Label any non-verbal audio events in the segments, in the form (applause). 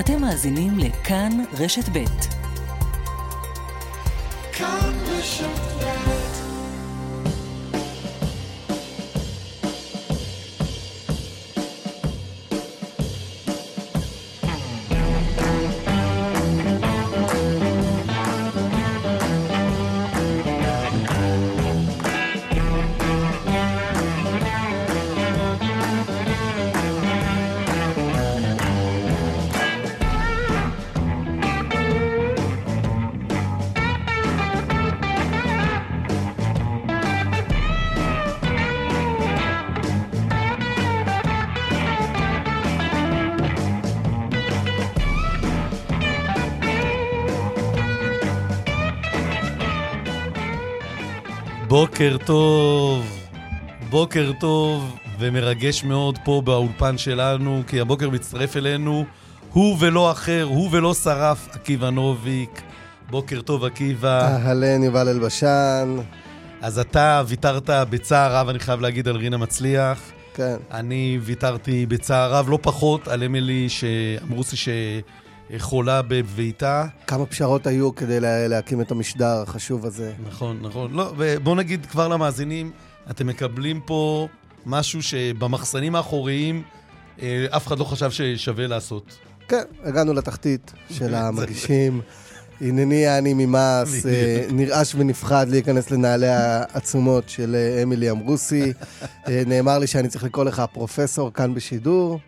אתם מאזינים לכאן רשת ב'. כאן רשת בוקר טוב, בוקר טוב ומרגש מאוד פה באולפן שלנו, כי הבוקר מצטרף אלינו הוא ולא אחר, הוא ולא שרף, עקיבא נוביק. בוקר טוב, עקיבא. אהלן, יובל אלבשן. אז אתה ויתרת בצער רב, אני חייב להגיד, על רינה מצליח. כן. אני ויתרתי בצער רב, לא פחות, על אמילי, שאמרו לי ש... חולה בביתה. כמה פשרות היו כדי לה, להקים את המשדר החשוב הזה. נכון, נכון. לא, ובוא נגיד כבר למאזינים, אתם מקבלים פה משהו שבמחסנים האחוריים אה, אף אחד לא חשב ששווה לעשות. כן, הגענו לתחתית של המגישים. הנני אני ממעש, אה, נרעש ונפחד להיכנס לנעלי העצומות של אה, אמילי אמרוסי. (laughs) אה, נאמר לי שאני צריך לקרוא לך פרופסור כאן בשידור.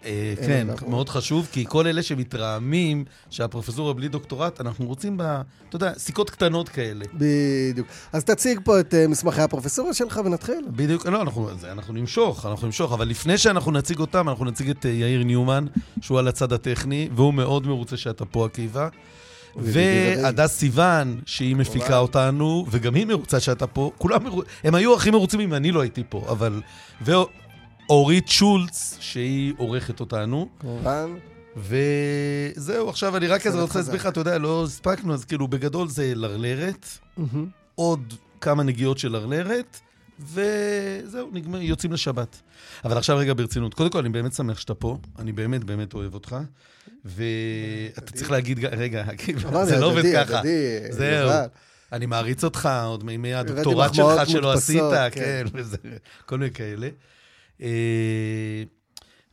כן, מאוד חשוב, כי כל אלה שמתרעמים שהפרופסורה בלי דוקטורט, אנחנו רוצים. אתה יודע, סיכות קטנות כאלה. בדיוק. אז תציג פה את מסמכי הפרופסורה שלך ונתחיל. בדיוק, לא, אנחנו נמשוך, אנחנו נמשוך, אבל לפני שאנחנו נציג אותם, אנחנו נציג את יאיר ניומן, שהוא על הצד הטכני, והוא מאוד מרוצה שאתה פה, עקיבא. והדס סיוון, שהיא מפיקה אותנו, וגם היא מרוצה שאתה פה. כולם מרוצים, הם היו הכי מרוצים אם אני לא הייתי פה, אבל... ואורית שולץ, שהיא עורכת אותנו. כמובן. וזהו, עכשיו אני רק רוצה להסביר לך, אתה יודע, לא הספקנו, אז כאילו, בגדול זה לרלרת, עוד כמה נגיעות של לרלרת, וזהו, נגמר, יוצאים לשבת. אבל עכשיו רגע ברצינות. קודם כל, אני באמת שמח שאתה פה, אני באמת באמת אוהב אותך. ואתה צריך להגיד, רגע, (laughs) זה לא עובד ככה. זהו. אני מעריץ אותך עוד מימי הדוקטורט שלך שלא עשית, כן, כן (laughs) וזה, כל מיני כאלה. אה,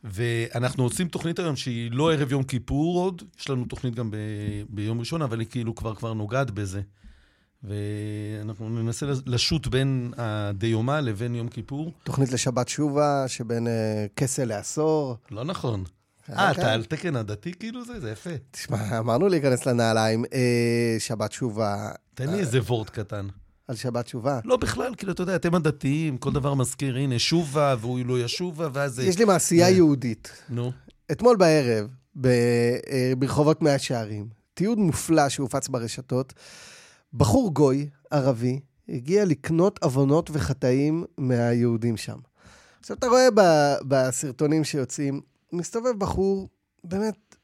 ואנחנו עושים תוכנית היום שהיא לא ערב יום כיפור עוד, יש לנו תוכנית גם ביום ראשון, אבל היא כאילו כבר כבר נוגעת בזה. ואנחנו ננסה לשוט בין הדיומה לבין יום כיפור. תוכנית לשבת שובה, שבין אה, כסה לעשור. לא נכון. אה, אתה על תקן הדתי כאילו זה? זה יפה. תשמע, אמרנו להיכנס לנעליים. אה, שבת שובה. תן לי איזה וורט קטן. על שבת שובה? לא, בכלל, כאילו, אתה יודע, אתם הדתיים, כל דבר מזכיר, הנה, שובה, והוא לא ישובה, ואז... יש לי מעשייה יהודית. נו. אתמול בערב, אה, ברחובות מאה שערים, תיעוד מופלא שהופץ ברשתות, בחור גוי, ערבי, הגיע לקנות עוונות וחטאים מהיהודים שם. עכשיו, אתה רואה בסרטונים שיוצאים, מסתובב בחור, באמת,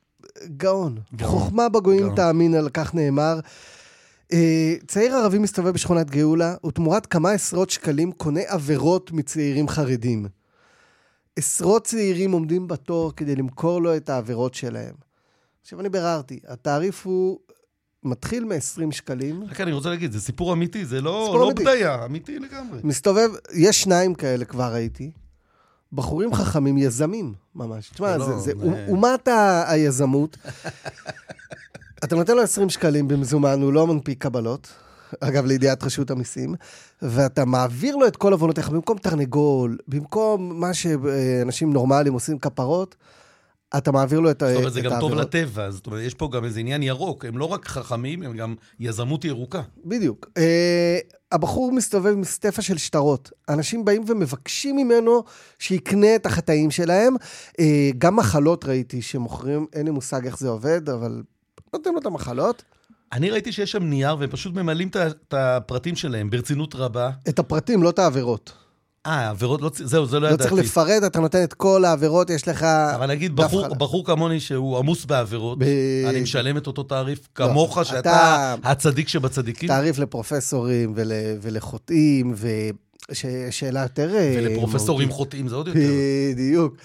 גאון. גאון. חוכמה בגויים גאון. תאמין, על כך נאמר. אה, צעיר ערבי מסתובב בשכונת גאולה, ותמורת כמה עשרות שקלים קונה עבירות מצעירים חרדים. עשרות צעירים עומדים בתור כדי למכור לו את העבירות שלהם. עכשיו, אני ביררתי, התעריף הוא מתחיל מ-20 שקלים. רק אני רוצה להגיד, זה סיפור אמיתי, זה לא, לא בדיה, אמיתי לגמרי. מסתובב, יש שניים כאלה כבר ראיתי. בחורים חכמים, יזמים, ממש. תשמע, זה, זה אומת היזמות. (laughs) אתה נותן לו 20 שקלים במזומן, הוא לא מנפיק קבלות. אגב, לידיעת רשות המיסים, ואתה מעביר לו את כל עוונותיך, במקום תרנגול, במקום מה שאנשים נורמליים עושים כפרות, אתה מעביר לו את העבירות. זאת אומרת, זה גם טוב לטבע, זאת אומרת, יש פה גם איזה עניין ירוק. הם לא רק חכמים, הם גם יזמות ירוקה. בדיוק. Uh, הבחור מסתובב עם סטפה של שטרות. אנשים באים ומבקשים ממנו שיקנה את החטאים שלהם. Uh, גם מחלות ראיתי שמוכרים, אין לי מושג איך זה עובד, אבל נותנים לו את המחלות. אני ראיתי שיש שם נייר והם פשוט ממלאים את הפרטים שלהם ברצינות רבה. את הפרטים, לא את העבירות. אה, עבירות לא... זהו, זה לא, לא ידעתי. לא צריך לפרט, אתה נותן את כל העבירות, יש לך... אבל נגיד, בחור, בחור כמוני שהוא עמוס בעבירות, ב... אני משלם את אותו תעריף לא, כמוך, שאתה אתה... הצדיק שבצדיקים? תעריף לפרופסורים ול... ולחוטאים, ושאלה יותר... אה, ולפרופסורים חוטאים זה עוד יותר. בדיוק.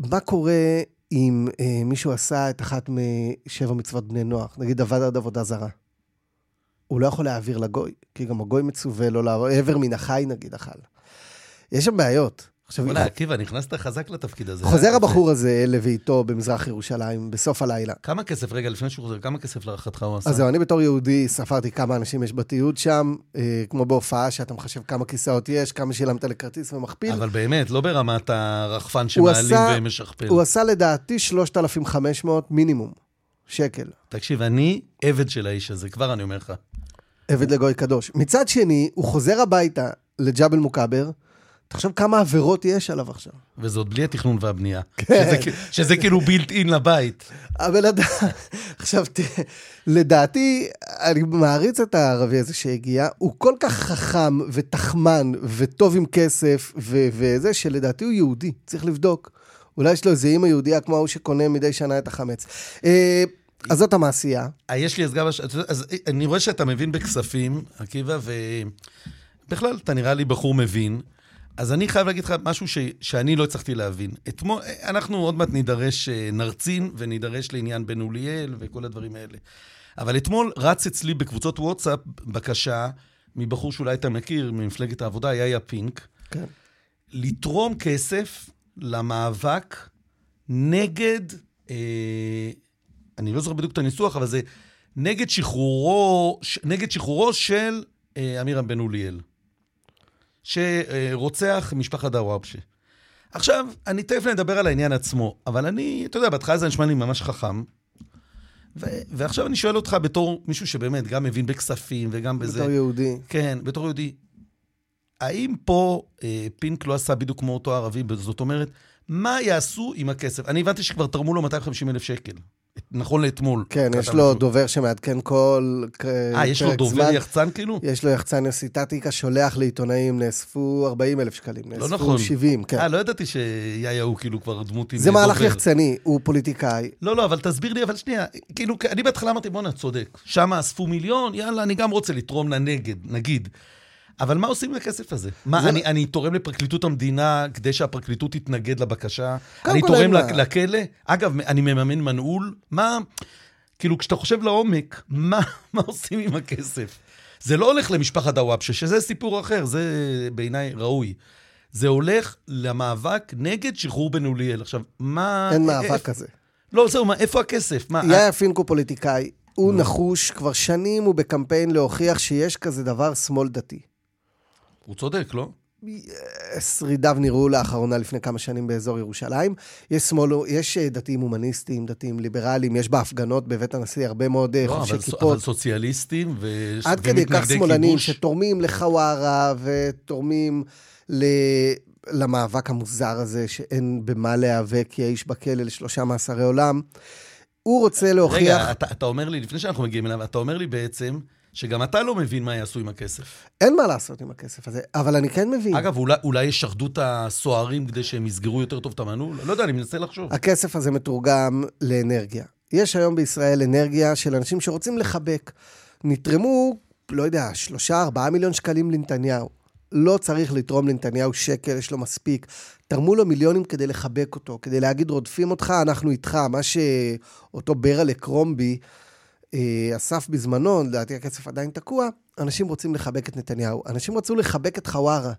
מה קורה אם אה, מישהו עשה את אחת משבע מצוות בני נוח, נגיד עבד עד עבודה זרה. הוא לא יכול להעביר לגוי, כי גם הגוי מצווה לא לעבור, עבר מן החי נגיד אכל. יש שם בעיות. עכשיו, וואלה, עקיבא, נכנסת חזק לתפקיד הזה. חוזר אה? הבחור הזה לביתו במזרח ירושלים בסוף הלילה. כמה כסף, רגע, לפני שהוא חוזר, כמה כסף להערכתך הוא עשה? אז זהו, אני בתור יהודי ספרתי כמה אנשים יש בתיעוד שם, אה, כמו בהופעה שאתה מחשב כמה כיסאות יש, כמה שילמת לכרטיס ומכפיל. אבל באמת, לא ברמת הרחפן הוא שמעלים ומשכפל. הוא עשה לדעתי 3,500 מינימום שקל. תקשיב, אני עבד של האיש הזה, כבר אני אומר לך. עבד לגוי קדוש. מצד שני, הוא חוזר הביתה לג'בל מוכבר, תחשוב כמה עבירות יש עליו עכשיו. וזה עוד בלי התכנון והבנייה. כן. שזה, שזה כאילו בילט אין לבית. הבן אדם, עכשיו תראה, לדעתי, אני מעריץ את הערבי הזה שהגיע, הוא כל כך חכם ותחמן וטוב עם כסף ו- וזה, שלדעתי הוא יהודי, צריך לבדוק. אולי יש לו איזה אימא יהודייה כמו ההוא שקונה מדי שנה את החמץ. אה, אז זאת המעשייה. אה, יש לי אז גם... אז אני רואה שאתה מבין בכספים, עקיבא, ובכלל, אתה נראה לי בחור מבין. אז אני חייב להגיד לך משהו ש... שאני לא הצלחתי להבין. אתמול, אנחנו עוד מעט נידרש, אה, נרצין ונידרש לעניין בן אוליאל וכל הדברים האלה. אבל אתמול רץ אצלי בקבוצות וואטסאפ בקשה מבחור שאולי אתה מכיר, ממפלגת העבודה, יאיה פינק, כן. לתרום כסף למאבק נגד, אה, אני לא זוכר בדיוק את הניסוח, אבל זה נגד שחרורו, ש, נגד שחרורו של אה, אמירם בן אוליאל, שרוצח משפחת דוואבשה. עכשיו, אני תכף נדבר על העניין עצמו, אבל אני, אתה יודע, בהתחלה זה נשמע לי ממש חכם. ו- ועכשיו אני שואל אותך בתור מישהו שבאמת גם מבין בכספים וגם בזה. בתור יהודי. כן, בתור יהודי. האם פה אה, פינק לא עשה בדיוק כמו אותו ערבי? זאת אומרת, מה יעשו עם הכסף? אני הבנתי שכבר תרמו לו 250 אלף שקל. נכון לאתמול. כן, יש לו משהו. דובר שמעדכן כל פרק אה, יש לו דובר זמן. יחצן כאילו? יש לו יחצן יוסי טטיקה, שולח לעיתונאים, נאספו 40 אלף שקלים. נאספו נכון. 70, כן. אה, לא ידעתי שיאיה הוא כאילו כבר דמות עם זה מהלך. יחצני, הוא פוליטיקאי. לא, לא, אבל תסביר לי, אבל שנייה. כאילו, אני בהתחלה אמרתי, בואנה, צודק. שם אספו מיליון, יאללה, אני גם רוצה לתרום לנגד, נגיד. אבל מה עושים עם הכסף הזה? מה, זה- אני, אני תורם לפרקליטות המדינה כדי שהפרקליטות תתנגד לבקשה? אני תורם מה. לכלא? אגב, אני מממן מנעול? מה... כאילו, כשאתה חושב לעומק, מה, (laughs) מה עושים עם הכסף? זה לא הולך למשפחת דוואבשה, שזה סיפור אחר, זה בעיניי ראוי. זה הולך למאבק נגד שחרור בן אוליאל. עכשיו, מה... אין אה, מאבק כזה. לא, זהו, מה, איפה הכסף? מה, יאיה פינקו פוליטיקאי, הוא נחוש, כבר שנים הוא בקמפיין להוכיח שיש כזה דבר שמאל דתי. הוא צודק, לא? שרידיו נראו לאחרונה לפני כמה שנים באזור ירושלים. יש שמאל, יש אה, דתיים הומניסטים, דתיים ליברליים, יש בהפגנות בבית הנשיא הרבה מאוד אה, לא, חובשי אבל, כיפות. אבל סוציאליסטים ו... עד כדי כך שמאלנים כיבוש. שתורמים לחווארה ותורמים ל... למאבק המוזר הזה שאין במה להיאבק, כי האיש בכלא לשלושה מאסרי עולם. הוא רוצה להוכיח... רגע, אתה, אתה אומר לי, לפני שאנחנו מגיעים אליו, אתה אומר לי בעצם שגם אתה לא מבין מה יעשו עם הכסף. אין מה לעשות עם הכסף הזה, אבל אני כן מבין. אגב, אולי, אולי ישחדו את הסוהרים כדי שהם יסגרו יותר טוב את המנעול? לא יודע, אני מנסה לחשוב. הכסף הזה מתורגם לאנרגיה. יש היום בישראל אנרגיה של אנשים שרוצים לחבק. נתרמו, לא יודע, שלושה, ארבעה מיליון שקלים לנתניהו. לא צריך לתרום לנתניהו שקל, יש לו מספיק. תרמו לו מיליונים כדי לחבק אותו, כדי להגיד, רודפים אותך, אנחנו איתך. מה שאותו ברלה קרומבי אסף בזמנו, לדעתי הכסף עדיין תקוע, אנשים רוצים לחבק את נתניהו. אנשים רצו לחבק את חווארה.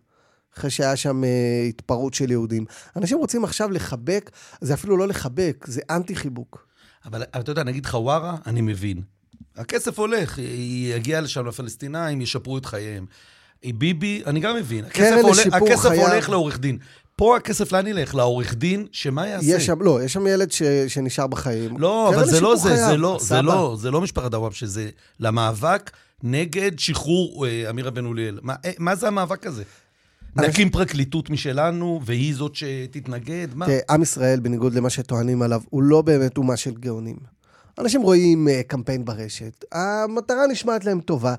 אחרי שהיה שם אה, התפרעות של יהודים. אנשים רוצים עכשיו לחבק, זה אפילו לא לחבק, זה אנטי-חיבוק. אבל אבל אתה יודע, נגיד חווארה, אני מבין. הכסף הולך, יגיע לשם לפלסטינאים, ישפרו את חייהם. ביבי, אני גם מבין. הכסף, הולך, הכסף חייו. הולך לעורך דין. פה הכסף לאן ילך? לעורך דין, שמה יעשה? יש שם, לא, יש שם ילד ש, שנשאר בחיים. לא, קרן אבל זה לא זה, זה לא, זה. לא, זה לא משפחת דוואבשה, זה למאבק נגד שחרור אה, אמירה בן אוליאל. מה, אה, מה זה המאבק הזה? נקים פרקליטות משלנו, והיא זאת שתתנגד? מה? תראה, עם ישראל, בניגוד למה שטוענים עליו, הוא לא באמת אומה של גאונים. אנשים רואים uh, קמפיין ברשת, המטרה נשמעת להם טובה.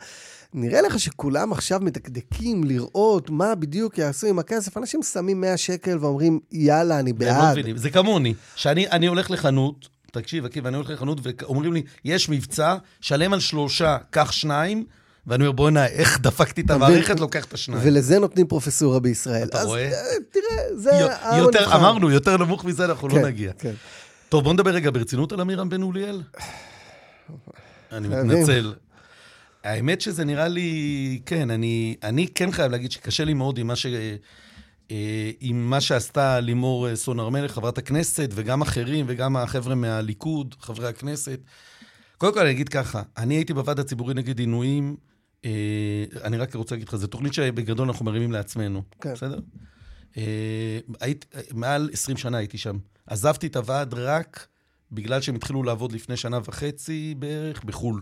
נראה לך שכולם עכשיו מדקדקים לראות מה בדיוק יעשו עם הכסף? אנשים שמים 100 שקל ואומרים, יאללה, אני לא בעד. מבינים. זה כמוני, שאני אני הולך לחנות, תקשיב, עקיבא, אני הולך לחנות ואומרים לי, יש מבצע, שלם על שלושה, קח שניים, ואני אומר, בוא'נה, איך דפקתי את? המערכת, לוקח את השניים. ולזה נותנים פרופסורה בישראל. אתה אז, רואה? אה, תראה, זה יותר, הנבחר. אמרנו, יותר נמוך מזה אנחנו כן, לא נגיע. כן. טוב, בוא נדבר רגע ברצינות על עמירם בן אוליאל. אני חייבים. מתנצל. האמת שזה נראה לי, כן, אני, אני כן חייב להגיד שקשה לי מאוד עם מה, ש, אה, עם מה שעשתה לימור אה, סון הר מלך, חברת הכנסת, וגם אחרים, וגם החבר'ה מהליכוד, חברי הכנסת. קודם כל, אני אגיד ככה, אני הייתי בוועד הציבורי נגד עינויים, אה, אני רק רוצה להגיד לך, זו תוכנית שבגדול אנחנו מרימים לעצמנו, כן. בסדר? היית, מעל 20 שנה הייתי שם. עזבתי את הוועד רק בגלל שהם התחילו לעבוד לפני שנה וחצי בערך בחו"ל.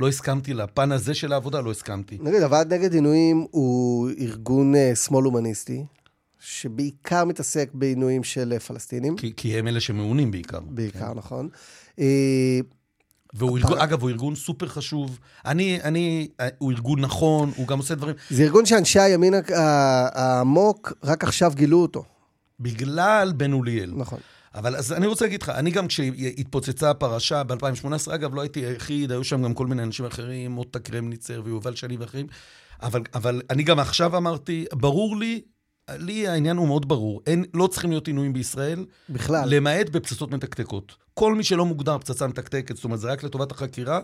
לא הסכמתי לפן הזה של העבודה, לא הסכמתי. נגיד, הוועד נגד עינויים הוא ארגון אה, שמאל הומניסטי, שבעיקר מתעסק בעינויים של אה, פלסטינים. כי, כי הם אלה שמעונים בעיקר. בעיקר, נכון. אה, והוא ארגון, אגב, הוא ארגון סופר חשוב. אני, אני, הוא ארגון נכון, הוא גם עושה דברים. זה ארגון שאנשי הימין העמוק רק עכשיו גילו אותו. בגלל בן אוליאל. נכון. אבל אז אני רוצה להגיד לך, אני גם כשהתפוצצה הפרשה ב-2018, אגב, לא הייתי היחיד, היו שם גם כל מיני אנשים אחרים, מוטה קרמניצר ויובל שני ואחרים, אבל, אבל אני גם עכשיו אמרתי, ברור לי, לי העניין הוא מאוד ברור, אין, לא צריכים להיות עינויים בישראל, בכלל. למעט בפצצות מתקתקות. כל מי שלא מוגדר פצצה מתקתקת, זאת אומרת, זה רק לטובת החקירה,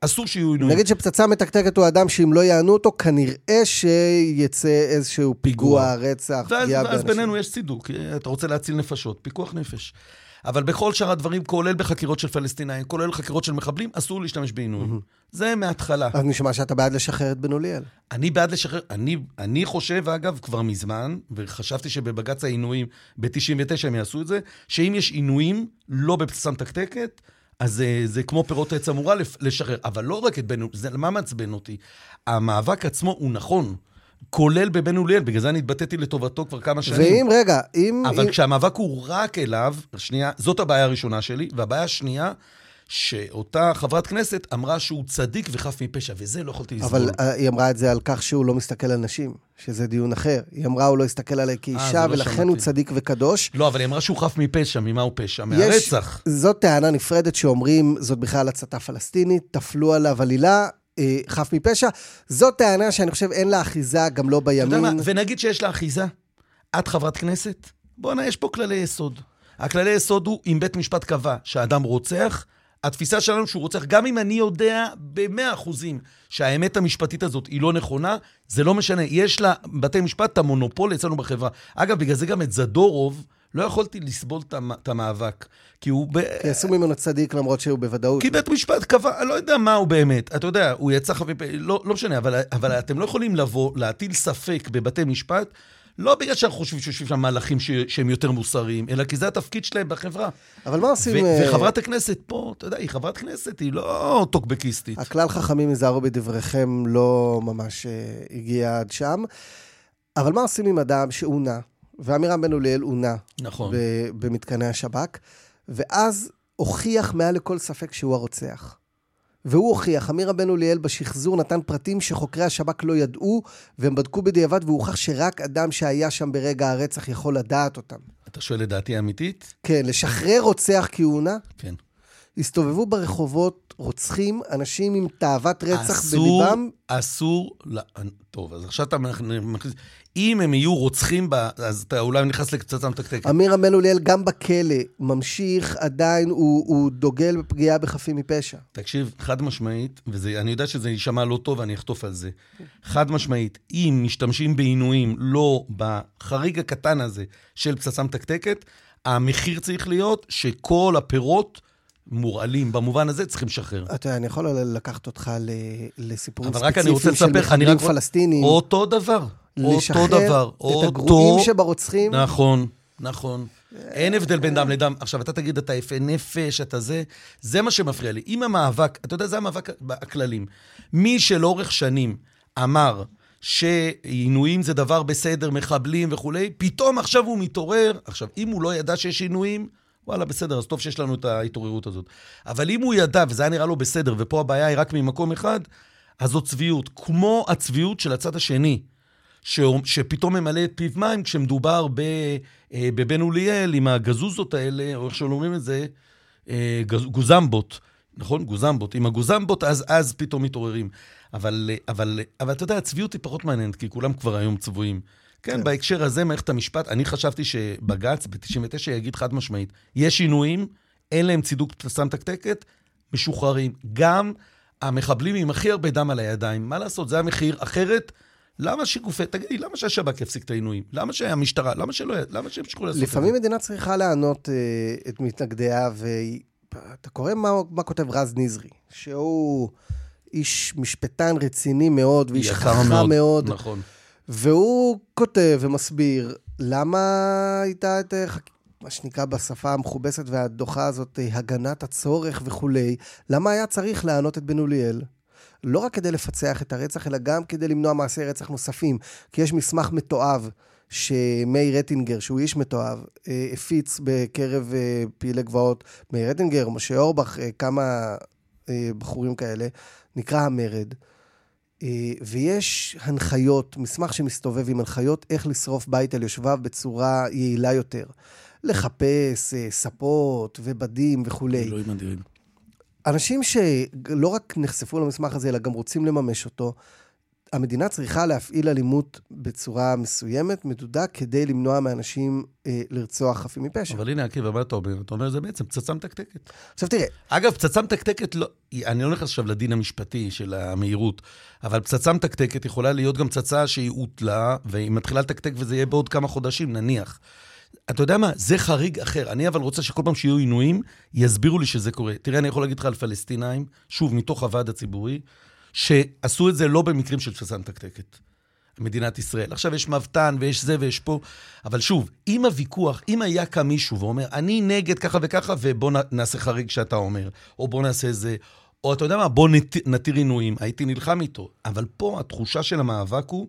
אסור שיהיו עינויים. נגיד שפצצה מתקתקת הוא אדם שאם לא יענו אותו, כנראה שיצא איזשהו פיגוע, רצח, ואז, פגיעה ואז באנשים. בינינו יש צידוק, אתה רוצה להציל נפשות, פיקוח נפש. אבל בכל שאר הדברים, כולל בחקירות של פלסטינאים, כולל חקירות של מחבלים, אסור להשתמש בעינויים. זה מההתחלה. אז נשמע שאתה בעד לשחרר את בן אוליאל. אני בעד לשחרר, אני, אני חושב, אגב, כבר מזמן, וחשבתי שבבג"ץ העינויים ב-99 הם יעשו את זה, שאם יש עינויים לא בפצצה מתקתקת, אז זה, זה כמו פירות עץ אמורה לשחרר. אבל לא רק את בן אוליאל, זה מה מעצבן אותי? המאבק עצמו הוא נכון, כולל בבן אוליאל, בגלל זה אני התבטאתי לטובתו כבר כמה שנים. ואם, רגע, אם... אבל אם... כשהמאבק הוא רק אליו, שנייה, זאת הבעיה הראשונה שלי, והבעיה השנייה, שאותה חברת כנסת אמרה שהוא צדיק וחף מפשע, וזה לא יכולתי לסבול. אבל אה, היא אמרה את זה על כך שהוא לא מסתכל על נשים, שזה דיון אחר. היא אמרה, הוא לא הסתכל עליי כאישה, זה לא ולכן שמעתי. הוא צדיק וקדוש. לא, אבל היא אמרה שהוא חף מפשע, ממה הוא פשע? מהרצח. זאת טענה נפרדת שאומרים, זאת בכלל הצתה פלסטינית, טפלו עליו עלילה, אה, חף מפשע. זאת טענה שאני חושב אין לה אחיזה, גם לא אתה יודע מה, בימין. ונגיד שיש לה אחיזה, את חברת כנסת, בואנה, יש פה כללי יסוד. הכללי יסוד הוא, אם בית משפט קבע שהאדם רוצח, התפיסה שלנו שהוא רוצח, גם אם אני יודע במאה אחוזים שהאמת המשפטית הזאת היא לא נכונה, זה לא משנה. יש לבתי משפט את המונופול אצלנו בחברה. אגב, בגלל זה גם את זדורוב, לא יכולתי לסבול את המ- את המאבק. כי הוא... ב... כי עשו ממנו צדיק למרות שהוא בוודאות. כי בית משפט קבע, אני לא יודע מה הוא באמת. אתה יודע, הוא יצא פה, לא, לא משנה, אבל, אבל אתם לא יכולים לבוא, להטיל ספק בבתי משפט, לא בגלל שאנחנו חושבים שיושבים שם מהלכים ש, שהם יותר מוסריים, אלא כי זה התפקיד שלהם בחברה. אבל מה עושים... ו- אה, וחברת הכנסת פה, אתה יודע, היא חברת כנסת, היא לא טוקבקיסטית. הכלל חכמים היזהרו בדבריכם לא ממש אה, הגיע עד שם. אבל מה עושים עם אדם שעונה, ועמירם בן אוליאל עונה נכון. ב- במתקני השב"כ, ואז הוכיח מעל לכל ספק שהוא הרוצח. והוא הוכיח, עמירם בן אוליאל בשחזור נתן פרטים שחוקרי השב"כ לא ידעו, והם בדקו בדיעבד, והוכח שרק אדם שהיה שם ברגע הרצח יכול לדעת אותם. אתה שואל את דעתי האמיתית? כן, לשחרר רוצח עונה, כן. הסתובבו ברחובות רוצחים, אנשים עם תאוות רצח אסור, בליבם. אסור, לא, טוב, אז עכשיו אתה מכניס, אם הם יהיו רוצחים, בה, אז אתה אולי נכנס לפצצה מתקתקת. עמירם בן אוליאל גם בכלא ממשיך, עדיין הוא, הוא דוגל בפגיעה בחפים מפשע. תקשיב, חד משמעית, ואני יודע שזה יישמע לא טוב, ואני אחטוף על זה. חד משמעית, אם משתמשים בעינויים לא בחריג הקטן הזה של פצצה מתקתקת, המחיר צריך להיות שכל הפירות מורעלים. במובן הזה צריכים לשחרר. אתה יודע, אני יכול לקחת אותך לסיפורים ספציפיים של מחבלים. פלסטינים. אותו דבר. אותו לשחרר דבר. את אותו... הגרועים שברוצחים. נכון, נכון. אין הבדל בין דם לדם. עכשיו, אתה תגיד, אתה יפה נפש, אתה זה, זה מה שמפריע לי. אם המאבק, אתה יודע, זה המאבק הכללים. מי שלאורך שנים אמר שעינויים זה דבר בסדר, מחבלים וכולי, פתאום עכשיו הוא מתעורר. עכשיו, אם הוא לא ידע שיש עינויים, וואלה, בסדר, אז טוב שיש לנו את ההתעוררות הזאת. אבל אם הוא ידע, וזה היה נראה לו בסדר, ופה הבעיה היא רק ממקום אחד, אז זו צביעות. כמו הצביעות של הצד השני. ש... שפתאום ממלא את פיו מים כשמדובר ב... אה, בבן אוליאל עם הגזוזות האלה, או איך שאומרים את זה, אה, גז... גוזמבות, נכון? גוזמבות. עם הגוזמבות, אז, אז פתאום מתעוררים. אבל, אה, אבל, אבל אתה יודע, הצביעות היא פחות מעניינת, כי כולם כבר היום צבועים. כן, כן. בהקשר הזה, מערכת המשפט, אני חשבתי שבג"ץ ב-99 יגיד חד משמעית, יש שינויים, אין להם צידוק פצצה מתקתקת, משוחררים. גם המחבלים עם הכי הרבה דם על הידיים, מה לעשות, זה המחיר. אחרת, למה שגופי, תגידי, למה שהשב"כ יפסיק את העינויים? למה שהמשטרה, למה שלא, למה שימשיכו לעשות את זה? לפעמים מדינה צריכה לענות אה, את מתנגדיה, ואתה קורא מה, מה כותב רז נזרי, שהוא איש משפטן רציני מאוד, ואיש חכם מאוד, מאוד, נכון. והוא כותב ומסביר למה הייתה את, אה, מה שנקרא בשפה המכובסת והדוחה הזאת, אה, הגנת הצורך וכולי, למה היה צריך לענות את בן אוליאל? לא רק כדי לפצח את הרצח, אלא גם כדי למנוע מעשי רצח נוספים. כי יש מסמך מתועב שמאיר רטינגר, שהוא איש מתועב, אה, הפיץ בקרב פעילי גבעות, מאיר רטינגר, משה אורבך, כמה בחורים כאלה, נקרא המרד. אה, ויש הנחיות, מסמך שמסתובב עם הנחיות איך לשרוף בית על יושביו בצורה יעילה יותר. לחפש אה, ספות ובדים וכולי. אלוהים אדירים. אנשים שלא רק נחשפו למסמך הזה, אלא גם רוצים לממש אותו, המדינה צריכה להפעיל אלימות בצורה מסוימת, מדודה, כדי למנוע מאנשים אה, לרצוח חפים מפשע. אבל הנה, עקיבא, מה אתה אומר? אתה אומר, זה בעצם פצצה מתקתקת. עכשיו תראה, אגב, פצצה מתקתקת, לא, אני לא נכנס עכשיו לדין המשפטי של המהירות, אבל פצצה מתקתקת יכולה להיות גם פצצה שהיא הוטלה, והיא מתחילה לתקתק וזה יהיה בעוד כמה חודשים, נניח. אתה יודע מה? זה חריג אחר. אני אבל רוצה שכל פעם שיהיו עינויים, יסבירו לי שזה קורה. תראה, אני יכול להגיד לך על פלסטינאים, שוב, מתוך הוועד הציבורי, שעשו את זה לא במקרים של פצצה מתקתקת. מדינת ישראל. עכשיו יש מבת"ן ויש זה ויש פה, אבל שוב, אם הוויכוח, אם היה קם מישהו ואומר, אני נגד ככה וככה, ובוא נעשה חריג שאתה אומר, או בוא נעשה זה, או אתה יודע מה, בוא נת, נתיר עינויים, הייתי נלחם איתו. אבל פה התחושה של המאבק הוא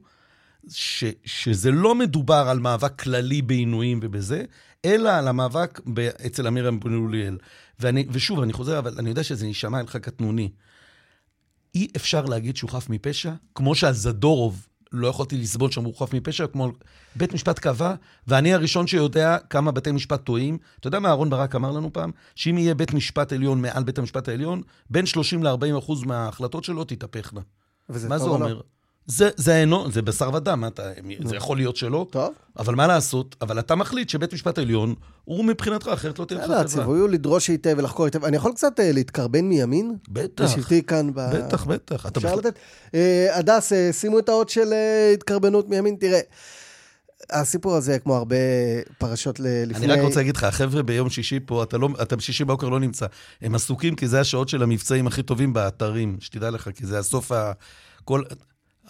ש, שזה לא מדובר על מאבק כללי בעינויים ובזה, אלא על המאבק ב, אצל אמיר בן אוליאל. ואני, ושוב, אני חוזר, אבל אני יודע שזה נשמע לך קטנוני. אי אפשר להגיד שהוא חף מפשע, כמו שעל זדורוב לא יכולתי לסבול שאמרו חף מפשע, כמו בית משפט קבע, ואני הראשון שיודע כמה בתי משפט טועים. אתה יודע מה אהרן ברק אמר לנו פעם? שאם יהיה בית משפט עליון מעל בית המשפט העליון, בין 30 ל-40 אחוז מההחלטות שלו תתהפכנה. מה זה טוב או לא? זה, זה, אינו, זה בשר ודם, אתה, זה יכול להיות שלא, טוב. אבל מה לעשות? אבל אתה מחליט שבית משפט עליון, הוא מבחינתך, אחרת לא תהיה לך חברה. הציווי הוא לדרוש היטב ולחקור היטב. אני יכול קצת אה, להתקרבן מימין? בטח, בשבטי כאן ב... בטח, בטח. אתה אפשר לתת? אה, הדס, אה, שימו את האות של התקרבנות מימין. תראה, הסיפור הזה, כמו הרבה פרשות לפני... אני רק רוצה להגיד לך, החבר'ה ביום שישי פה, אתה, לא, אתה בשישי בבוקר לא נמצא. הם עסוקים כי זה השעות של המבצעים הכי טובים באתרים, שתדע לך, כי זה הסוף ה... כל...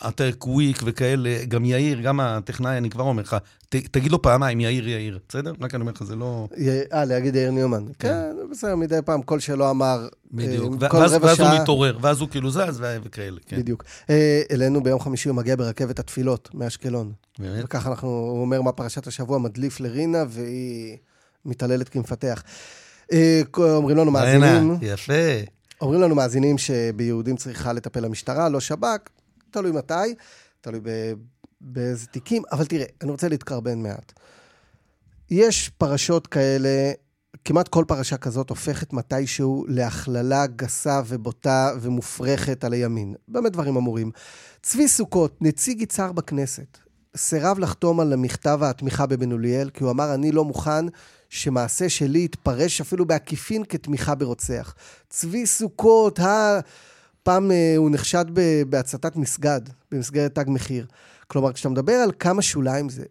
אתר קוויק וכאלה, גם יאיר, גם הטכנאי, אני כבר אומר לך, ת, תגיד לו פעמיים, יאיר, יאיר, בסדר? רק אני אומר לך, זה לא... אה, להגיד יאיר ניומן. כן, בסדר, מדי פעם, קול שלא אמר. בדיוק. אה, כל ואז, ואז הוא. מתעורר, ואז הוא כאילו זז וכאלה, כן. בדיוק. אה, אלינו ביום חמישי הוא מגיע ברכבת התפילות מאשקלון. באמת? וככה אנחנו, הוא אומר מה פרשת השבוע, מדליף לרינה, והיא מתעללת כמפתח. אה, אומרים לנו מאזינים, הנה, יפה. אומרים לנו מאזינים שביהודים צריכה לטפל המשטרה, לא שב"כ, תלוי מתי, תלוי באיזה תיקים, אבל תראה, אני רוצה להתקרבן מעט. יש פרשות כאלה, כמעט כל פרשה כזאת הופכת מתישהו להכללה גסה ובוטה ומופרכת על הימין. באמת דברים אמורים. צבי סוכות, נציג יצהר בכנסת, סירב לחתום על מכתב התמיכה בבן אוליאל, כי הוא אמר, אני לא מוכן שמעשה שלי יתפרש אפילו בעקיפין כתמיכה ברוצח. צבי סוכות, ה... פעם אה, הוא נחשד בהצתת מסגד במסגרת תג מחיר. כלומר, כשאתה מדבר על כמה שוליים זה,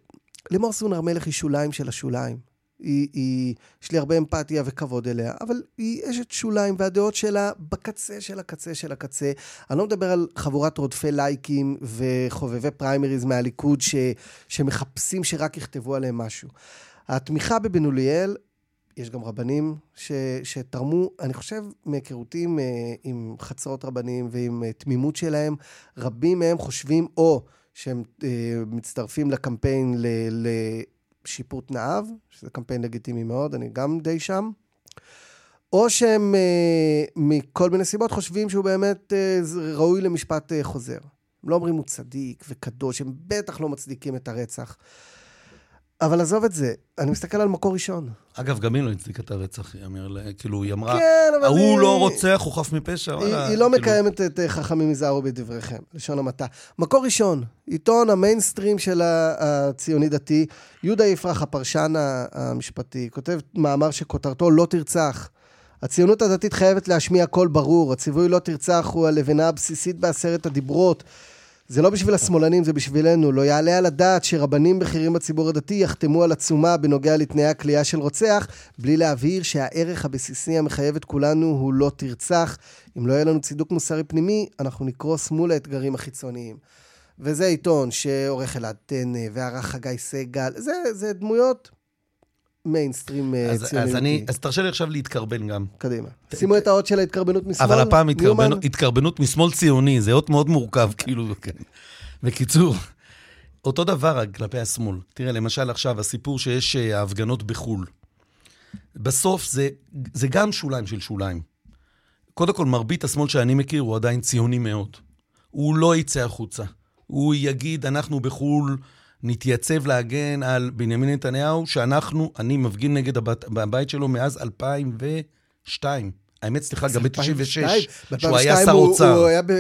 לימור סון הר מלך היא שוליים של השוליים. היא, היא, יש לי הרבה אמפתיה וכבוד אליה, אבל היא אשת שוליים, והדעות שלה בקצה של הקצה של הקצה. אני לא מדבר על חבורת רודפי לייקים וחובבי פריימריז מהליכוד ש, שמחפשים שרק יכתבו עליהם משהו. התמיכה בבן אוליאל, יש גם רבנים ש, שתרמו, אני חושב, מהיכרותי עם, אה, עם חצרות רבנים ועם אה, תמימות שלהם, רבים מהם חושבים או שהם אה, מצטרפים לקמפיין ל, לשיפור תנאיו, שזה קמפיין לגיטימי מאוד, אני גם די שם, או שהם מכל מיני סיבות חושבים שהוא באמת ראוי למשפט חוזר. הם לא אומרים הוא צדיק וקדוש, הם בטח לא מצדיקים את הרצח. אבל עזוב את זה, אני מסתכל על מקור ראשון. אגב, גם היא לא הצדיקה את הרצח, היא אמר, לה- כאילו, היא אמרה, כן, אבל ההוא היא- לא רוצח, הוא חף מפשע, היא, וואלה, היא לא כאילו, מקיימת את אה, חכמים היזהרו בדבריכם, לשון המעטה. מקור ראשון, עיתון המיינסטרים של הציוני-דתי, יהודה יפרח, הפרשן המשפטי, כותב מאמר שכותרתו לא תרצח. הציונות הדתית חייבת להשמיע קול ברור, הציווי לא תרצח הוא הלבנה הבסיסית בעשרת הדיברות. זה לא בשביל השמאלנים, זה בשבילנו. לא יעלה על הדעת שרבנים בכירים בציבור הדתי יחתמו על עצומה בנוגע לתנאי הכלייה של רוצח, בלי להבהיר שהערך הבסיסי המחייב את כולנו הוא לא תרצח. אם לא יהיה לנו צידוק מוסרי פנימי, אנחנו נקרוס מול האתגרים החיצוניים. וזה עיתון שעורך אלעד טנא וערך חגי סגל, זה, זה דמויות מיינסטרים אה, אז, ציוני. אז, אני, אז תרשה לי עכשיו להתקרבן גם. קדימה. שימו את האות של ההתקרבנות משמאל. אבל הפעם. התקרבנות, התקרבנות משמאל ציוני, זה אות מאוד מורכב, כאילו, כן. בקיצור, אותו דבר רק כלפי השמאל. תראה, למשל עכשיו, הסיפור שיש אה, ההפגנות בחו"ל. בסוף זה, זה גם שוליים של שוליים. קודם כל, מרבית השמאל שאני מכיר הוא עדיין ציוני מאוד. הוא לא יצא החוצה. הוא יגיד, אנחנו בחו"ל נתייצב להגן על בנימין נתניהו, שאנחנו, אני מפגין נגד הבת, הבית שלו מאז 2002. האמת, סליחה, גם ב-96, שהוא היה ב-2002 שר אוצר. הוא היה ב...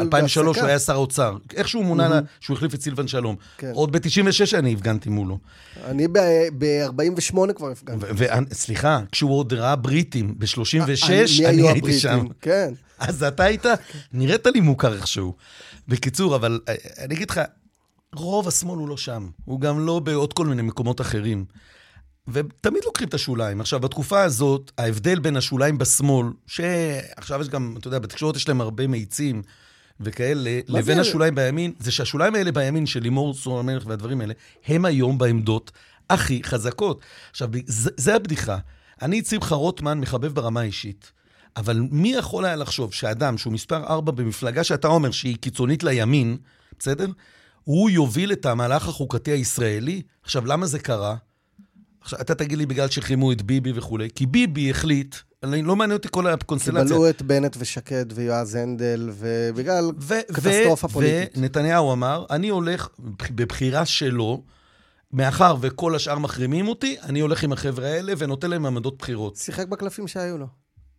2003 הוא. היה שר אוצר. איך שהוא מונה, שהוא החליף את סילבן שלום. כן. עוד ב-96 אני הפגנתי מולו. אני ב-48 כבר הפגנתי. וסליחה, כשהוא עוד ראה בריטים ב-36, מי אני היו הייתי? שם. כן. אז אתה היית, נראית לי מוכר איכשהו. בקיצור, אבל אה, אני אגיד לך, רוב השמאל הוא לא שם. הוא גם לא בעוד כל מיני מקומות אחרים. ותמיד לוקחים את השוליים. עכשיו, בתקופה הזאת, ההבדל בין השוליים בשמאל, שעכשיו יש גם, אתה יודע, בתקשורת יש להם הרבה מאיצים וכאלה, לבין זה? השוליים בימין, זה שהשוליים האלה בימין, של לימור סון המלך והדברים האלה, הם היום בעמדות הכי חזקות. עכשיו, זה, זה הבדיחה. אני את שמחה רוטמן מחבב ברמה האישית. אבל מי יכול היה לחשוב שאדם שהוא מספר 4 במפלגה שאתה אומר שהיא קיצונית לימין, בסדר? הוא יוביל את המהלך החוקתי הישראלי? עכשיו, למה זה קרה? עכשיו, אתה תגיד לי בגלל שהחרימו את ביבי וכולי, כי ביבי החליט, אני, לא מעניין אותי כל הקונסטלציה. בלעו את בנט ושקד ויועז הנדל, ובגלל ו- קטסטרופה ו- פוליטית. ונתניהו אמר, אני הולך, בבחירה שלו, מאחר וכל השאר מחרימים אותי, אני הולך עם החבר'ה האלה ונותן להם עמדות בחירות. שיחק בקלפים שהיו לו.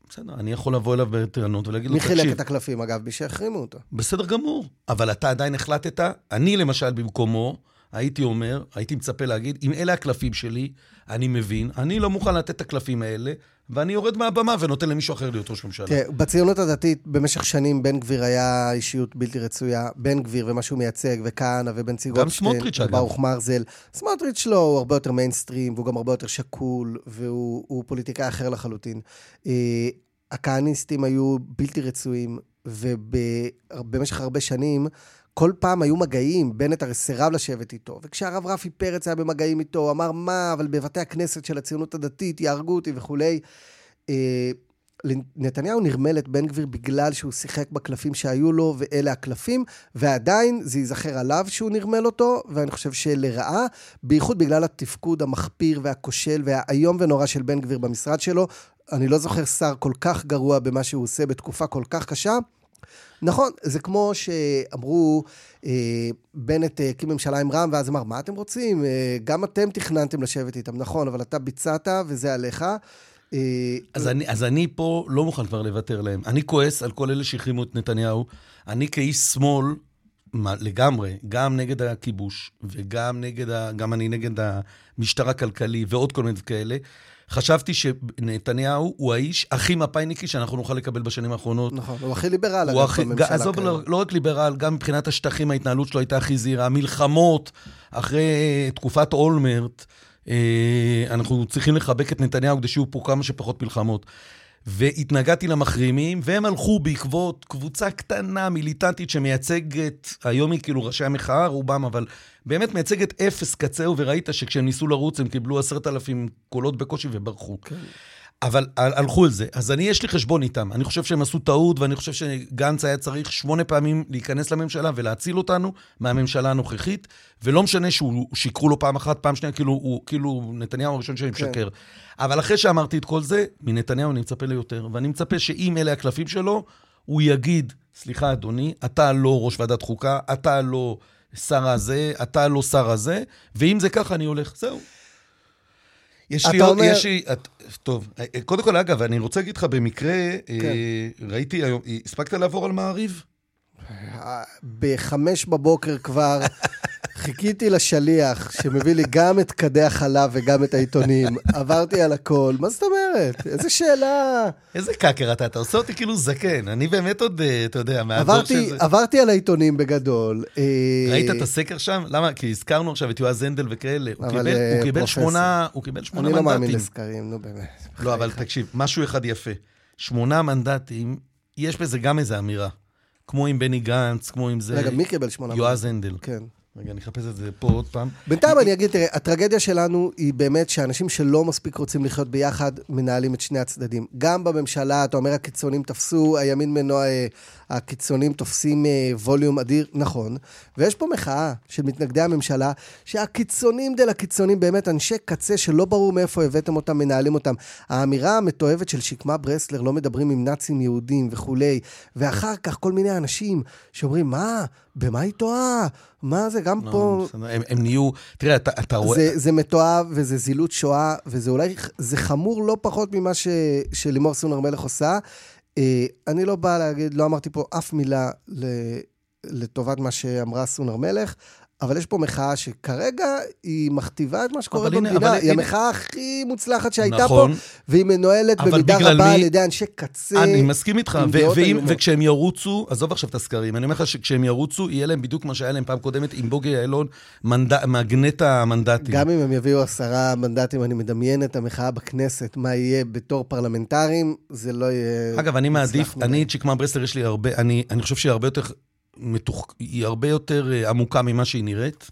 בסדר, אני יכול לבוא אליו בטענות ולהגיד לו, מי חילק תקשיב, את הקלפים, אגב? מי שהחרימו אותו. בסדר גמור, אבל אתה עדיין החלטת, אני למשל במקומו, הייתי אומר, הייתי מצפה להגיד, אם אלה הקלפים שלי, אני מבין, אני לא מוכן לתת את הקלפים האלה, ואני יורד מהבמה ונותן למישהו אחר להיות ראש ממשלה. תראה, בציונות הדתית, במשך שנים, בן גביר היה אישיות בלתי רצויה. בן גביר ומה שהוא מייצג, וכהנא ובנצי גם גופשטיין. וברוך מרזל. סמוטריץ' לא, הוא הרבה יותר מיינסטרים, והוא גם הרבה יותר שקול, והוא הוא פוליטיקאי אחר לחלוטין. אה, הכהניסטים היו בלתי רצויים, ובמשך הרבה שנים, כל פעם היו מגעים, בנט הרי סירב לשבת איתו. וכשהרב רפי פרץ היה במגעים איתו, הוא אמר, מה, אבל בבתי הכנסת של הציונות הדתית יהרגו אותי וכולי. אה, נתניהו נרמל את בן גביר בגלל שהוא שיחק בקלפים שהיו לו, ואלה הקלפים, ועדיין זה ייזכר עליו שהוא נרמל אותו, ואני חושב שלרעה, בייחוד בגלל התפקוד המחפיר והכושל והאיום ונורא של בן גביר במשרד שלו. אני לא זוכר שר כל כך גרוע במה שהוא עושה בתקופה כל כך קשה. נכון, זה כמו שאמרו, אה, בנט אה, הקים ממשלה עם רע"מ, ואז אמר, מה אתם רוצים? אה, גם אתם תכננתם לשבת איתם, נכון, אבל אתה ביצעת וזה עליך. אה, אז אני, אז אני פה לא מוכן כבר לוותר להם. אני כועס על כל אלה שהחרימו את נתניהו. אני כאיש שמאל, מה, לגמרי, גם נגד הכיבוש, וגם נגד, ה, גם אני נגד המשטר הכלכלי ועוד כל מיני כאלה. חשבתי שנתניהו הוא האיש הכי מפאיניקי שאנחנו נוכל לקבל בשנים האחרונות. נכון, הוא הכי ליברל, הוא הכי, עזוב. לא, לא רק ליברל, גם מבחינת השטחים ההתנהלות שלו הייתה הכי זהירה. מלחמות, אחרי תקופת אולמרט, אה, אנחנו צריכים לחבק את נתניהו כדי שיהיו פה כמה שפחות מלחמות. והתנגדתי למחרימים, והם הלכו בעקבות קבוצה קטנה, מיליטנטית, שמייצגת, היום היא כאילו ראשי המחאה, רובם, אבל באמת מייצגת אפס קצהו, וראית שכשהם ניסו לרוץ, הם קיבלו עשרת אלפים קולות בקושי וברחו. כן. אבל הל- הלכו על זה. אז אני, יש לי חשבון איתם. אני חושב שהם עשו טעות, ואני חושב שגנץ היה צריך שמונה פעמים להיכנס לממשלה ולהציל אותנו מהממשלה הנוכחית, ולא משנה שהוא שיקרו לו פעם אחת, פעם שנייה, כאילו, הוא, כאילו נתניהו הראשון שמשקר. אבל אחרי שאמרתי את כל זה, מנתניהו אני מצפה ליותר. ואני מצפה שאם אלה הקלפים שלו, הוא יגיד, סליחה, אדוני, אתה לא ראש ועדת חוקה, אתה לא שר הזה, אתה לא שר הזה, ואם זה ככה, אני הולך. זהו. יש לי אומר- יש לי, את, טוב, אה, קודם כל, אגב, אני רוצה להגיד לך, במקרה, כן. אה, ראיתי היום, הספקת לעבור על מעריב? בחמש בבוקר כבר (laughs) חיכיתי לשליח שמביא לי גם את כדי החלב וגם את העיתונים. עברתי על הכל, מה זאת אומרת? איזה שאלה. איזה קאקר אתה, אתה עושה אותי כאילו זקן. אני באמת עוד, אה, אתה יודע, מהדור שזה... עברתי על העיתונים בגדול. אה, ראית את הסקר שם? למה? כי הזכרנו עכשיו את יועז הנדל וכאלה. הוא קיבל- אה, הוא קיבל. שמונה הוא קיבל שמונה אני לא מאמין מנדטים. לסקרים, נו באמת. לא, אבל תקשיב, משהו אחד יפה. שמונה מנדטים, יש בזה גם איזו אמירה. כמו עם בני גנץ, כמו עם זה... רגע, מי קיבל שמונה? יועז הנדל. כן. רגע, אני אחפש את זה פה עוד פעם. בינתיים אני אגיד, תראה, הטרגדיה שלנו היא באמת שאנשים שלא מספיק רוצים לחיות ביחד, מנהלים את שני הצדדים. גם בממשלה, אתה אומר, הקיצונים תפסו, הימין מנוע, אה, הקיצונים תופסים אה, ווליום אדיר, נכון. ויש פה מחאה של מתנגדי הממשלה, שהקיצונים דל הקיצונים, באמת אנשי קצה שלא ברור מאיפה הבאתם אותם, מנהלים אותם. האמירה המתועבת של שקמה ברסלר, לא מדברים עם נאצים יהודים וכולי, ואחר כך כל מיני אנשים שאומרים, מה, במה היא טועה? מה זה, גם לא, פה... בסדר, הם, הם נהיו... תראה, אתה, אתה רואה... זה, זה מתועב וזה זילות שואה, וזה אולי, זה חמור לא פחות ממה ש, שלימור סון הר מלך עושה. אה, אני לא בא להגיד, לא אמרתי פה אף מילה ל, לטובת מה שאמרה סון הר מלך, אבל יש פה מחאה שכרגע היא מכתיבה את מה שקורה הנה, במדינה. אבל היא הנה- המחאה הכי מוצלחת שהייתה נכון. פה, והיא מנוהלת במידה רבה מי- על ידי אנשי קצה. אני מסכים איתך, ו- ואם. וכשהם ירוצו, עזוב עכשיו את הסקרים, אני אומר לך שכשהם ירוצו, יהיה להם בדיוק מה שהיה להם פעם קודמת עם בוגי יעלון, מנד... מגנט המנדטים. גם אם הם יביאו עשרה מנדטים, אני מדמיין את המחאה בכנסת, מה יהיה בתור פרלמנטרים, זה לא יהיה... אגב, אני מעדיף. אני את שקמה ברסלר יש לי הרבה, אני, אני חושב שהיא הרבה יותר מתוח, היא הרבה יותר אה, עמוקה ממה שהיא נראית,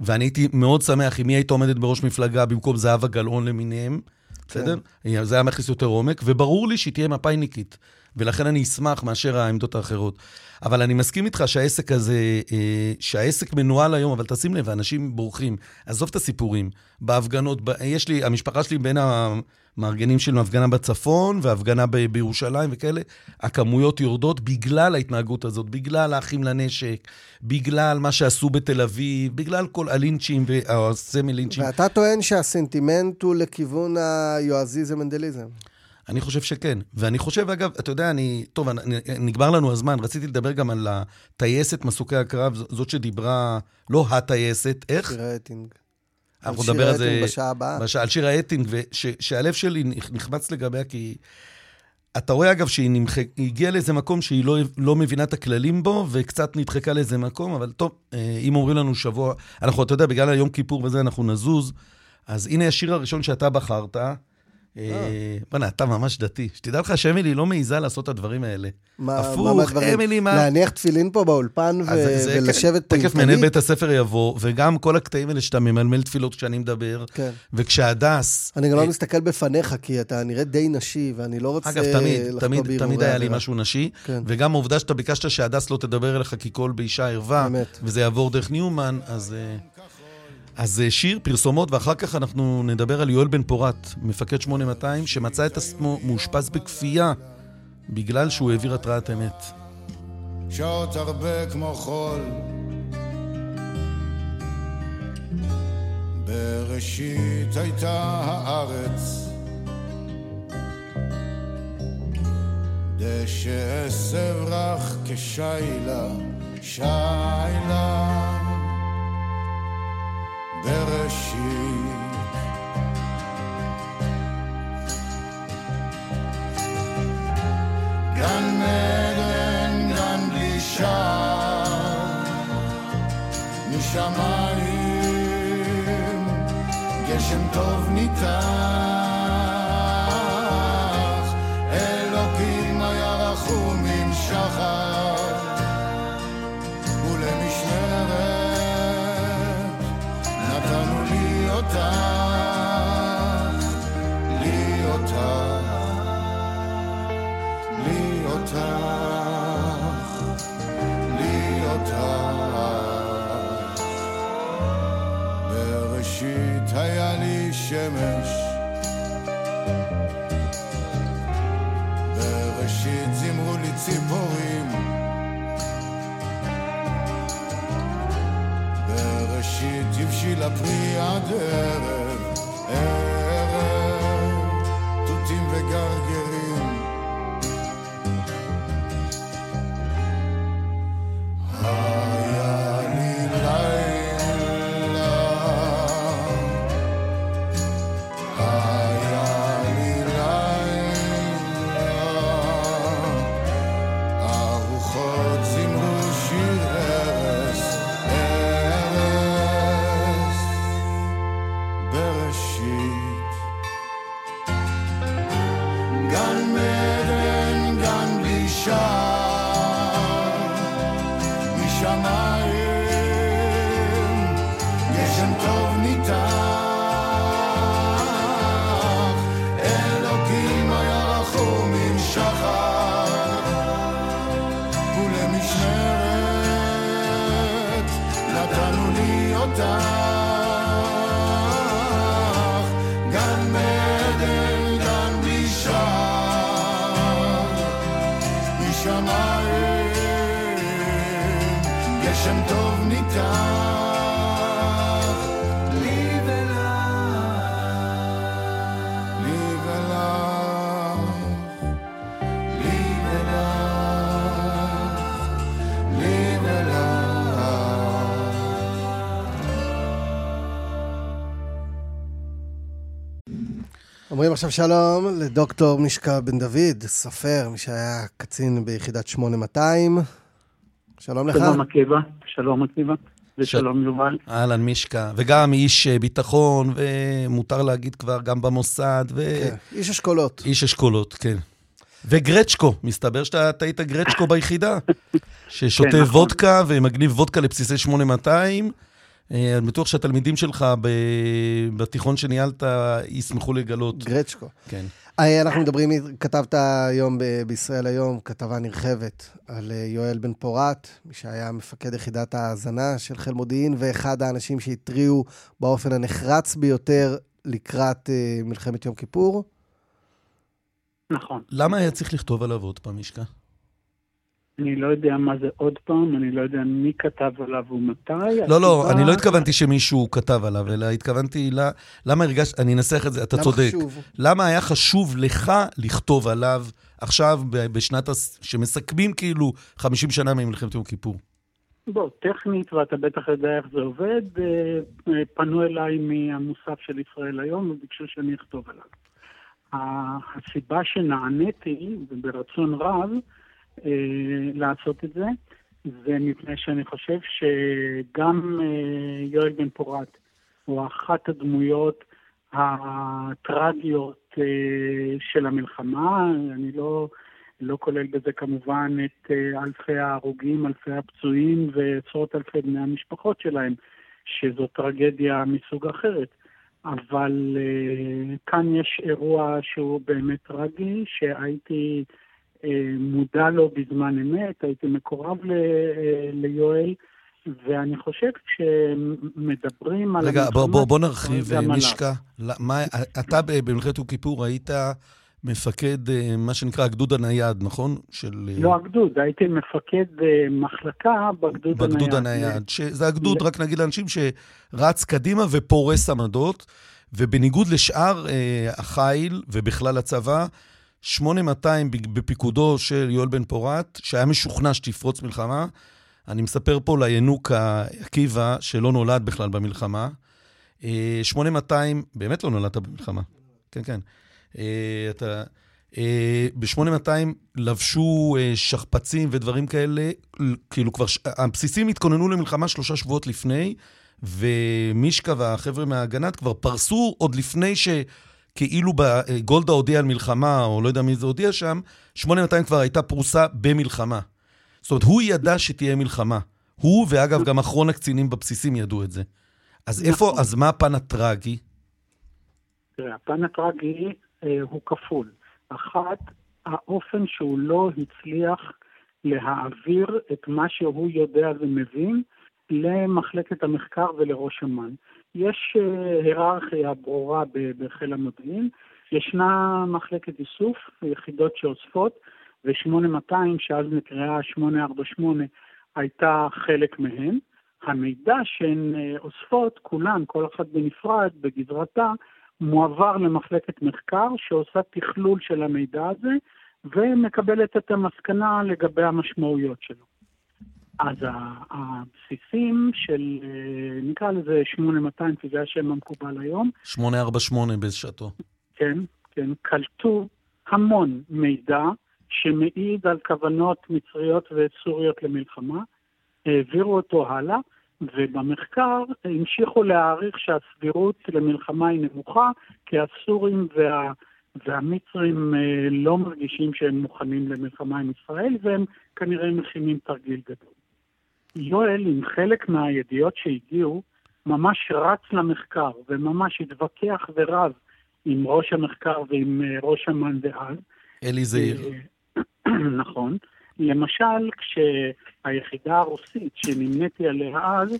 ואני הייתי מאוד שמח אם היא הייתה עומדת בראש מפלגה במקום זהבה גלאון למיניהם, בסדר? זה היה מכניס יותר עומק, וברור לי שהיא תהיה מפאיניקית, ולכן אני אשמח מאשר העמדות האחרות. אבל אני מסכים איתך שהעסק הזה, אה, שהעסק מנוהל היום, אבל תשים לב, אנשים בורחים. עזוב את הסיפורים. בהפגנות, יש לי, המשפחה שלי בין המארגנים שלנו, הפגנה בצפון והפגנה ב, בירושלים וכאלה, הכמויות יורדות בגלל ההתנהגות הזאת, בגלל האחים לנשק, בגלל מה שעשו בתל אביב, בגלל כל הלינצ'ים והסמל לינצ'ים. ואתה טוען שהסנטימנט הוא לכיוון היועזיזם מנדליזם. אני חושב שכן. ואני חושב, אגב, אתה יודע, אני... טוב, אני, נגמר לנו הזמן, רציתי לדבר גם על הטייסת מסוקי הקרב, זאת שדיברה, לא הטייסת, איך? שירה אטינג. אנחנו נדבר על זה... בשעה הבאה. בשעה, על שירה אטינג, שהלב שלי נחמץ לגביה, כי... אתה רואה, אגב, שהיא נמח... הגיעה לאיזה מקום שהיא לא, לא מבינה את הכללים בו, וקצת נדחקה לאיזה מקום, אבל טוב, אה, אם אומרים לנו שבוע... אנחנו, אתה יודע, בגלל היום כיפור וזה, אנחנו נזוז. אז הנה השיר הראשון שאתה בחרת. אה, בוא'נה, אתה ממש דתי. שתדע לך שאמילי לא מעיזה לעשות את הדברים האלה. מה- מה הפוך, מהדברים? אמילי, מה... להניח תפילין פה באולפן ו- זה- זה- ולשבת כן, תכף פינטנית? מנהל בית הספר יבוא, וגם כל הקטעים האלה שאתה ממלמל תפילות כשאני מדבר, כן. וכשהדס... אני גם לא אה, מסתכל בפניך, כי אתה נראה די נשי, ואני לא רוצה אגב, תמיד, תמיד, תמיד היה לי. משהו נשי, כן. וגם העובדה שאתה ביקשת שהדס לא תדבר אליך כי כל באישה ערווה. וזה יעבור דרך ניומן, אז... אז אה, שיר, פרסומות, ואחר כך אנחנו נדבר על יואל בן פורת, מפקד 8200, שמצא את עצמו מאושפז בכפייה בגלל שהוא העביר התרעת אמת. שעות הרבה כמו חול. בראשית הייתה הארץ, דשא עשב רך כשיילה, שיילה. בראשית גן עדן, גן בלי שער, משמיים גשם טוב ניתח, לי שמש, בראשית זימרו לי ציפורים, בראשית הבשילה פרי ערב, אומרים עכשיו שלום לדוקטור מישקה בן דוד, סופר, מי שהיה קצין ביחידת 8200. שלום לך. שלום עקיבא, שלום עקיבא, ושלום יובל. אהלן, מישקה. וגם איש אה, ביטחון, ומותר להגיד כבר, גם במוסד, כן, איש אשכולות. ואיש אשכולות, כן. וגרצ'קו, מסתבר שאתה אתה היית גרצ'קו ביחידה, (laughs) ששותה כן, נכון. וודקה ומגניב וודקה לבסיסי 8200. אה, אני בטוח שהתלמידים שלך בתיכון שניהלת ישמחו לגלות. גרצ'קו. כן. אה, אנחנו מדברים, כתבת היום ב- בישראל היום כתבה נרחבת על אה, יואל בן פורת, מי שהיה מפקד יחידת ההאזנה של חיל מודיעין, ואחד האנשים שהתריעו באופן הנחרץ ביותר לקראת מלחמת יום כיפור. נכון. למה היה צריך לכתוב עליו עוד פעם, מישקה? אני לא יודע מה זה עוד פעם, אני לא יודע מי כתב עליו ומתי. לא, לא, הסיבה- אני לא התכוונתי שמישהו כתב עליו, אלא התכוונתי, למה הרגשת, אני אנסח את זה, אתה למה צודק. חשוב? למה היה חשוב לך לכתוב עליו עכשיו, ב- בשנת, הס- שמסכמים כאילו 50 שנה ממלחמת יום כיפור? בוא, טכנית, ואתה בטח יודע איך זה עובד, אה, אה, פנו אליי מהמוסף של ישראל היום וביקשו שאני אכתוב עליו. ה- הסיבה שנעניתי, וברצון רב, לעשות את זה, זה מפני שאני חושב שגם אה, יואל בן פורת הוא אחת הדמויות הטרגיות אה, של המלחמה. אני לא, לא כולל בזה כמובן את אה, אלפי ההרוגים, אלפי הפצועים ועשרות אלפי בני המשפחות שלהם, שזו טרגדיה מסוג אחרת. אבל אה, כאן יש אירוע שהוא באמת טרגי, שהייתי אה, מודע לו בזמן אמת, הייתי מקורב ל, אה, ליואל, ואני חושב כשמדברים על רגע, בוא, בוא, בוא נרחיב. מישקה. ל- מה- אתה במלחמת יום כיפור היית מפקד, אה, מה שנקרא, הגדוד הנייד, נכון? של... אה, לא הגדוד, הייתי מפקד אה, מחלקה בגדוד הנייד. בגדוד הנייד, שזה הגדוד, רק נגיד לאנשים, שרץ קדימה ופורס עמדות, ובניגוד לשאר אה, החיל ובכלל הצבא, 8200 ב- בפיקודו של יואל בן פורת, שהיה משוכנע שתפרוץ מלחמה. אני מספר פה לינוק עקיבא, שלא נולד בכלל במלחמה. אה, 8200, באמת לא נולדת במלחמה. כן, כן. אה, אתה... אה, ב-8200 לבשו אה, שכפ"צים ודברים כאלה, כאילו כבר, ש- הבסיסים התכוננו למלחמה שלושה שבועות לפני, ומישקה והחבר'ה מההגנת כבר פרסו עוד לפני שכאילו אה, גולדה הודיעה על מלחמה, או לא יודע מי זה הודיע שם, 8200 כבר הייתה פרוסה במלחמה. זאת אומרת, הוא ידע שתהיה מלחמה. הוא, ואגב, גם אחרון הקצינים בבסיסים ידעו את זה. אז איפה, נכון. אז מה הפן הטרגי? תראה, הפן הטרגי אה, הוא כפול. אחת, האופן שהוא לא הצליח להעביר את מה שהוא יודע ומבין למחלקת המחקר ולראש אמ"ן. יש אה, היררכיה ברורה בחיל המודיעין, ישנה מחלקת איסוף, יחידות שאוספות, ו-8200, שאז נקראה 848, הייתה חלק מהן. המידע שהן אה, אוספות, כולן, כל אחת בנפרד, בגזרתה, מועבר למחלקת מחקר שעושה תכלול של המידע הזה ומקבלת את המסקנה לגבי המשמעויות שלו. אז הבסיסים של, אה, נקרא לזה 8200, כי זה השם המקובל היום, 848 בשעתו. כן, כן, קלטו המון מידע שמעיד על כוונות מצריות וסוריות למלחמה, העבירו אותו הלאה, ובמחקר המשיכו להעריך שהסבירות למלחמה היא נמוכה, כי הסורים וה, והמצרים אה, לא מרגישים שהם מוכנים למלחמה עם ישראל, והם כנראה מכינים תרגיל גדול. יואל, עם חלק מהידיעות שהגיעו, ממש רץ למחקר, וממש התווכח ורב עם ראש המחקר ועם אה, ראש אמ"ן דאז. אלי זעיר. אה, (clears throat) נכון. למשל, כשהיחידה הרוסית שנמניתי עליה אז,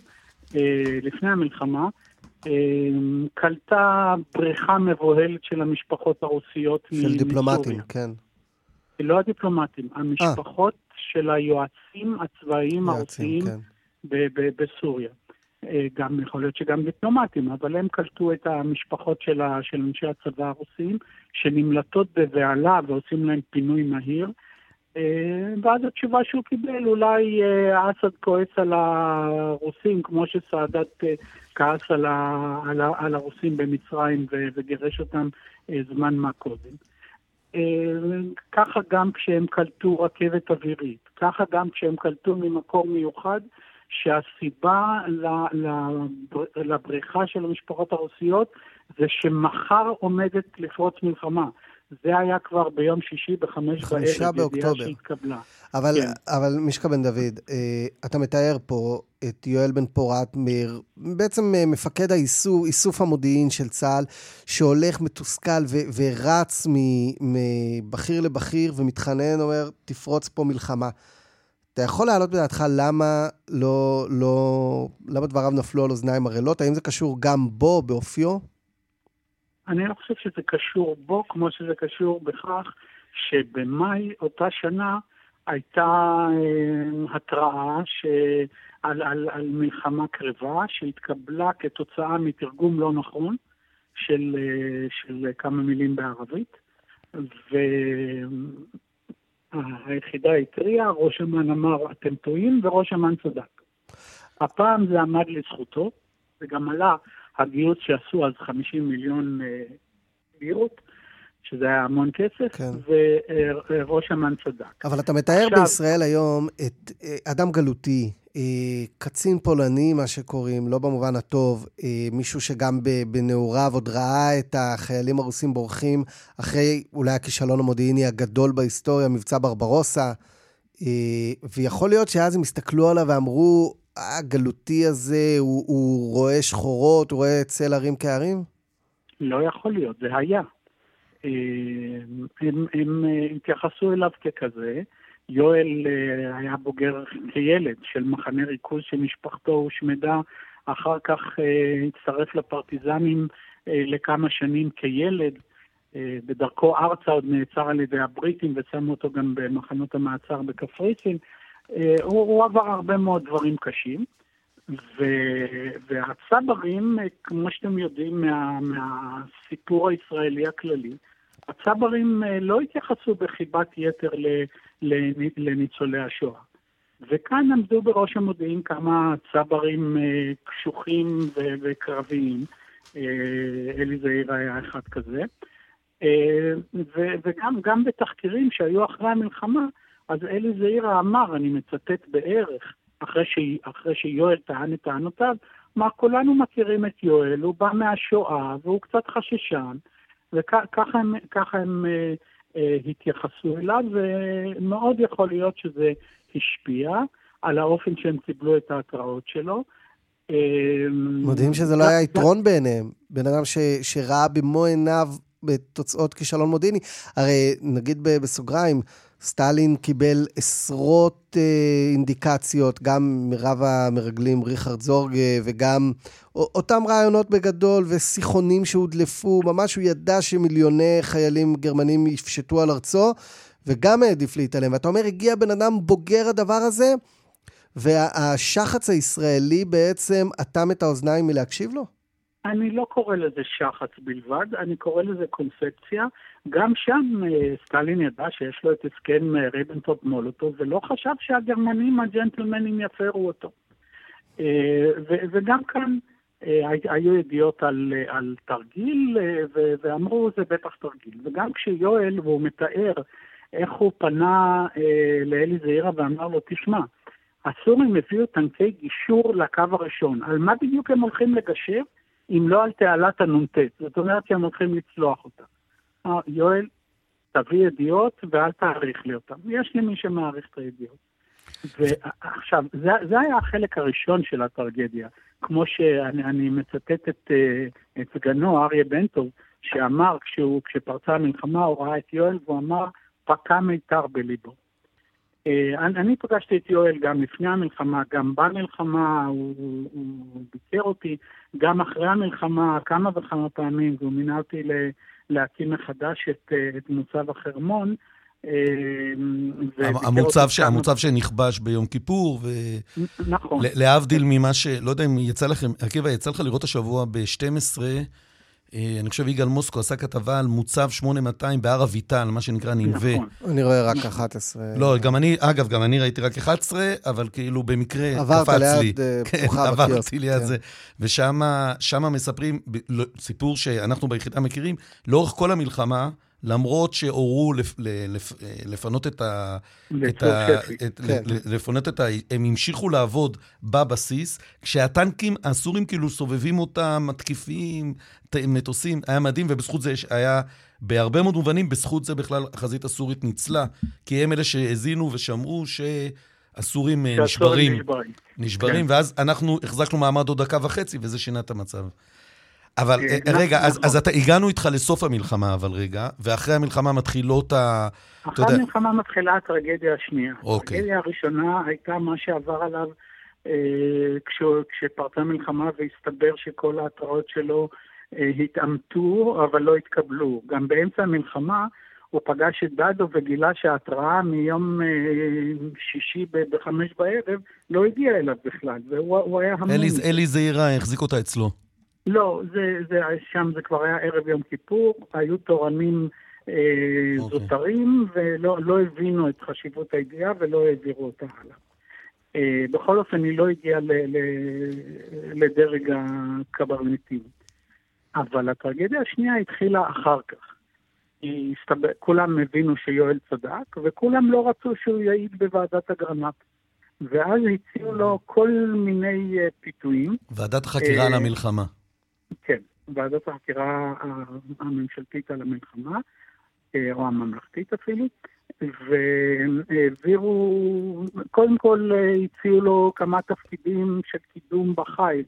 לפני המלחמה, קלטה בריכה מבוהלת של המשפחות הרוסיות של. דיפלומטים, כן. לא הדיפלומטים, המשפחות 아. של היועצים הצבאיים הרוסיים כן. בסוריה. אה, גם יכול להיות שגם דיפלומטים, אבל הם קלטו את המשפחות של, ה, של אנשי הצבא הרוסים, שנמלטות בבהלה ועושים להם פינוי מהיר. אה, ואז התשובה שהוא קיבל, אולי אה, אסד כועס על הרוסים, כמו שסאדאת כעס על, ה, על, ה, על הרוסים במצרים וגירש אותם זמן מה קודם. ככה גם כשהם קלטו רכבת אווירית, ככה גם כשהם קלטו ממקור מיוחד שהסיבה לבריחה של המשפחות הרוסיות זה שמחר עומדת לפרוץ מלחמה. זה היה כבר ביום שישי בחמש בערב, ידיעה שהתקבלה. אבל, כן. אבל מישקה בן דוד, אה, אתה מתאר פה את יואל בן פורת, מיר, בעצם אה, מפקד האיסוף, איסוף המודיעין של צה"ל, שהולך מתוסכל ו, ורץ מבכיר לבכיר ומתחנן, אומר, תפרוץ פה מלחמה. אתה יכול להעלות בדעתך למה לא, לא, למה דבריו נפלו על אוזניים ערלות? האם זה קשור גם בו, באופיו? אני לא חושב שזה קשור בו, כמו שזה קשור בכך שבמאי אותה שנה הייתה אה, התראה ש... על, על, על מלחמה קרבה שהתקבלה כתוצאה מתרגום לא נכון של, אה, של כמה מילים בערבית. ו... היחידה התריעה, ראש אמ"ן אמר אתם טועים וראש אמ"ן צדק. הפעם זה עמד לזכותו, וגם עלה הגיוס שעשו אז 50 מיליון אה, לירות, שזה היה המון כסף, כן. וראש אמ"ן צדק. אבל אתה מתאר עכשיו... בישראל היום את אה, אדם גלותי, אה, קצין פולני, מה שקוראים, לא במובן הטוב, מישהו שגם בנעוריו עוד ראה את החיילים הרוסים בורחים אחרי אולי הכישלון המודיעיני הגדול בהיסטוריה, מבצע ברברוסה, ויכול להיות שאז הם הסתכלו עליו ואמרו, הגלותי הזה, הוא, הוא רואה שחורות, הוא רואה צל הרים כהרים? לא יכול להיות, זה היה. הם, הם התייחסו אליו ככזה. יואל אה, היה בוגר כילד של מחנה ריכוז שמשפחתו הושמדה, אחר כך אה, הצטרף לפרטיזנים אה, לכמה שנים כילד. בדרכו ארצה עוד נעצר על ידי הבריטים ושמו אותו גם במחנות המעצר בקפריסין. הוא, הוא עבר הרבה מאוד דברים קשים. ו, והצברים, כמו שאתם יודעים מה, מהסיפור הישראלי הכללי, הצברים לא התייחסו בחיבת יתר לניצולי השואה. וכאן עמדו בראש המודיעין כמה צברים אה, קשוחים וקרביים, אה, אלי זעיר היה אחד כזה, אה, וגם בתחקירים שהיו אחרי המלחמה, אז אלי זעירה אמר, אני מצטט בערך, אחרי, ש... אחרי שיואל טען את טענותיו, אמר, כולנו מכירים את יואל, הוא בא מהשואה והוא קצת חששן, וככה הם, הם אה, התייחסו אליו, ומאוד יכול להיות שזה השפיע על האופן שהם קיבלו את ההתראות שלו. אה, מדהים שזה לא היה יתרון בעיניהם. בן אדם ש, שראה במו עיניו בתוצאות כישלון מודיעיני. הרי נגיד בסוגריים, סטלין קיבל עשרות אה, אינדיקציות, גם מרב המרגלים ריכרד זורגה, וגם אותם רעיונות בגדול, ושיחונים שהודלפו, ממש הוא ידע שמיליוני חיילים גרמנים יפשטו על ארצו, וגם העדיף להתעלם. ואתה אומר, הגיע בן אדם בוגר הדבר הזה, והשחץ הישראלי בעצם אטם את האוזניים מלהקשיב לו? אני לא קורא לזה שחץ בלבד, אני קורא לזה קונספציה. גם שם אה, סטלין ידע שיש לו את הסכם אה, ריבנטרופ מולוטוב, ולא חשב שהגרמנים הג'נטלמנים יפרו אותו. אה, וגם כאן היו ידיעות על, על תרגיל, ואמרו זה בטח תרגיל. וגם כשיואל, והוא מתאר איך הוא פנה לאלי זעירה ואמר לו, תשמע, הסורים הביאו טנקי גישור לקו הראשון. על מה בדיוק הם הולכים לגשר? אם לא על תעלת הנ"ט. זאת אומרת שהם הולכים לצלוח אותה. אה, יואל, תביא ידיעות ואל תעריך לי אותן. יש לי מי שמעריך את הידיעות. ועכשיו, זה, זה היה החלק הראשון של הטרגדיה. כמו שאני מצטט את, אה, את סגנו, אריה בנטוב, שאמר, כשהוא, כשפרצה המלחמה, הוא ראה את יואל והוא אמר, פקע מיתר בליבו. אה, אני פגשתי את יואל גם לפני המלחמה, גם במלחמה, הוא, הוא, הוא ביקר אותי, גם אחרי המלחמה כמה וכמה פעמים, והוא מינה אותי להקים מחדש את, אה, את מוצב החרמון. אה, המוצב, ש... המוצב שנכבש ביום כיפור, ו... נכון. להבדיל ממה ש... לא יודע אם יצא לכם, עקיבא, יצא לך לראות השבוע ב-12 אה, אני חושב יגאל מוסקו עשה כתבה על מוצב 8200 בהר אביטל, מה שנקרא ננבה. נכון. אני רואה רק 11. לא, גם אני, אגב, גם אני ראיתי רק 11, אבל כאילו במקרה קפץ לי. עברת ליד אה, (laughs) כן, פתוחה בקיוסק. כן, עברתי ליד זה. ושם מספרים, לא, סיפור שאנחנו ביחידה מכירים, לאורך כל המלחמה, למרות שהורו לפ, לפ, לפנות את ה... את ה את, כן. לפנות את ה... הם המשיכו לעבוד בבסיס, כשהטנקים הסורים כאילו סובבים אותם, מתקיפים, מטוסים, היה מדהים, ובזכות זה היה, בהרבה מאוד מובנים, בזכות זה בכלל החזית הסורית ניצלה, כי הם אלה שהאזינו ושמעו שהסורים אה, נשברים. נשברים, נשברים כן. ואז אנחנו החזקנו מעמד עוד דקה וחצי, וזה שינה את המצב. אבל אה, אה, רגע, אז, הגענו איתך לסוף המלחמה, אבל רגע, ואחרי המלחמה מתחילות ה... אחרי המלחמה מתחילה הטרגדיה השנייה. אוקיי. הטרגדיה הראשונה הייתה מה שעבר עליו אה, כש, כשפרצה מלחמה והסתבר שכל ההתראות שלו אה, התעמתו, אבל לא התקבלו. גם באמצע המלחמה הוא פגש את דדו וגילה שההתראה מיום שישי בחמש בערב לא הגיעה אליו בכלל, והוא היה המון. אלי זעירה החזיק אותה אצלו. לא, זה, זה, שם זה כבר היה ערב יום כיפור, היו תורנים אה, okay. אוקיי. זוטרים ולא לא הבינו את חשיבות הידיעה ולא העבירו אותה הלאה. אה, בכל אופן, היא לא הגיעה ל, ל, לדרג הקברניטים. אבל הטרגדיה השנייה התחילה אחר כך. הסתבר, כולם הבינו שיואל צדק, וכולם לא רצו שהוא יעיד בוועדת אגרנט. ואז הציעו לו כל מיני uh, פיתויים. ועדת חקירה על המלחמה. כן, ועדת החקירה הממשלתית על המלחמה, אה, או הממלכתית אפילו, והעבירו, קודם כל אה, הציעו לו כמה תפקידים של קידום בחיל,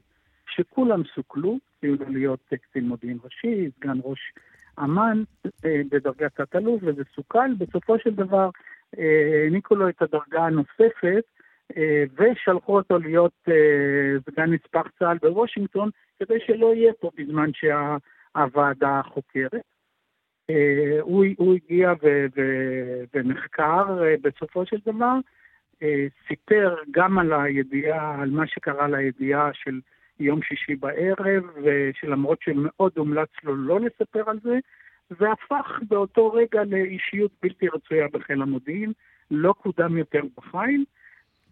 שכולם סוכלו, הציעו לו להיות קצין מודיעין ראשי, סגן ראש אמ"ן אה, בדרגת תת-אלוף, וזה סוכל. בסופו של דבר העניקו לו את הדרגה הנוספת, ושלחו אותו להיות אה, סגן נספח צה"ל בוושינגטון, כדי שלא יהיה פה בזמן שהוועדה חוקרת. אה, הוא, הוא הגיע ונחקר בסופו של דבר, סיפר גם על הידיעה, על מה שקרה לידיעה של יום שישי בערב, שלמרות שמאוד הומלץ לו לא לספר על זה, והפך באותו רגע לאישיות בלתי רצויה בחיל המודיעין, לא קודם יותר בחיל.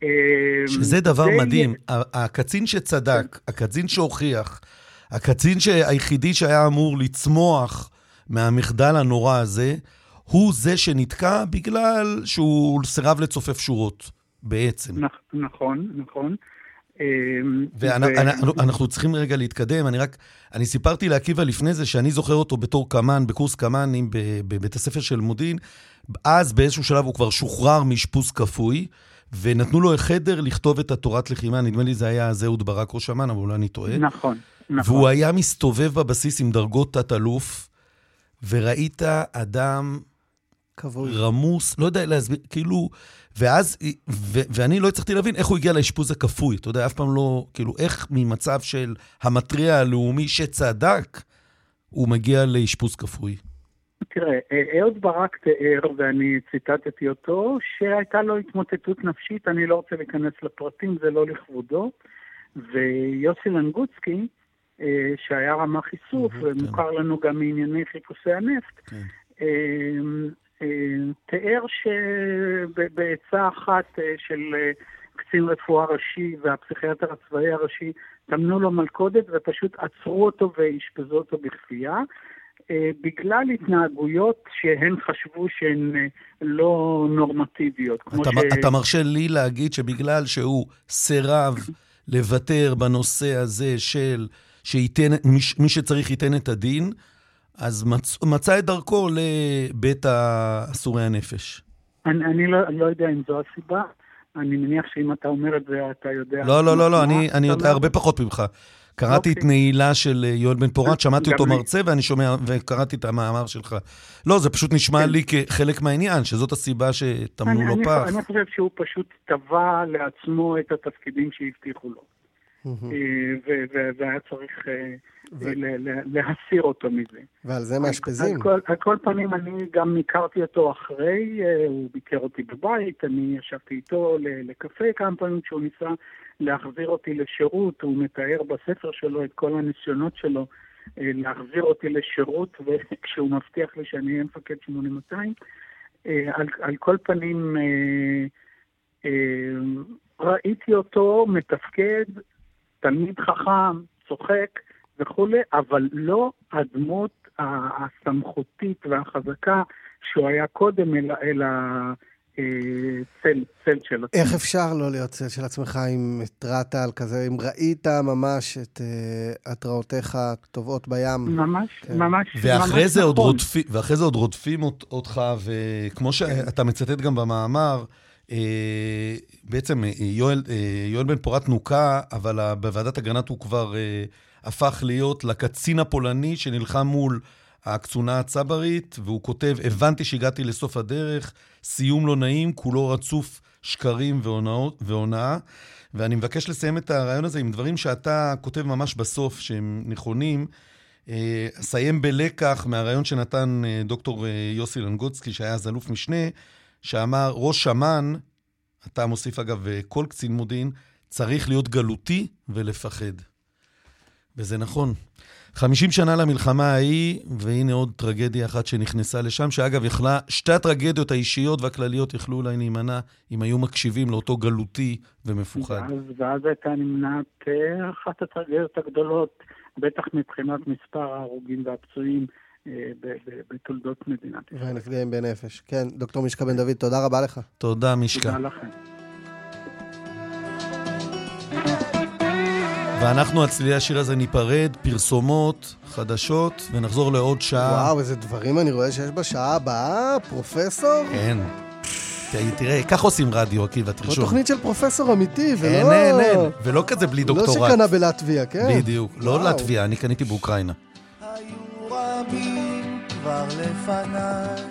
אמ, שזה דבר זה מדהים. יהיה... הקצין שצדק, הקצין שהוכיח, הקצין היחידי שהיה אמור לצמוח מהמחדל הנורא הזה, הוא זה שנתקע בגלל שהוא סירב לצופף שורות, בעצם. נכון, נכון. ואנחנו צריכים רגע להתקדם, אני רק, אני סיפרתי לעקיבא לפני זה שאני זוכר אותו בתור קמ"ן, בקורס קמ"נים בבית הספר של מודיעין, אז באיזשהו שלב הוא כבר שוחרר מאשפוז כפוי, ונתנו לו חדר לכתוב את התורת לחימה, נדמה לי זה היה אז אהוד ברק ראש אמ"ן, אבל אולי אני טועה. נכון, נכון. והוא היה מסתובב בבסיס עם דרגות תת-אלוף, וראית אדם כבוד. רמוס, לא יודע להסביר, כאילו, ואז, ו, ואני לא הצלחתי להבין איך הוא הגיע לאשפוז הכפוי, אתה יודע, אף פעם לא, כאילו, איך ממצב של המטריה הלאומי שצדק, הוא מגיע לאשפוז כפוי. תראה, אהוד ברק תיאר, ואני ציטטתי אותו, שהייתה לו התמוטטות נפשית, אני לא רוצה להיכנס לפרטים, זה לא לכבודו. ויוסי לנגוצקי, אה, שהיה רמ"ח איסוף, ומוכר כן. לנו גם מענייני חיפושי הנפט, כן. אה, אה, תיאר שבעצה אחת של קצין רפואה ראשי והפסיכיאטר הצבאי הראשי, טמנו לו מלכודת ופשוט עצרו אותו ואשפזו אותו בכפייה. אה, בגלל התנהגויות שהן חשבו שהן אה, לא נורמטיביות. אתה, ש... אתה מרשה לי להגיד שבגלל שהוא סירב לוותר בנושא הזה של שייתן, מי, מי שצריך ייתן את הדין, אז מצ, מצא את דרכו לבית אסורי הנפש. אני, אני לא, לא יודע אם זו הסיבה. אני מניח שאם אתה אומר את זה, אתה יודע... לא, לא, לא, לא, אני, אני יודע הרבה פחות ממך. קראתי את אוקיי. נעילה של אה, יואל בן פורת, (clears throat) שמעתי אותו לי. מרצה ואני שומע, וקראתי את המאמר שלך. לא, זה פשוט נשמע כן. לי כחלק מהעניין, שזאת הסיבה שטמנו לו פח. אני חושב שהוא פשוט טבע לעצמו את התפקידים שהבטיחו לו. אה, והיה צריך אה, להסיר אותו מזה. ועל זה מאשפזים. על כל, על כל פנים, אני גם הכרתי אותו אחרי, הוא ביקר אותי בבית, אני ישבתי איתו לקפה כמה פעמים כשהוא ניסה להחזיר אותי לשירות, הוא מתאר בספר שלו את כל הניסיונות שלו אה, להחזיר אותי לשירות, וכשהוא מבטיח לי שאני אהיה מפקד 8200. אה, על, על כל פנים, אה, ראיתי אותו מתפקד, תלמיד חכם, צוחק וכולי, אבל לא הדמות הסמכותית והחזקה שהוא היה קודם, אלא, אה, צל, צל של עצמו. איך אפשר לא להיות צל של עצמך אם התרעת על כזה, אם ראית ממש את uh, התראותיך טובעות בים? ממש, כן. ממש, ואחרי ממש זה, עוד נכון. רודפים, ואחרי זה עוד רודפים אות- אותך, וכמו שאתה מצטט גם במאמר, אה, בעצם אה, יואל, אה, יואל בן פורת נוקה, אבל ה- בוועדת אגרנט הוא כבר אה, הפך להיות לקצין הפולני שנלחם מול הקצונה הצברית, והוא כותב, הבנתי שהגעתי לסוף הדרך, סיום לא נעים, כולו רצוף שקרים והונאה. ואני מבקש לסיים את הרעיון הזה עם דברים שאתה כותב ממש בסוף, שהם נכונים. אה, אסיים בלקח מהרעיון שנתן אה, דוקטור אה, יוסי לנגוצקי, שהיה אז אלוף משנה, שאמר, ראש אמ"ן, אתה מוסיף אגב, כל קצין מודיעין, צריך להיות גלותי ולפחד. וזה נכון. 50 שנה למלחמה ההיא, והנה עוד טרגדיה אחת שנכנסה לשם, שאגב, יכלה, שתי הטרגדיות האישיות והכלליות יכלו אולי להימנע אם היו מקשיבים לאותו גלותי ומפוחד. ואז, ואז הייתה נמנעת אה, אחת הטרגדיות הגדולות, בטח מבחינת מספר ההרוגים והפצועים אה, בתולדות מדינת ישראל. והנפגעים בנפש. כן, דוקטור מישקה בן דוד, תודה רבה לך. תודה, משקה. תודה לכם. ואנחנו על צלילי השיר הזה ניפרד, פרסומות, חדשות, ונחזור לעוד שעה. וואו, איזה דברים אני רואה שיש בשעה הבאה, פרופסור? כן. תראה, כך עושים רדיו, עקיבא, זו תרשום. תוכנית של פרופסור אמיתי, ולא... אין, אין, אין. ולא כזה בלי לא דוקטורט. שקנה בלטביה, כן? בדיוק. לא. לטביה, אני קניתי באוקראינה. היו רבים כבר לפניי,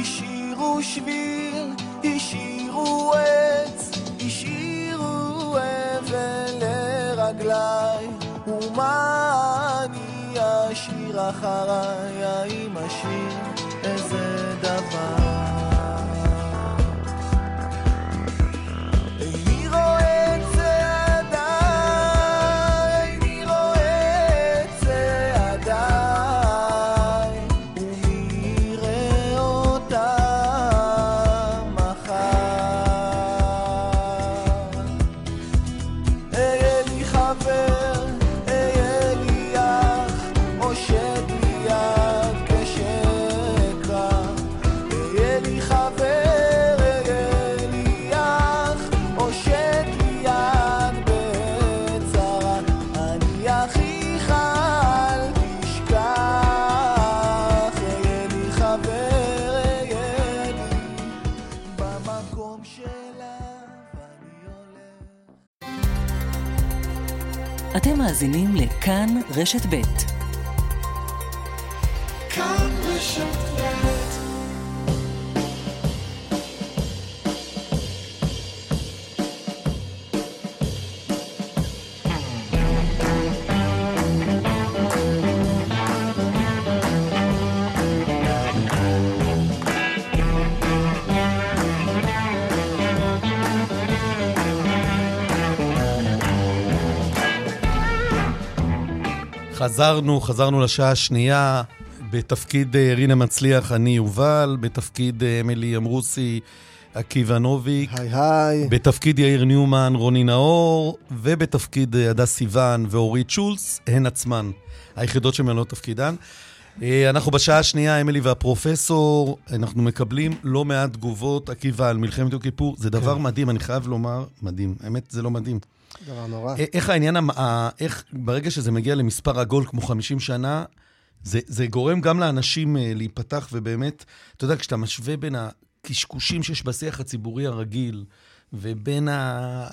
השאירו שביל, השאירו עץ, השאירו אבל לרגליי, ומה אני אשאיר אחריי, האם אשאיר איזה דבר? מאזינים לכאן רשת ב'. חזרנו, חזרנו לשעה השנייה. בתפקיד אה, רינה מצליח, אני יובל, בתפקיד אה, אמילי אמרוסי, עקיבא נוביק, היי היי. בתפקיד יאיר ניומן, רוני נאור, ובתפקיד אה, הדס סיוון ואורית שולץ, הן עצמן, היחידות שמלאות תפקידן. אנחנו בשעה השנייה, אמילי והפרופסור, אנחנו מקבלים לא מעט תגובות, עקיבא, על מלחמת יום כיפור. זה דבר מדהים, אני חייב לומר, מדהים. האמת, זה לא מדהים. דבר נורא. א- איך העניין, איך ברגע שזה מגיע למספר עגול כמו 50 שנה, זה, זה גורם גם לאנשים אה, להיפתח, ובאמת, אתה יודע, כשאתה משווה בין הקשקושים שיש בשיח הציבורי הרגיל, ובין ה...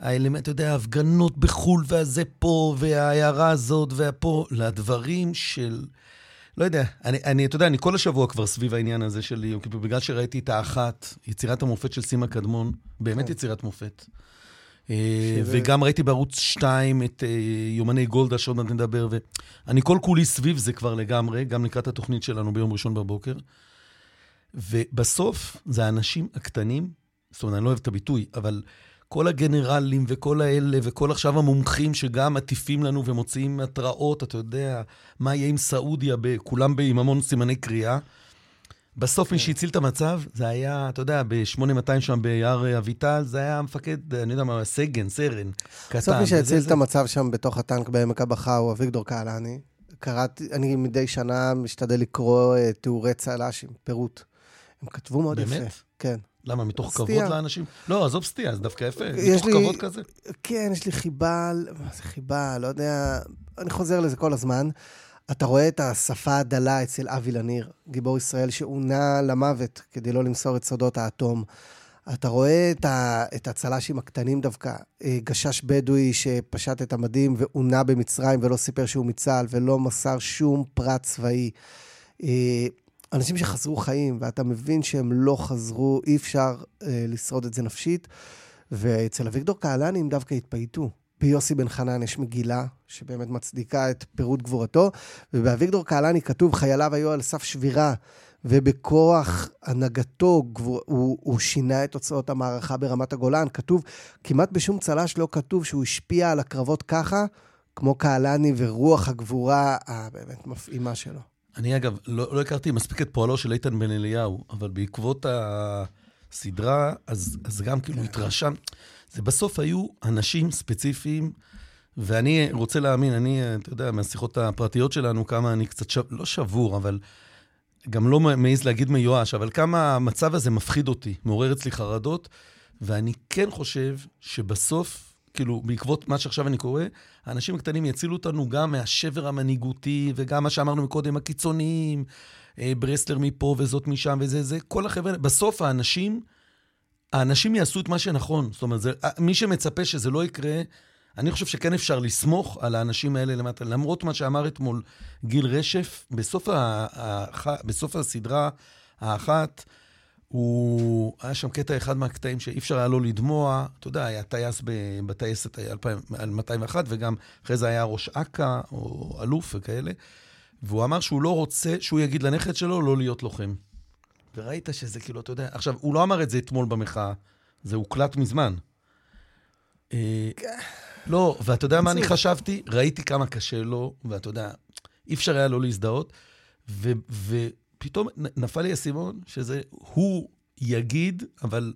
האלמנט, אתה יודע, ההפגנות בחו"ל, והזה פה, וההערה הזאת, והפה, לדברים של... לא יודע, אני, אני, אתה יודע, אני כל השבוע כבר סביב העניין הזה של יום כיפור, בגלל שראיתי את האחת, יצירת המופת של סימה קדמון, באמת כן. יצירת מופת. אה, וגם ראיתי בערוץ 2 את אה, יומני גולדה, שעוד מעט נדבר, ואני כל כולי סביב זה כבר לגמרי, גם לקראת התוכנית שלנו ביום ראשון בבוקר. ובסוף, זה האנשים הקטנים, זאת אומרת, אני לא אוהב את הביטוי, אבל כל הגנרלים וכל האלה, וכל עכשיו המומחים שגם מטיפים לנו ומוציאים התראות, אתה יודע, מה יהיה עם סעודיה, כולם עם המון סימני קריאה. בסוף מי שהציל את המצב, זה היה, אתה יודע, ב-8200 שם ביער אביטל, זה היה המפקד, אני יודע מה, סגן, סרן, קטן. בסוף מי שהציל את המצב שם בתוך הטנק בעמק הבכר הוא אביגדור קהלני. קראתי, אני מדי שנה משתדל לקרוא אה, תיאורי צל"שים, פירוט. הם כתבו מאוד יפה. באמת? כן. למה, מתוך סטייה. כבוד לאנשים? לא, עזוב סטייה, זה דווקא יפה, מתוך לי- כבוד כזה. כן, יש לי חיבה, מה זה חיבה? לא יודע, אני חוזר לזה כל הזמן. אתה רואה את השפה הדלה אצל אבי לניר, גיבור ישראל שעונה למוות כדי לא למסור את סודות האטום. אתה רואה את, ה, את הצל"שים הקטנים דווקא, אה, גשש בדואי שפשט את המדים ועונה במצרים ולא סיפר שהוא מצה"ל ולא מסר שום פרט צבאי. אה, אנשים שחזרו חיים, ואתה מבין שהם לא חזרו, אי אפשר אה, לשרוד את זה נפשית. ואצל אביגדור הם דווקא התפייטו. ביוסי בן חנן יש מגילה שבאמת מצדיקה את פירוט גבורתו, ובאביגדור קהלני כתוב, חייליו היו על סף שבירה, ובכוח הנהגתו גבור, הוא, הוא שינה את תוצאות המערכה ברמת הגולן. כתוב, כמעט בשום צל"ש לא כתוב שהוא השפיע על הקרבות ככה, כמו קהלני ורוח הגבורה הבאמת מפעימה שלו. אני אגב, לא, לא הכרתי מספיק את פועלו של איתן בן אליהו, אבל בעקבות הסדרה, אז, אז גם כאילו התרשם. זה בסוף היו אנשים ספציפיים, ואני רוצה להאמין, אני, אתה יודע, מהשיחות הפרטיות שלנו, כמה אני קצת, שב, לא שבור, אבל גם לא מעז להגיד מיואש, אבל כמה המצב הזה מפחיד אותי, מעורר אצלי חרדות, ואני כן חושב שבסוף, כאילו, בעקבות מה שעכשיו אני קורא, האנשים הקטנים יצילו אותנו גם מהשבר המנהיגותי, וגם מה שאמרנו מקודם, הקיצוניים, אה, ברסלר מפה וזאת משם וזה, זה, כל החבר'ה, בסוף האנשים, האנשים יעשו את מה שנכון. זאת אומרת, זה, אה, מי שמצפה שזה לא יקרה, אני חושב שכן אפשר לסמוך על האנשים האלה למטה. למרות מה שאמר אתמול גיל רשף, בסוף, ה, ה, בסוף הסדרה האחת, הוא... היה שם קטע אחד מהקטעים שאי אפשר היה לו לדמוע. אתה יודע, היה טייס בטייסת 201, וגם אחרי זה היה ראש אכ"א, או אלוף וכאלה. והוא אמר שהוא לא רוצה שהוא יגיד לנכד שלו לא להיות לוחם. וראית שזה כאילו, אתה יודע... עכשיו, הוא לא אמר את זה אתמול במחאה, זה הוקלט מזמן. אה, לא, ואתה יודע מה אני חשבתי? ראיתי כמה קשה לו, ואתה יודע, אי אפשר היה לא להזדהות, ו- ופתאום נפל לי האסימון שזה, הוא יגיד, אבל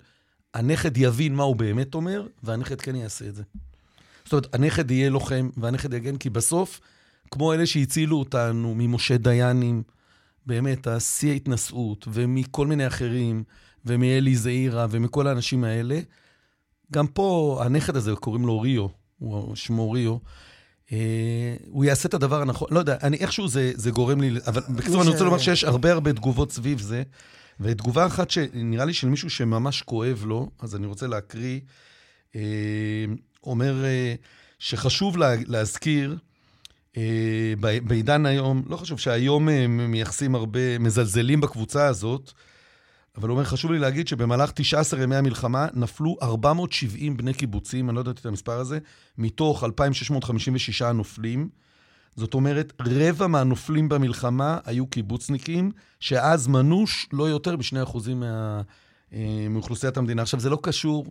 הנכד יבין מה הוא באמת אומר, והנכד כן יעשה את זה. זאת אומרת, הנכד יהיה לוחם, והנכד יגן, כי בסוף, כמו אלה שהצילו אותנו ממשה דיינים, באמת, השיא ההתנשאות, ומכל מיני אחרים, ומאלי זעירה, ומכל האנשים האלה, גם פה, הנכד הזה, קוראים לו ריו, הוא שמו ריו, אה, הוא יעשה את הדבר הנכון, לא יודע, אני, איכשהו זה, זה גורם לי, אבל בקיצור, אני רוצה לומר שיש הרבה הרבה תגובות סביב זה, ותגובה אחת שנראה לי של מישהו שממש כואב לו, אז אני רוצה להקריא, אה, אומר אה, שחשוב לה, להזכיר, בעידן היום, לא חשוב שהיום אה, מייחסים הרבה, מזלזלים בקבוצה הזאת, אבל הוא אומר, חשוב לי להגיד שבמהלך 19 ימי המלחמה נפלו 470 בני קיבוצים, אני לא יודעת את המספר הזה, מתוך 2,656 הנופלים. זאת אומרת, רבע מהנופלים במלחמה היו קיבוצניקים, שאז מנו ש- לא יותר מ-2% מה, אה, מאוכלוסיית המדינה. עכשיו, זה לא קשור,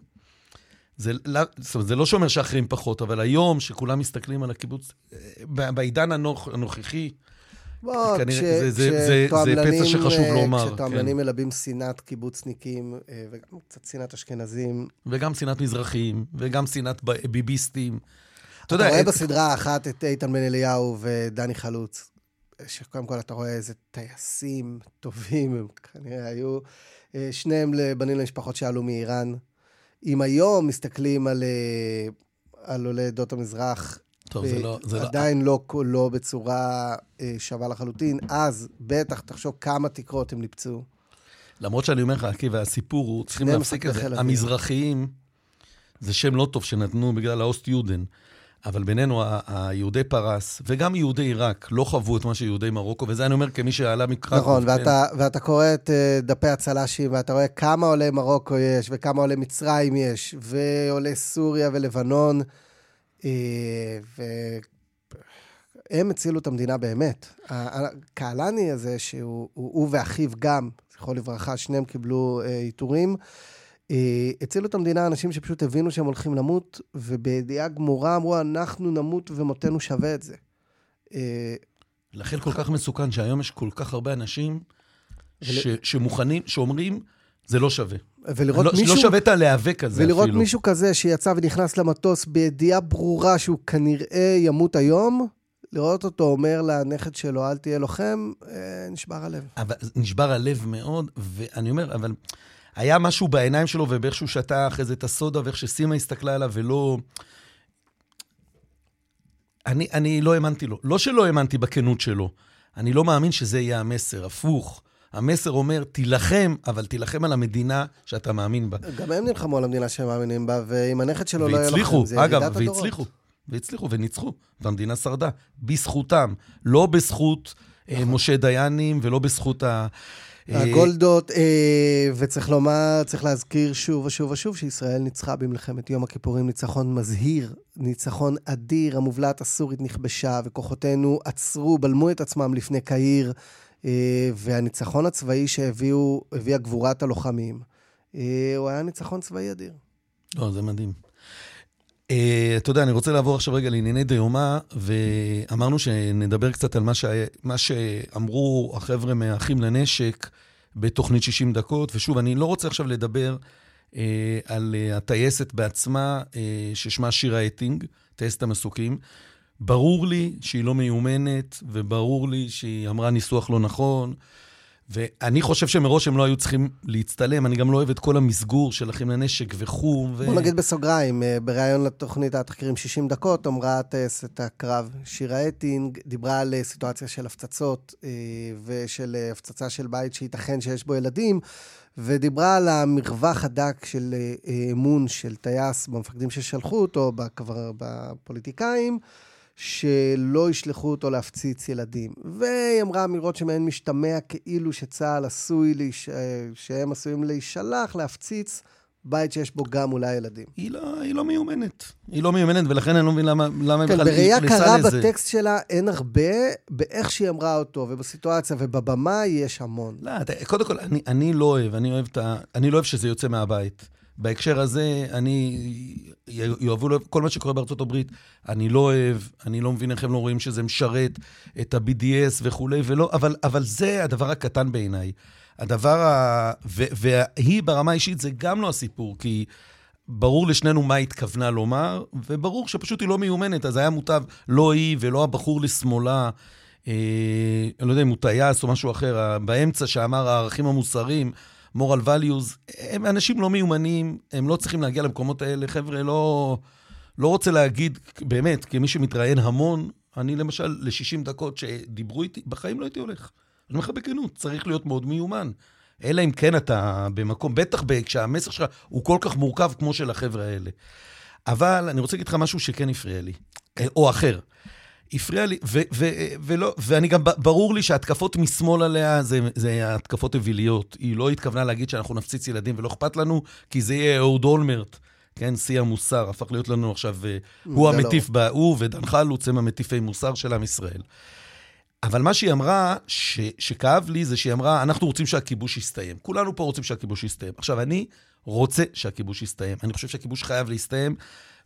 זה, לא- זאת אומרת, זה לא שאומר שאחרים פחות, אבל היום, שכולם מסתכלים על הקיבוץ, אה, בעידן הנוכ, הנוכחי, בוא, כנראה- כש- זה- זה- זה- זה פצע שחשוב אה, לומר, כשתועמלנים כן. מלבים שנאת קיבוצניקים, אה, וגם קצת שנאת אשכנזים. וגם שנאת מזרחים, וגם שנאת ביביסטים. אתה אתה יודע, רואה את- בסדרה האחת את איתן בן אליהו ודני חלוץ, שקודם כל אתה רואה איזה טייסים טובים הם כנראה היו. שניהם בנים למשפחות שעלו מאיראן. אם היום מסתכלים על, אה, על עולי עדות המזרח, טוב, זה אה, לא... זה לא... עדיין לא, לא בצורה אה, שווה לחלוטין, אז בטח, תחשוב כמה תקרות הם ניפצו. למרות שאני אומר לך, עקיבא, הסיפור הוא, צריכים להפסיק את זה. המזרחיים, זה שם לא טוב שנתנו בגלל האוסט יודן. אבל בינינו, היהודי פרס, וגם יהודי עיראק, לא חוו את מה שיהודי מרוקו, וזה אני אומר כמי שעלה מקרקוב. נכון. ואתה, ואתה קורא את אה, דפי הצל"שים, ואתה רואה כמה עולי מרוקו יש, וכמה עולי מצרים יש, ועולי סוריה ולבנון, אה, והם הצילו את המדינה באמת. ה- ה- קהלני הזה, שהוא הוא, הוא ואחיו גם, זכרו לברכה, שניהם קיבלו אה, עיטורים, אה, הצילו את המדינה אנשים שפשוט הבינו שהם הולכים למות, ובידיעה גמורה אמרו, אנחנו נמות ומותנו שווה את זה. אה, לכן כל כך מסוכן שהיום יש כל כך הרבה אנשים ש, שמוכנים, שאומרים, זה לא שווה. ולראות לא, מישהו... לא שווה את הלהיאבק הזה ולראות אפילו. מישהו כזה שיצא ונכנס למטוס בידיעה ברורה שהוא כנראה ימות היום, לראות אותו אומר לנכד שלו, אל תהיה לוחם, אה, נשבר הלב. אבל נשבר הלב מאוד, ואני אומר, אבל היה משהו בעיניים שלו, ובאיך שהוא שתה אחרי זה את הסודה, ואיך שסימה הסתכלה עליו, ולא... אני, אני לא האמנתי לו. לא שלא האמנתי בכנות שלו, אני לא מאמין שזה יהיה המסר, הפוך. המסר אומר, תילחם, אבל תילחם על המדינה שאתה מאמין בה. גם הם נלחמו על המדינה שהם מאמינים בה, ואם הנכד שלו לא והצליחו, לוחם, זה אגב, ירידת הדורות. והצליחו. והצליחו וניצחו, והמדינה שרדה. בזכותם, לא בזכות אה, משה דיינים ולא בזכות ה... אה, הגולדות, אה, וצריך לומר, צריך להזכיר שוב ושוב ושוב שישראל ניצחה במלחמת יום הכיפורים ניצחון מזהיר, ניצחון אדיר, המובלעת הסורית נכבשה, וכוחותינו עצרו, בלמו את עצמם לפני קהיר, אה, והניצחון הצבאי שהביאו, הביאה גבורת הלוחמים, הוא היה ניצחון צבאי אדיר. לא, זה מדהים. Uh, אתה יודע, אני רוצה לעבור עכשיו רגע לענייני דיומא, ואמרנו שנדבר קצת על מה, ש... מה שאמרו החבר'ה מהאחים לנשק בתוכנית 60 דקות, ושוב, אני לא רוצה עכשיו לדבר uh, על uh, הטייסת בעצמה, uh, ששמה שירה אטינג, טייסת המסוקים. ברור לי שהיא לא מיומנת, וברור לי שהיא אמרה ניסוח לא נכון, ואני חושב שמראש הם לא היו צריכים להצטלם, אני גם לא אוהב את כל המסגור של אחים לנשק וחום. ו... בוא נגיד בסוגריים, אה, בריאיון לתוכנית התחקירים 60 דקות, אמרה טייסת הקרב שירה אטינג, דיברה על אה, סיטואציה של הפצצות אה, ושל הפצצה של בית שייתכן שיש בו ילדים, ודיברה על המרווח הדק של אמון של טייס במפקדים ששלחו אותו, בפוליטיקאים. שלא ישלחו אותו להפציץ ילדים. והיא אמרה אמירות שמהן משתמע כאילו שצה"ל עשוי, להיש... שהם עשויים להישלח, להפציץ בית שיש בו גם אולי ילדים. היא לא, היא לא מיומנת. היא לא מיומנת, ולכן אני לא מבין למה, למה כן, בכלל בראייה היא נכנסה קרה לזה. בטקסט שלה אין הרבה, באיך שהיא אמרה אותו, ובסיטואציה, ובבמה יש המון. לא, קודם כל, אני, אני לא אוהב, אני אוהב, את ה, אני לא אוהב שזה יוצא מהבית. בהקשר הזה, אני, יאהבו, לא- כל מה שקורה בארצות הברית, אני לא אוהב, אני לא מבין איך הם לא רואים שזה משרת את ה-BDS וכולי, ולא, אבל, אבל זה הדבר הקטן בעיניי. הדבר ה... והיא ברמה האישית זה גם לא הסיפור, כי ברור לשנינו מה התכוונה לומר, וברור שפשוט היא לא מיומנת, אז היה מוטב לא היא ולא הבחור לשמאלה. אה, אני לא יודע אם הוא טייס או משהו אחר, באמצע שאמר הערכים המוסריים, moral values, הם אנשים לא מיומנים, הם לא צריכים להגיע למקומות האלה. חבר'ה, לא, לא רוצה להגיד, באמת, כמי שמתראיין המון, אני למשל, ל-60 דקות שדיברו איתי, בחיים לא הייתי הולך. אני אומר לך בכנות, צריך להיות מאוד מיומן. אלא אם כן אתה במקום, בטח כשהמסר שלך הוא כל כך מורכב כמו של החבר'ה האלה. אבל אני רוצה להגיד לך משהו שכן הפריע לי, אה, או אחר. הפריע לי, ו- ו- ולא, ואני גם, ברור לי שהתקפות משמאל עליה זה, זה התקפות אוויליות. היא לא התכוונה להגיד שאנחנו נפציץ ילדים ולא אכפת לנו, כי זה יהיה אהוד אולמרט, כן, שיא המוסר, הפך להיות לנו עכשיו, אה, הוא זה לא. המטיף, ב- הוא ודן חלוץ הם המטיפי מוסר של עם ישראל. אבל מה שהיא אמרה, ש, שכאב לי, זה שהיא אמרה, אנחנו רוצים שהכיבוש יסתיים. כולנו פה רוצים שהכיבוש יסתיים. עכשיו, אני רוצה שהכיבוש יסתיים. אני חושב שהכיבוש חייב להסתיים,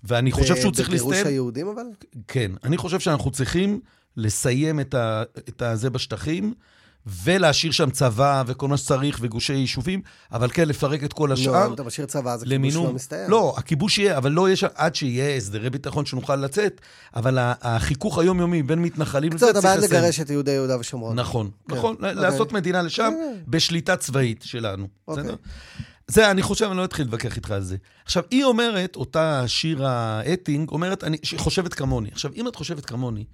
ואני חושב שהוא צריך בגירוש להסתיים... היהודים אבל? כן, אני חושב שאנחנו צריכים לסיים את, ה, את הזה בשטחים, ולהשאיר שם צבא וכל מה שצריך, וגושי יישובים, אבל כן, לפרק את כל לא, השאר. אם אתה משאיר צבא, אז הכיבוש. לא מסתיים. לא, הכיבוש יהיה, אבל לא יהיה שם, עד שיהיה הסדרי ביטחון שנוכל לצאת, אבל החיכוך היומיומי בין מתנחלים לזה קצת, אתה בעד לסיים. לגרש את יהודי יהודה ושומרון. נכון, כן. נכון, אוקיי. לעשות מדינה לשם. בשליטה צבאית שלנו, אוקיי. בסדר? זה, אני חושב, אני לא אתחיל להתווכח איתך על זה. עכשיו, היא אומרת, אותה שירה אטינג, אומרת, אני, שהיא חושבת כמוני. עכשיו, אם את חושבת כמוני,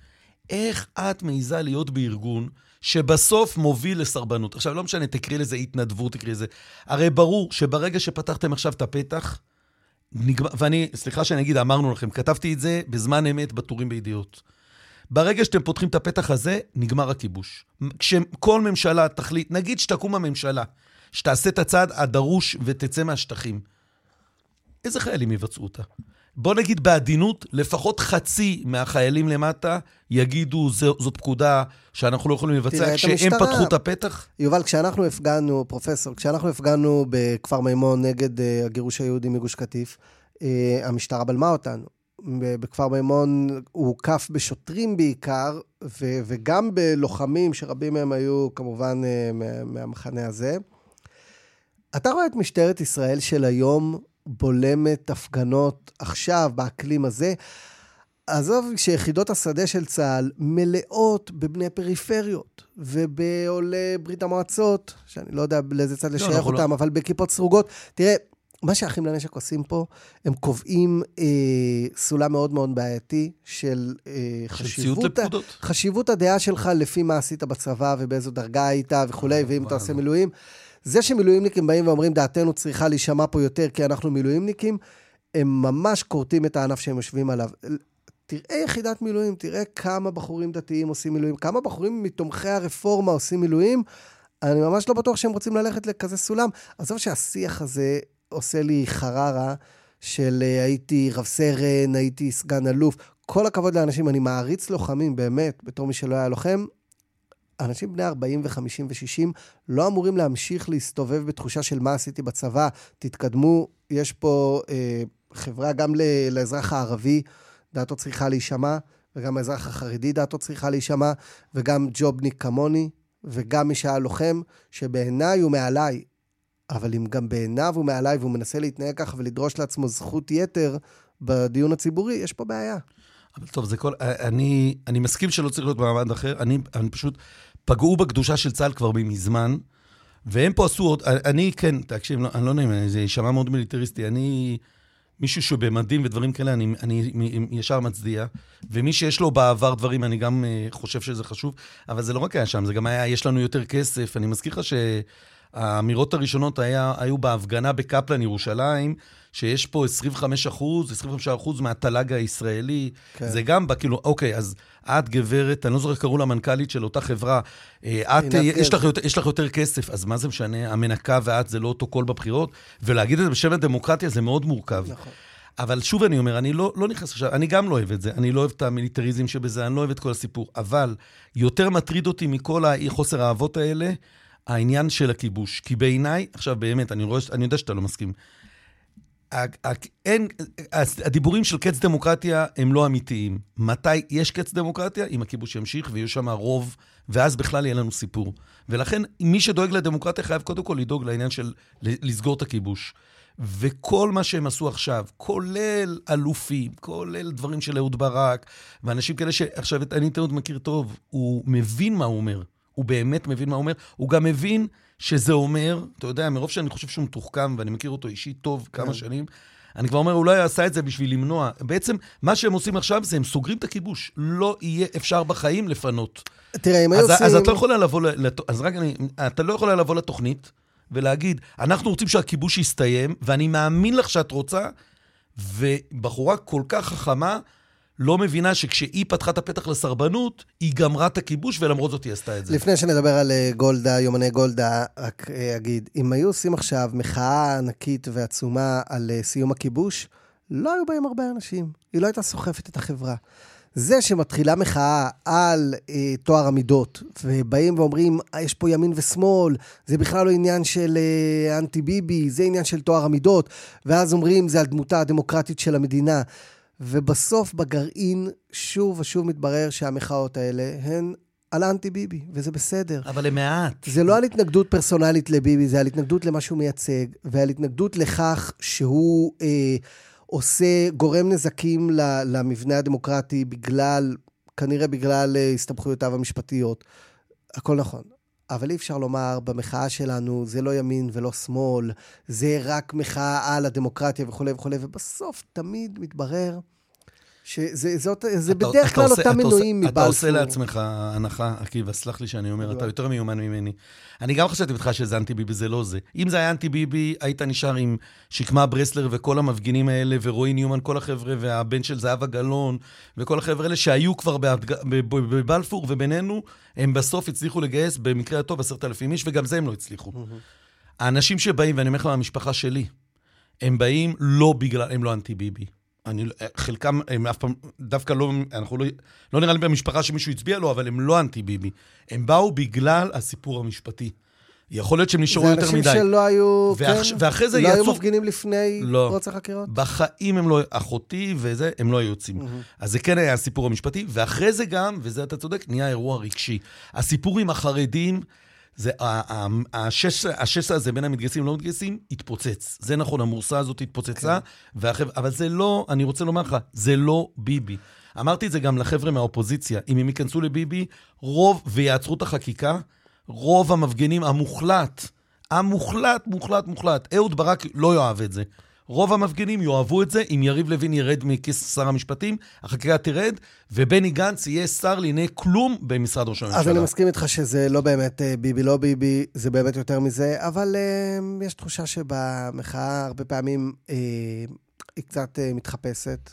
איך את מעיזה להיות בארגון שבסוף מוביל לסרבנות? עכשיו, לא משנה, תקראי לזה התנדבות, תקראי לזה... הרי ברור שברגע שפתחתם עכשיו את הפתח, נגמר, ואני, סליחה שאני אגיד, אמרנו לכם, כתבתי את זה בזמן אמת בטורים בידיעות. ברגע שאתם פותחים את הפתח הזה, נגמר הכיבוש. כשכל ממשלה תחליט, נגיד שתקום הממשלה, שתעשה את הצעד הדרוש ותצא מהשטחים, איזה חיילים יבצעו אותה? בוא נגיד בעדינות, לפחות חצי מהחיילים למטה יגידו, זו, זאת פקודה שאנחנו לא יכולים לבצע, כשהם המשטרה, פתחו את הפתח. יובל, כשאנחנו הפגנו, פרופסור, כשאנחנו הפגנו בכפר מימון נגד uh, הגירוש היהודי מגוש קטיף, uh, המשטרה בלמה אותנו. בכפר מימון הוא הוקף בשוטרים בעיקר, ו- וגם בלוחמים, שרבים מהם היו כמובן uh, מהמחנה הזה. אתה רואה את משטרת ישראל של היום בולמת הפגנות עכשיו, באקלים הזה. עזוב שיחידות השדה של צה"ל מלאות בבני פריפריות ובעולי ברית המועצות, שאני לא יודע לאיזה צד לא, לשייך לא, אותם, לא. אבל בכיפות סרוגות. תראה, מה שאחים לנשק עושים פה, הם קובעים אה, סולם מאוד מאוד בעייתי של אה, חשיבות, ה, חשיבות הדעה שלך לפי מה עשית בצבא ובאיזו דרגה היית וכולי, ואם אתה עושה מילואים. זה שמילואימניקים באים ואומרים, דעתנו צריכה להישמע פה יותר כי אנחנו מילואימניקים, הם ממש כורתים את הענף שהם יושבים עליו. תראה יחידת מילואים, תראה כמה בחורים דתיים עושים מילואים, כמה בחורים מתומכי הרפורמה עושים מילואים. אני ממש לא בטוח שהם רוצים ללכת לכזה סולם. עזוב שהשיח הזה עושה לי חררה של אה, הייתי רב סרן, הייתי סגן אלוף. כל הכבוד לאנשים, אני מעריץ לוחמים, באמת, בתור מי שלא היה לוחם. אנשים בני 40 ו-50 ו-60 לא אמורים להמשיך להסתובב בתחושה של מה עשיתי בצבא, תתקדמו, יש פה אה, חברה גם לאזרח הערבי, דעתו צריכה להישמע, וגם האזרח החרדי דעתו צריכה להישמע, וגם ג'ובניק כמוני, וגם מי שהיה לוחם, שבעיניי הוא מעליי, אבל אם גם בעיניו הוא מעליי והוא מנסה להתנהג ככה ולדרוש לעצמו זכות יתר בדיון הציבורי, יש פה בעיה. אבל טוב, זה כל... אני, אני מסכים שלא צריך להיות במעמד אחר, אני, אני פשוט... פגעו בקדושה של צה"ל כבר מזמן, והם פה עשו עוד... אני, כן, תקשיב, לא, אני לא נעים, זה יישמע מאוד מיליטריסטי. אני... מישהו שבמדים ודברים כאלה, אני, אני, ישר מצדיע. ומי שיש לו בעבר דברים, אני גם uh, חושב שזה חשוב. אבל זה לא רק היה שם, זה גם היה, יש לנו יותר כסף. אני מזכיר לך שהאמירות הראשונות היה, היו בהפגנה בקפלן, ירושלים, שיש פה 25 אחוז, 25 אחוז מהתל"ג הישראלי. כן. זה גם, כאילו, אוקיי, אז את גברת, אני לא זוכר איך קראו למנכ"לית של אותה חברה, אה, את, יש לך, יותר, יש לך יותר כסף, אז מה זה משנה? המנקה ואת זה לא אותו קול בבחירות? ולהגיד את זה בשם הדמוקרטיה זה מאוד מורכב. נכון. אבל שוב אני אומר, אני לא, לא נכנס עכשיו, אני גם לא אוהב את זה, אני לא אוהב את המיליטריזם שבזה, אני לא אוהב את כל הסיפור, אבל יותר מטריד אותי מכל חוסר האהבות האלה, העניין של הכיבוש. כי בעיניי, עכשיו באמת, אני, רואה, אני יודע שאתה לא מסכים, אין, הדיבורים של קץ דמוקרטיה הם לא אמיתיים. מתי יש קץ דמוקרטיה? אם הכיבוש ימשיך ויהיו שם רוב, ואז בכלל יהיה לנו סיפור. ולכן, מי שדואג לדמוקרטיה חייב קודם כל לדאוג לעניין של לסגור את הכיבוש. וכל מה שהם עשו עכשיו, כולל אלופים, כולל דברים של אהוד ברק, ואנשים כאלה שעכשיו אני את אהוד מכיר טוב, הוא מבין מה הוא אומר. הוא באמת מבין מה הוא אומר. הוא גם מבין שזה אומר, אתה יודע, מרוב שאני חושב שהוא מתוחכם, ואני מכיר אותו אישית טוב כמה כן. שנים, אני כבר אומר, אולי הוא עשה את זה בשביל למנוע. בעצם, מה שהם עושים עכשיו זה הם סוגרים את הכיבוש. לא יהיה אפשר בחיים לפנות. תראה, אם היו עושים... אז את לא יכולה לבוא, לת... אז רק אני... אתה לא יכולה לבוא לתוכנית ולהגיד, אנחנו רוצים שהכיבוש יסתיים, ואני מאמין לך שאת רוצה, ובחורה כל כך חכמה, לא מבינה שכשהיא פתחה את הפתח לסרבנות, היא גמרה את הכיבוש, ולמרות זאת היא עשתה את זה. לפני שנדבר על אה, גולדה, יומני גולדה, רק אה, אגיד, אם היו עושים עכשיו מחאה ענקית ועצומה על אה, סיום הכיבוש, לא היו בהם הרבה אנשים. היא לא הייתה סוחפת את החברה. זה שמתחילה מחאה על אה, טוהר המידות, ובאים ואומרים, יש פה ימין ושמאל, זה בכלל לא עניין של אה, אנטי ביבי, זה עניין של טוהר המידות, ואז אומרים, זה על דמותה הדמוקרטית של המדינה. ובסוף בגרעין שוב ושוב מתברר שהמחאות האלה הן על אנטי ביבי, וזה בסדר. אבל הם מעט. זה לא על התנגדות פרסונלית לביבי, זה על התנגדות למה שהוא מייצג, ועל התנגדות לכך שהוא אה, עושה, גורם נזקים למבנה הדמוקרטי בגלל, כנראה בגלל אה, הסתבכויותיו המשפטיות. הכל נכון. אבל אי אפשר לומר במחאה שלנו, זה לא ימין ולא שמאל, זה רק מחאה על הדמוקרטיה וכולי וכולי, ובסוף תמיד מתברר שזה זאת, זה אתה- בדרך אתה כלל עושה- אותם מנויים מבלפור. אתה עושה לעצמך הנחה, עקיבא, סלח לי שאני אומר, אתה יותר מיומן ממני. אני גם חשבתי בתך שזה אנטי ביבי, זה לא זה. אם זה היה אנטי ביבי, היית נשאר עם שקמה ברסלר וכל המפגינים האלה, ורועי ניומן, כל החבר'ה, והבן של זהבה גלאון, וכל החבר'ה האלה שהיו כבר בבלפור, ובינינו, הם בסוף הצליחו לגייס, במקרה הטוב, עשרת אלפים איש, וגם זה הם לא הצליחו. האנשים שבאים, ואני אומר לך מהמשפחה שלי, הם באים לא בגלל, הם לא אנטי ביבי. אני, לא- חלקם, הם אף פעם, דווקא לא, אנחנו לא, לא נראה לי במשפחה שמישהו הצביע לו, אבל הם לא אנטי ביבי. הם באו בגלל הסיפור המשפטי. יכול להיות שהם נשארו זה יותר אנשים מדי. שלא היו, ואח- כן? ואחרי זה לא היו יצאו- מפגינים לפני לא. פרוץ החקירות? בחיים הם לא, אחותי וזה, הם לא היו יוצאים. אז זה כן היה הסיפור המשפטי, ואחרי זה גם, וזה אתה צודק, נהיה אירוע רגשי. הסיפור עם החרדים, זה, השסע הזה בין המתגייסים ללא מתגייסים, התפוצץ. זה נכון, המורסה הזאת התפוצצה, והחבר'ה, אבל זה לא, אני רוצה לומר לך, זה לא ביבי. אמרתי את זה גם לחבר'ה מהאופוזיציה, אם הם ייכנסו לביבי, רוב, ויעצרו את החקיקה, רוב המפגינים המוחלט, המוחלט, מוחלט, מוחלט, אהוד ברק לא יאהב את זה. רוב המפגינים יאהבו את זה אם יריב לוין ירד מכיס שר המשפטים, החקיקה תרד, ובני גנץ יהיה שר לענייני כלום במשרד ראש הממשלה. אז אני מסכים איתך שזה לא באמת אה, ביבי לא ביבי, זה באמת יותר מזה, אבל אה, יש תחושה שבמחאה הרבה פעמים אה, היא קצת אה, מתחפשת.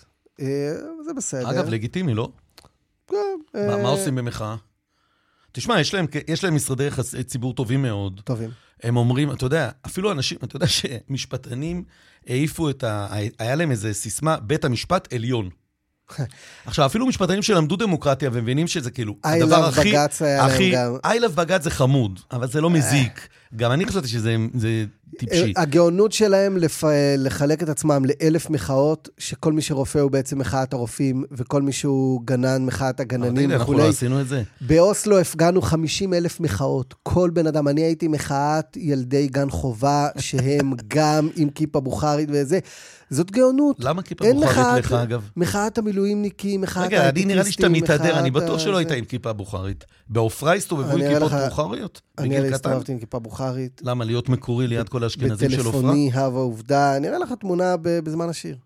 זה בסדר. אגב, לגיטימי, לא? כן, מה עושים במחאה? תשמע, יש להם, יש להם משרדי יחסי ציבור טובים מאוד. טובים. הם אומרים, אתה יודע, אפילו אנשים, אתה יודע שמשפטנים העיפו את ה... היה להם איזה סיסמה, בית המשפט עליון. (laughs) עכשיו, אפילו משפטנים שלמדו דמוקרטיה ומבינים שזה כאילו, I הדבר love הכי... בג"ץ היה להם. גם. I love בג"ץ זה חמוד, אבל זה לא מזיק. (laughs) גם אני חשבתי שזה זה טיפשי. הגאונות שלהם לפ... לחלק את עצמם לאלף מחאות, שכל מי שרופא הוא בעצם מחאת הרופאים, וכל מי שהוא גנן, מחאת הגננים הנה, אנחנו וכולי. לא עשינו את זה. באוסלו הפגנו 50 אלף מחאות. כל בן אדם, אני הייתי מחאת ילדי גן חובה, שהם (laughs) גם עם כיפה בוכרית וזה. זאת גאונות. למה כיפה בוכרית לך, אגב? מחאת המילואימניקים, מחאת רגע, אני נראה לי שאתה מתהדר, אני בטוח שלא היית. עם כיפה בוכרית. בעופרה הסתובבו עם כיפות בוכריות? אני? הסתובבתי עם כיפה בוכרית. למה, להיות מקורי ליד כל האשכנזים של עופרה? בטלפוני, הווה עובדה. אני אראה לך תמונה בזמן השיר.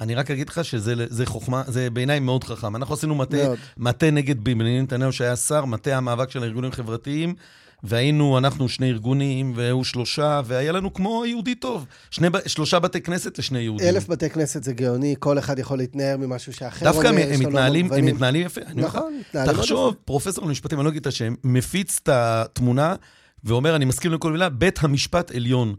אני רק אגיד לך שזה זה חוכמה, זה בעיניי מאוד חכם. אנחנו עשינו מטה. מטה נגד בנימין נתניהו שהיה שר, מטה המאבק של הארגונים החברתיים, והיינו, אנחנו שני ארגונים, והוא שלושה, והיה לנו כמו יהודי טוב. שני, שלושה בתי כנסת לשני יהודים. אלף בתי כנסת זה גאוני, כל אחד יכול להתנער ממשהו שאחר דווקא הם, אומר, הם, לו מתנהלים, הם. מתנהלים יפה. נכון, מתנהלים מאוד תחשוב. פרופסור למשפטים, אני לא אגיד את השם, מפיץ את התמונה ואומר, אני מסכים לכל מילה, בית המשפט עליון.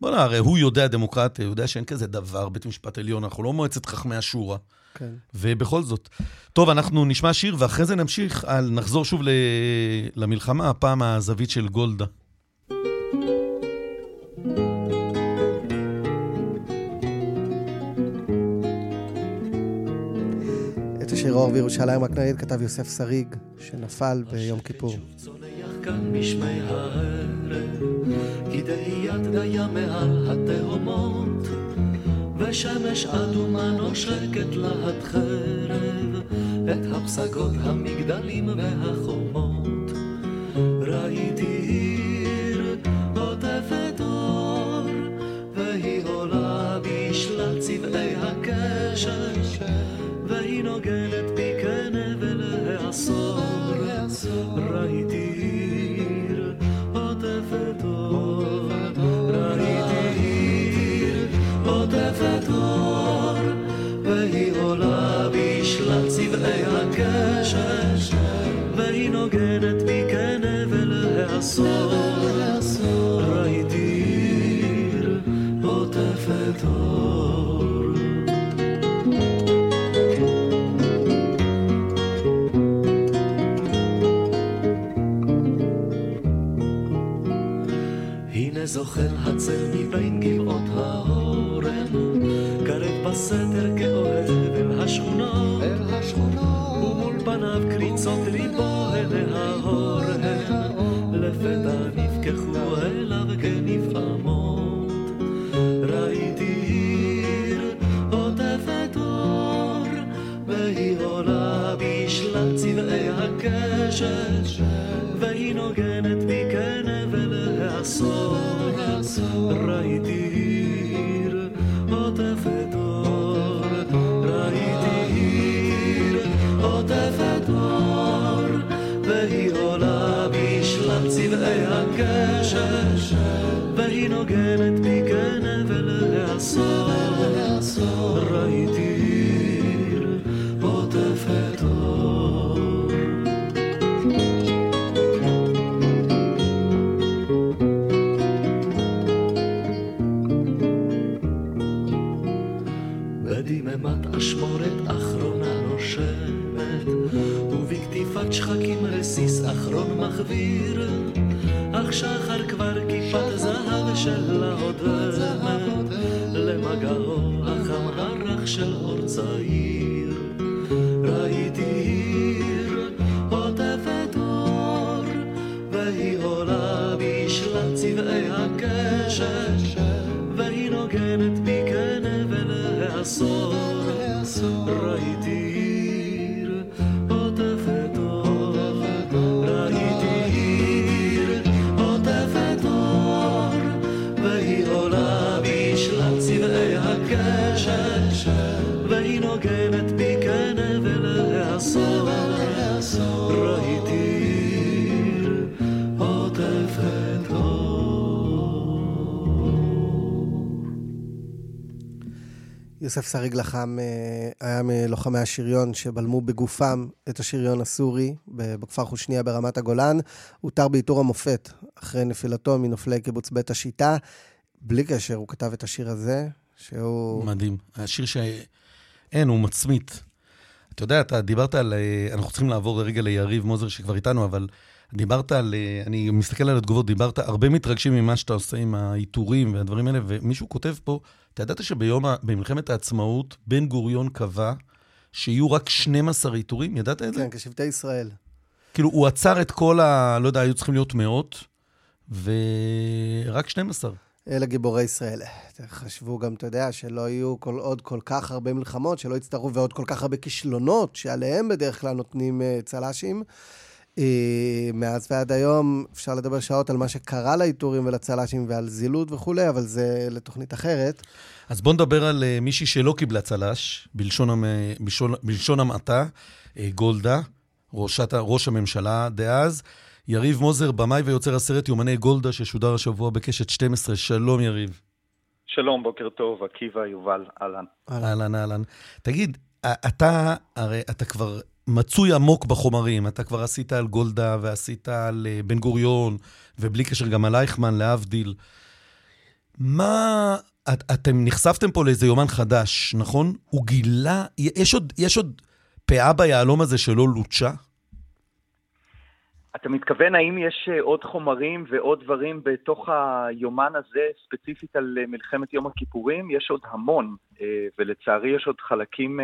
בוא'נה, הרי הוא יודע דמוקרטיה, הוא יודע שאין כזה דבר, בית משפט עליון, אנחנו לא מועצת חכמי השורא. כן. ובכל זאת. טוב, אנחנו נשמע שיר, ואחרי זה נמשיך, על, נחזור שוב ל, למלחמה, הפעם הזווית של גולדה. את השיר אור בירושלים רק נגיד כתב יוסף שריג, שנפל ביום כיפור. כאן משמי הערב, כדאיית דיה מעל התהומות, ושמש אדומה נושקת להט חרב, את הפסגות המגדלים והחומות. ראיתי עיר עוטפת אור, והיא עולה בשלל צבעי הקשת, והיא נוגנת בי כנבל העשור. הצל מבין גבעות האורן, קרב בסתר כאוהב אל השכונות, ומול פניו קריצות ליבו יוסף שריג לחם אה, היה מלוחמי השריון שבלמו בגופם את השריון הסורי בכפר חושניה ברמת הגולן. הותר בעיטור המופת אחרי נפילתו מנופלי קיבוץ בית השיטה. בלי קשר, הוא כתב את השיר הזה, שהוא... מדהים. השיר ש... אין, הוא מצמית. אתה יודע, אתה דיברת על... אה, אנחנו צריכים לעבור רגע ליריב מוזר שכבר איתנו, אבל דיברת על... אה, אני מסתכל על התגובות, דיברת הרבה מתרגשים ממה שאתה עושה עם העיטורים והדברים האלה, ומישהו כותב פה, אתה ידעת שביום, ה- במלחמת העצמאות, בן גוריון קבע שיהיו רק 12 עיטורים? ידעת את זה? כן, כשבטי ישראל. כאילו, הוא עצר את כל ה... לא יודע, היו צריכים להיות מאות, ורק 12. אלה גיבורי ישראל. חשבו גם, אתה יודע, שלא יהיו כל, עוד כל כך הרבה מלחמות, שלא יצטרכו, ועוד כל כך הרבה כישלונות, שעליהם בדרך כלל נותנים uh, צל"שים. Uh, מאז ועד היום אפשר לדבר שעות על מה שקרה לעיטורים ולצל"שים ועל זילות וכולי, אבל זה לתוכנית אחרת. אז בוא נדבר על אה, מישהי שלא קיבלה צל"ש, בלשון, המ... בלשון, בלשון המעטה, אה, גולדה, ראשת, ראש הממשלה דאז. יריב מוזר, במאי ויוצר הסרט יומני גולדה, ששודר השבוע בקשת 12. שלום, יריב. שלום, בוקר טוב, עקיבא, יובל, אהלן. אהלן, אהלן. תגיד, אתה, הרי אתה כבר מצוי עמוק בחומרים, אתה כבר עשית על גולדה ועשית על אה, בן גוריון, ובלי קשר גם על אייכמן, להבדיל. מה... את, אתם נחשפתם פה לאיזה יומן חדש, נכון? הוא גילה... יש עוד, יש עוד פאה ביהלום הזה שלא לוטשה? אתה מתכוון האם יש אה, עוד חומרים ועוד דברים בתוך היומן הזה, ספציפית על אה, מלחמת יום הכיפורים? יש עוד המון, ולצערי יש עוד חלקים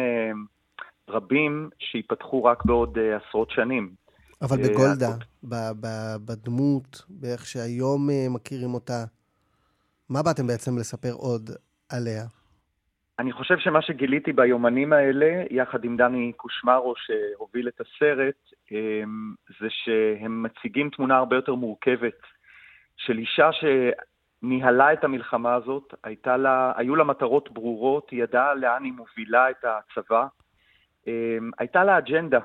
רבים שייפתחו רק בעוד אה, עשרות שנים. אבל אה, בגולדה, בדמות, באיך שהיום אה, מכירים אותה, מה באתם בעצם לספר עוד עליה? אני חושב שמה שגיליתי ביומנים האלה, יחד עם דני קושמרו שהוביל את הסרט, זה שהם מציגים תמונה הרבה יותר מורכבת של אישה שניהלה את המלחמה הזאת, לה, היו לה מטרות ברורות, היא ידעה לאן היא מובילה את הצבא, הייתה לה אג'נדה,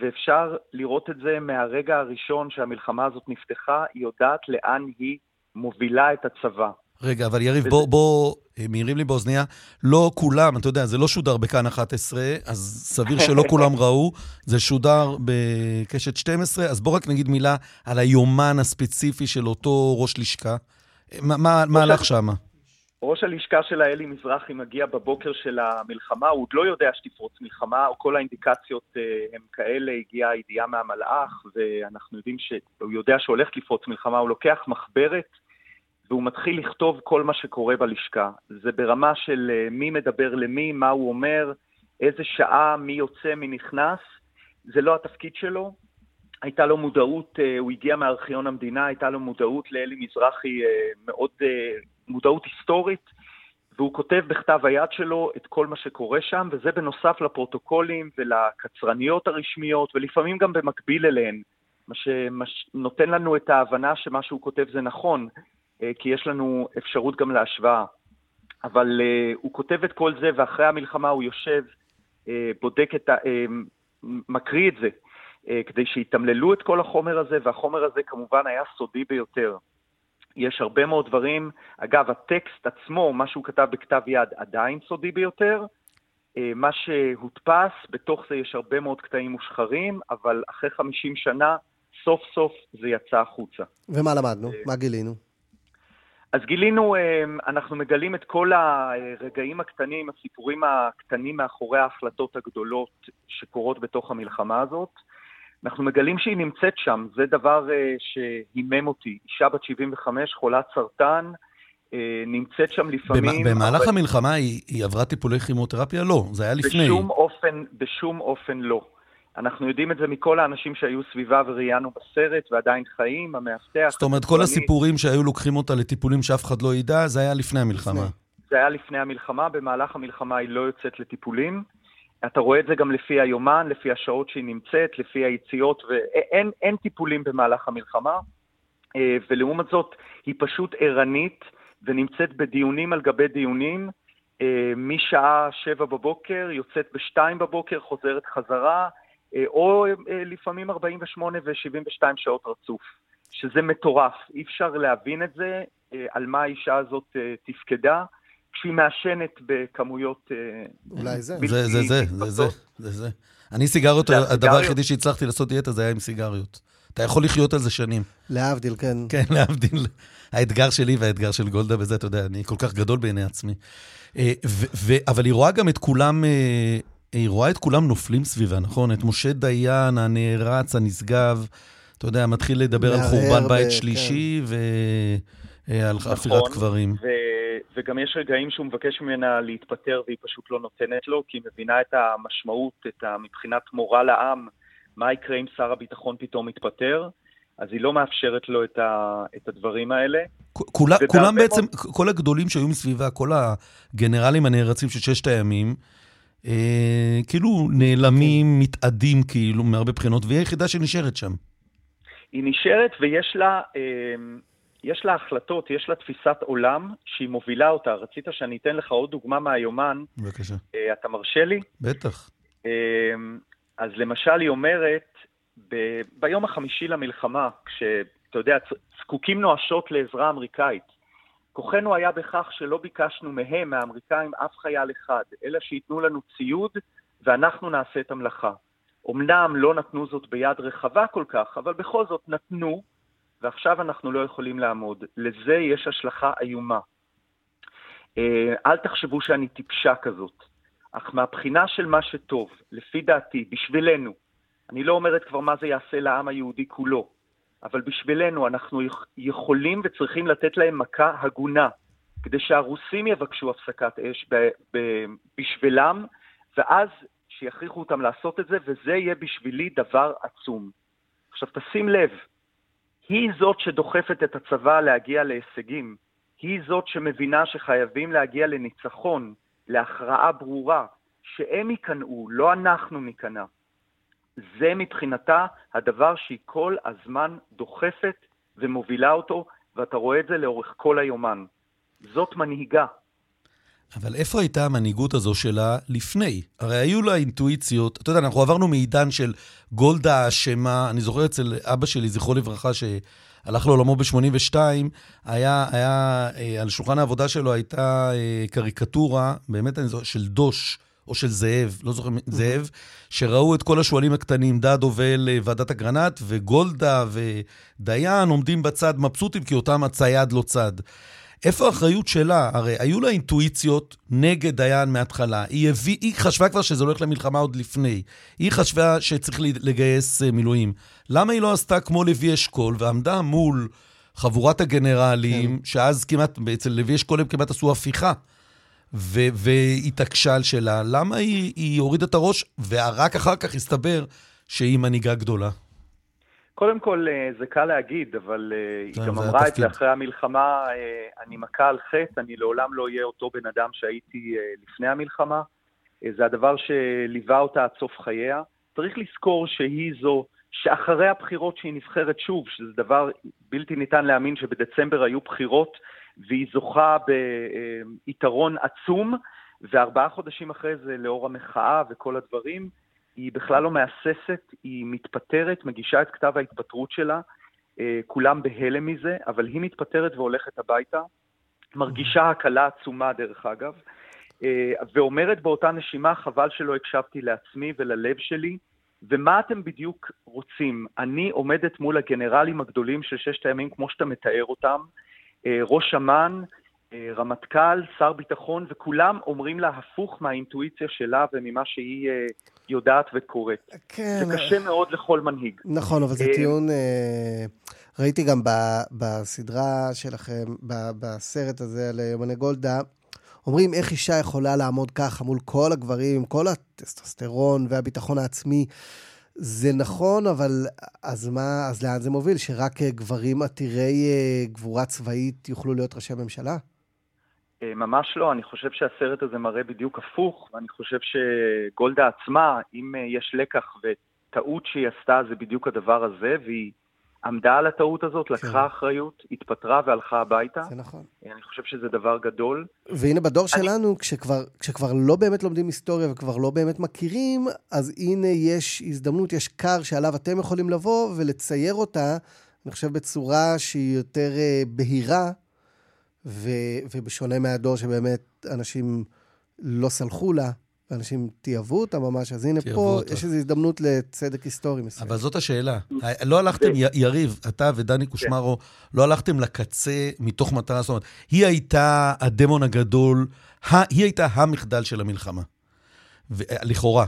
ואפשר לראות את זה מהרגע הראשון שהמלחמה הזאת נפתחה, היא יודעת לאן היא מובילה את הצבא. רגע, אבל יריב, וזה- בוא, בוא, אה, מעירים לי באוזניה, לא כולם, אתה יודע, זה לא שודר בכאן 11, אז סביר שלא כולם (laughs) ראו, זה שודר בקשת 12, אז בוא רק נגיד מילה על היומן הספציפי של אותו ראש לשכה. מה, מה, מה הלך ה- שם? ראש הלשכה שלה, אלי מזרחי, מגיע בבוקר של המלחמה, הוא עוד לא יודע שתפרוץ מלחמה, או כל האינדיקציות אה, הם כאלה, הגיעה ידיעה מהמלאך, ואנחנו יודעים שהוא יודע שהולך לפרוץ מלחמה, הוא לוקח מחברת, והוא מתחיל לכתוב כל מה שקורה בלשכה. זה ברמה של אה, מי מדבר למי, מה הוא אומר, איזה שעה, מי יוצא, מי נכנס, זה לא התפקיד שלו. הייתה לו מודעות, אה, הוא הגיע מארכיון המדינה, הייתה לו מודעות לאלי מזרחי מאוד, מודעות היסטורית, והוא כותב בכתב היד שלו את כל מה שקורה שם, וזה בנוסף לפרוטוקולים ולקצרניות הרשמיות, ולפעמים גם במקביל אליהן, מה שנותן לנו את ההבנה שמה שהוא כותב זה נכון, אה, כי יש לנו אפשרות גם להשוואה. אבל uh, הוא כותב את כל זה, ואחרי המלחמה הוא יושב, uh, בודק את ה... מקריא את זה, כדי שיתמללו את כל החומר הזה, והחומר הזה כמובן היה סודי ביותר. יש הרבה מאוד דברים. אגב, הטקסט עצמו, מה שהוא כתב בכתב יד, עדיין סודי ביותר. אה, מה שהודפס, בתוך זה יש הרבה מאוד קטעים מושחרים, אבל אחרי 50 שנה, סוף סוף זה יצא החוצה. ומה למדנו? אה, מה גילינו? אז גילינו, אה, אנחנו מגלים את כל הרגעים הקטנים, הסיפורים הקטנים מאחורי ההחלטות הגדולות שקורות בתוך המלחמה הזאת. אנחנו מגלים שהיא נמצאת שם, זה דבר שהימם אותי. אישה בת 75, חולת סרטן, אה, נמצאת שם לפעמים... במהלך אבל... המלחמה היא, היא עברה טיפולי כימותרפיה? לא, זה היה לפני. בשום אופן, בשום אופן לא. אנחנו יודעים את זה מכל האנשים שהיו סביבה וראיינו בסרט ועדיין חיים, המאבטח... זאת אומרת, כל הסיפורים שהיו לוקחים אותה לטיפולים שאף אחד לא ידע, זה היה לפני המלחמה. זה היה לפני המלחמה, במהלך המלחמה היא לא יוצאת לטיפולים. אתה רואה את זה גם לפי היומן, לפי השעות שהיא נמצאת, לפי היציאות, ואין אין טיפולים במהלך המלחמה. אה, ולעומת זאת, היא פשוט ערנית. ונמצאת בדיונים על גבי דיונים, אה, משעה שבע בבוקר, יוצאת בשתיים בבוקר, חוזרת חזרה, אה, או לפעמים 48 ו-72 שעות רצוף, שזה מטורף. אי אפשר להבין את זה, על מה האישה הזאת תפקדה. כשהיא מעשנת בכמויות... אולי זה. זה, זה, זה, זה, זה, זה, זה. אני סיגריות, הדבר היחידי שהצלחתי לעשות דיאטה זה היה עם סיגריות. אתה יכול לחיות על זה שנים. להבדיל, כן. כן, (laughs) להבדיל. האתגר שלי והאתגר של גולדה בזה, אתה יודע, אני כל כך גדול בעיני עצמי. אה, אבל היא רואה גם את כולם, אה, היא רואה את כולם נופלים סביבה, נכון? את משה דיין, הנערץ, הנשגב, אתה יודע, מתחיל לדבר על חורבן בית כן. שלישי ועל נכון, חפירת קברים. וגם יש רגעים שהוא מבקש ממנה להתפטר והיא פשוט לא נותנת לו, כי היא מבינה את המשמעות, את מבחינת מורל העם, מה יקרה אם שר הביטחון פתאום יתפטר. אז היא לא מאפשרת לו את, ה, את הדברים האלה. כולה, כולם בעצם, מאוד... כל הגדולים שהיו מסביבה, כל הגנרלים הנערצים של ששת הימים, אה, כאילו נעלמים, כן. מתאדים כאילו מהרבה בחינות, והיא היחידה שנשארת שם. היא נשארת ויש לה, אה, יש לה החלטות, יש לה תפיסת עולם שהיא מובילה אותה. רצית שאני אתן לך עוד דוגמה מהיומן? בבקשה. אה, אתה מרשה לי? בטח. אה, אז למשל היא אומרת, ב- ביום החמישי למלחמה, כשאתה יודע, זקוקים נואשות לעזרה אמריקאית, כוחנו היה בכך שלא ביקשנו מהם, מהאמריקאים, אף חייל אחד, אלא שייתנו לנו ציוד ואנחנו נעשה את המלאכה. אמנם לא נתנו זאת ביד רחבה כל כך, אבל בכל זאת נתנו, ועכשיו אנחנו לא יכולים לעמוד. לזה יש השלכה איומה. אה, אל תחשבו שאני טיפשה כזאת, אך מהבחינה של מה שטוב, לפי דעתי, בשבילנו, אני לא אומרת כבר מה זה יעשה לעם היהודי כולו, אבל בשבילנו אנחנו יכולים וצריכים לתת להם מכה הגונה, כדי שהרוסים יבקשו הפסקת אש ב- ב- בשבילם, ואז שיכריחו אותם לעשות את זה, וזה יהיה בשבילי דבר עצום. עכשיו תשים לב, היא זאת שדוחפת את הצבא להגיע להישגים, היא זאת שמבינה שחייבים להגיע לניצחון, להכרעה ברורה, שהם ייכנעו, לא אנחנו ניכנע. זה מבחינתה הדבר שהיא כל הזמן דוחפת ומובילה אותו, ואתה רואה את זה לאורך כל היומן. זאת מנהיגה. אבל איפה הייתה המנהיגות הזו שלה לפני? הרי היו לה אינטואיציות, אתה יודע, אנחנו עברנו מעידן של גולדה האשמה, אני זוכר אצל אבא שלי, זכרו לברכה, שהלך לעולמו ב-82, היה, היה, אה, על שולחן העבודה שלו הייתה אה, קריקטורה, באמת אני זוכר, של דוש. או של זאב, לא זוכר, זאב, שראו את כל השועלים הקטנים, דד הובל אה, ועדת אגרנט, וגולדה ודיין עומדים בצד מבסוטים, כי אותם הצייד לא צד. איפה האחריות שלה? הרי היו לה אינטואיציות נגד דיין מההתחלה. היא, הביא, היא חשבה כבר שזה הולך למלחמה עוד לפני. היא חשבה שצריך לגייס אה, מילואים. למה היא לא עשתה כמו לוי אשכול ועמדה מול חבורת הגנרלים, כן. שאז כמעט, אצל לוי אשכול הם כמעט עשו הפיכה. והתעקשה על שלה, למה היא, היא הורידה את הראש, ורק אחר כך הסתבר שהיא מנהיגה גדולה? קודם כל, אה, זה קל להגיד, אבל אה, היא גם אמרה את זה אחרי המלחמה, אה, אני מכה על חטא, אני לעולם לא אהיה אותו בן אדם שהייתי לפני המלחמה. זה הדבר שליווה אותה עד סוף חייה. צריך לזכור שהיא זו שאחרי הבחירות שהיא נבחרת שוב, שזה דבר בלתי ניתן להאמין שבדצמבר היו בחירות, והיא זוכה ביתרון עצום, וארבעה חודשים אחרי זה, לאור המחאה וכל הדברים, היא בכלל לא מהססת, היא מתפטרת, מגישה את כתב ההתפטרות שלה. אה, כולם בהלם מזה, אבל היא מתפטרת והולכת הביתה, מרגישה הקלה עצומה דרך אגב, אה, ואומרת באותה נשימה, חבל שלא הקשבתי לעצמי וללב שלי, ומה אתם בדיוק רוצים? אני עומדת מול הגנרלים הגדולים של ששת הימים, כמו שאתה מתאר אותם, אה, ראש אמ"ן, רמטכ"ל, שר ביטחון, וכולם אומרים לה הפוך מהאינטואיציה שלה וממה שהיא אה, יודעת וקוראת. כן. זה קשה מאוד לכל מנהיג. נכון, אבל זה אה, טיעון... אה, ראיתי גם בסדרה שלכם, בסרט הזה על יומני גולדה, אומרים איך אישה יכולה לעמוד ככה מול כל הגברים, עם כל הטסטוסטרון והביטחון העצמי. זה נכון, אבל אז מה, אז לאן זה מוביל? שרק אה, גברים עתירי אה, גבורה צבאית יוכלו להיות ראשי ממשלה? אה, ממש לא, אני חושב שהסרט הזה מראה בדיוק הפוך, ואני חושב שגולדה עצמה, אם אה, יש לקח וטעות שהיא עשתה, זה בדיוק הדבר הזה, והיא עמדה על הטעות הזאת, לקחה אחריות, התפטרה והלכה הביתה. זה נכון. אה, אני חושב שזה דבר גדול. והנה בדור אני- שלנו, כשכבר, כשכבר לא באמת לומדים היסטוריה וכבר לא באמת מכירים, אז הנה יש הזדמנות, יש כר שעליו אתם יכולים לבוא ולצייר אותה, אני חושב בצורה שהיא יותר בהירה, ו, ובשונה מהדור שבאמת אנשים לא סלחו לה, ואנשים תיעבו אותה ממש, אז הנה פה אותה. יש איזו הזדמנות לצדק היסטורי מסוים. אבל זאת השאלה. לא הלכתם, י- יריב, אתה ודני קושמרו, לא הלכתם לקצה מתוך מטרה, זאת אומרת, היא הייתה הדמון הגדול, היא הייתה המחדל של המלחמה, ו- לכאורה.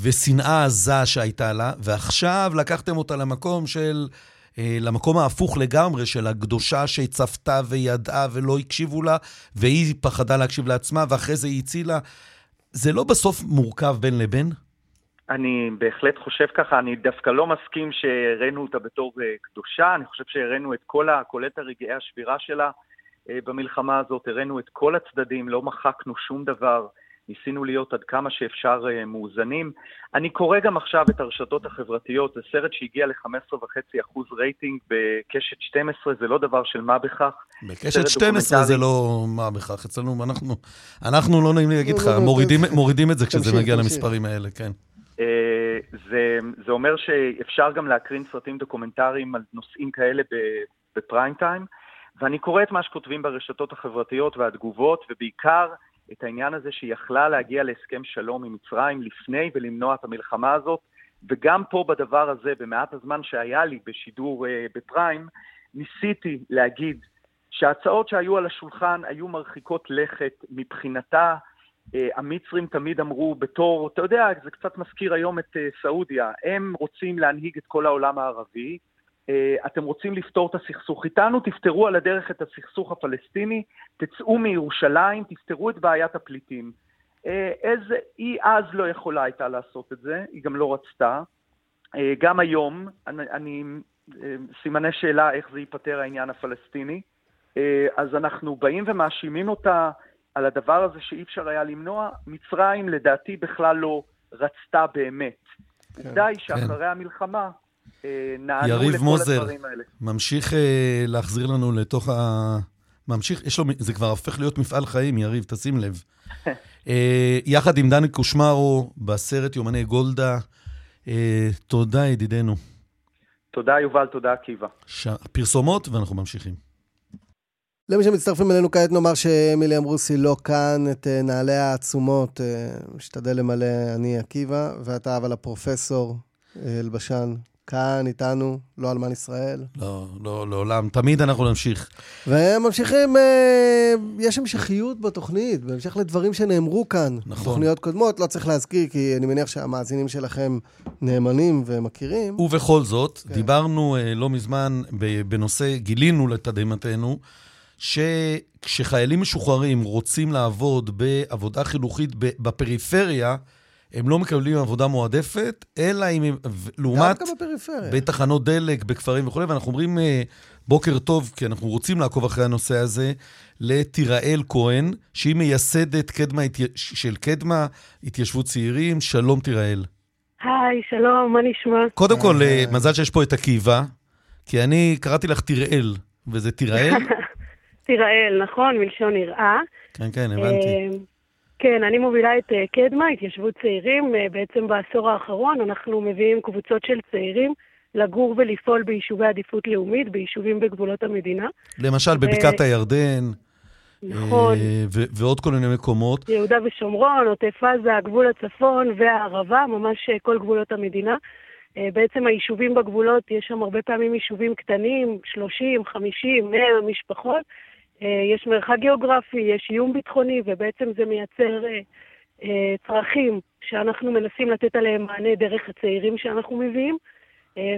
ושנאה עזה שהייתה לה, ועכשיו לקחתם אותה למקום של... אה, למקום ההפוך לגמרי של הקדושה שצפתה וידעה ולא הקשיבו לה, והיא פחדה להקשיב לעצמה, ואחרי זה היא הצילה. זה לא בסוף מורכב בין לבין? אני בהחלט חושב ככה, אני דווקא לא מסכים שהראינו אותה בתור אה, קדושה, אני חושב שהראינו את כל ה... כולל את הרגעי השבירה שלה אה, במלחמה הזאת, הראינו את כל הצדדים, לא מחקנו שום דבר, ניסינו להיות עד כמה שאפשר אה, מאוזנים. אני קורא גם עכשיו את הרשתות החברתיות, זה סרט שהגיע ל-15.5% רייטינג בקשת 12, זה לא דבר של מה בכך. בקשת סרט 12 זה. לא מה בכך, אצלנו אנחנו, אנחנו לא נעים לי להגיד לך, לא, לא, מורידים, תמשיך. מורידים את זה כשזה מגיע. למספרים האלה, כן. אה, זה, זה אומר שאפשר גם להקרין סרטים דוקומנטריים על נושאים כאלה ב- בפריים טיים, ואני קורא את מה שכותבים ברשתות החברתיות והתגובות, ובעיקר את העניין הזה שהיא יכלה להגיע להסכם שלום עם מצרים לפני ולמנוע את המלחמה הזאת, וגם פה בדבר הזה, במעט הזמן שהיה לי בשידור אה, בפריים, ניסיתי להגיד שההצעות שהיו על השולחן היו מרחיקות לכת מבחינתה. אה, המצרים תמיד אמרו בתור, אתה יודע, זה קצת מזכיר היום את אה, סעודיה, הם רוצים להנהיג את כל העולם הערבי, אתם רוצים לפתור את הסכסוך איתנו, תפתרו על הדרך את הסכסוך הפלסטיני, תצאו מירושלים, תפתרו את בעיית הפליטים. אה, איזה, היא אז לא יכולה הייתה לעשות את זה, היא גם לא רצתה. אה, גם היום, אני, אני אה, סימני שאלה איך זה ייפתר העניין הפלסטיני. אה, אז אנחנו באים ומאשימים אותה על הדבר הזה שאי אפשר היה למנוע. מצרים לדעתי בכלל לא רצתה באמת. עובדה היא שאחרי המלחמה אה, נענו יריב לכל מוזר. הדברים האלה. ממשיך אה, להחזיר לנו לתוך ה... ממשיך, יש לו, זה כבר הופך להיות מפעל חיים, יריב, תשים לב. (laughs) אה, יחד עם דני קושמרו בסרט יומני גולדה, אה, תודה ידידנו. תודה יובל, תודה עקיבא. ש... פרסומות ואנחנו ממשיכים. למי שמצטרפים אלינו כעת נאמר שאמילי אמרוסי לא כאן, את אה, נעלי העצומות, אה, משתדל למלא אני עקיבא, ואתה אבל הפרופסור אה, אלבשן כאן איתנו, לא אלמן ישראל. לא, לא, לעולם, תמיד אנחנו נמשיך. וממשיכים, אה, יש המשכיות בתוכנית, בהמשך לדברים שנאמרו כאן. נכון. תוכניות קודמות, לא צריך להזכיר, כי אני מניח שהמאזינים שלכם נאמנים ומכירים. ובכל זאת, כן. דיברנו אה, לא מזמן בנושא, גילינו לתדהמתנו, שכשחיילים משוחררים רוצים לעבוד בעבודה חינוכית בפריפריה, הם לא מקבלים עבודה מועדפת, אלא אם הם, לעומת דווקא בפריפריה. בתחנות דלק, בכפרים וכולי, ואנחנו אומרים אה, בוקר טוב, כי אנחנו רוצים לעקוב אחרי הנושא הזה, לתיראל כהן, שהיא מייסדת קדמה, של קדמה התיישבות צעירים. שלום תיראל. היי, שלום, מה נשמע? קודם כל, אה, מזל שיש פה את עקיבא, כי אני קראתי לך תיראל, וזה תיראל? תיראל, (laughs) נכון, מלשון יראה. כן, כן, הבנתי. אה, כן, אני מובילה את אה, קדמה, התיישבות צעירים. אה, בעצם בעשור האחרון אנחנו מביאים קבוצות של צעירים לגור ולפעול ביישובי עדיפות לאומית, ביישובים בגבולות המדינה. למשל בבקעת הירדן. נכון. אה, ו- ועוד כל מיני מקומות. יהודה ושומרון, עוטף עזה, גבול הצפון והערבה, ממש אה, כל גבולות המדינה. אה, בעצם היישובים בגבולות, יש שם הרבה פעמים יישובים קטנים, 30, 50, 100 משפחות. אה, יש מרחק גיאוגרפי, יש איום ביטחוני, ובעצם זה מייצר אה, אה, צרכים שאנחנו מנסים לתת עליהם מענה דרך הצעירים שאנחנו מביאים.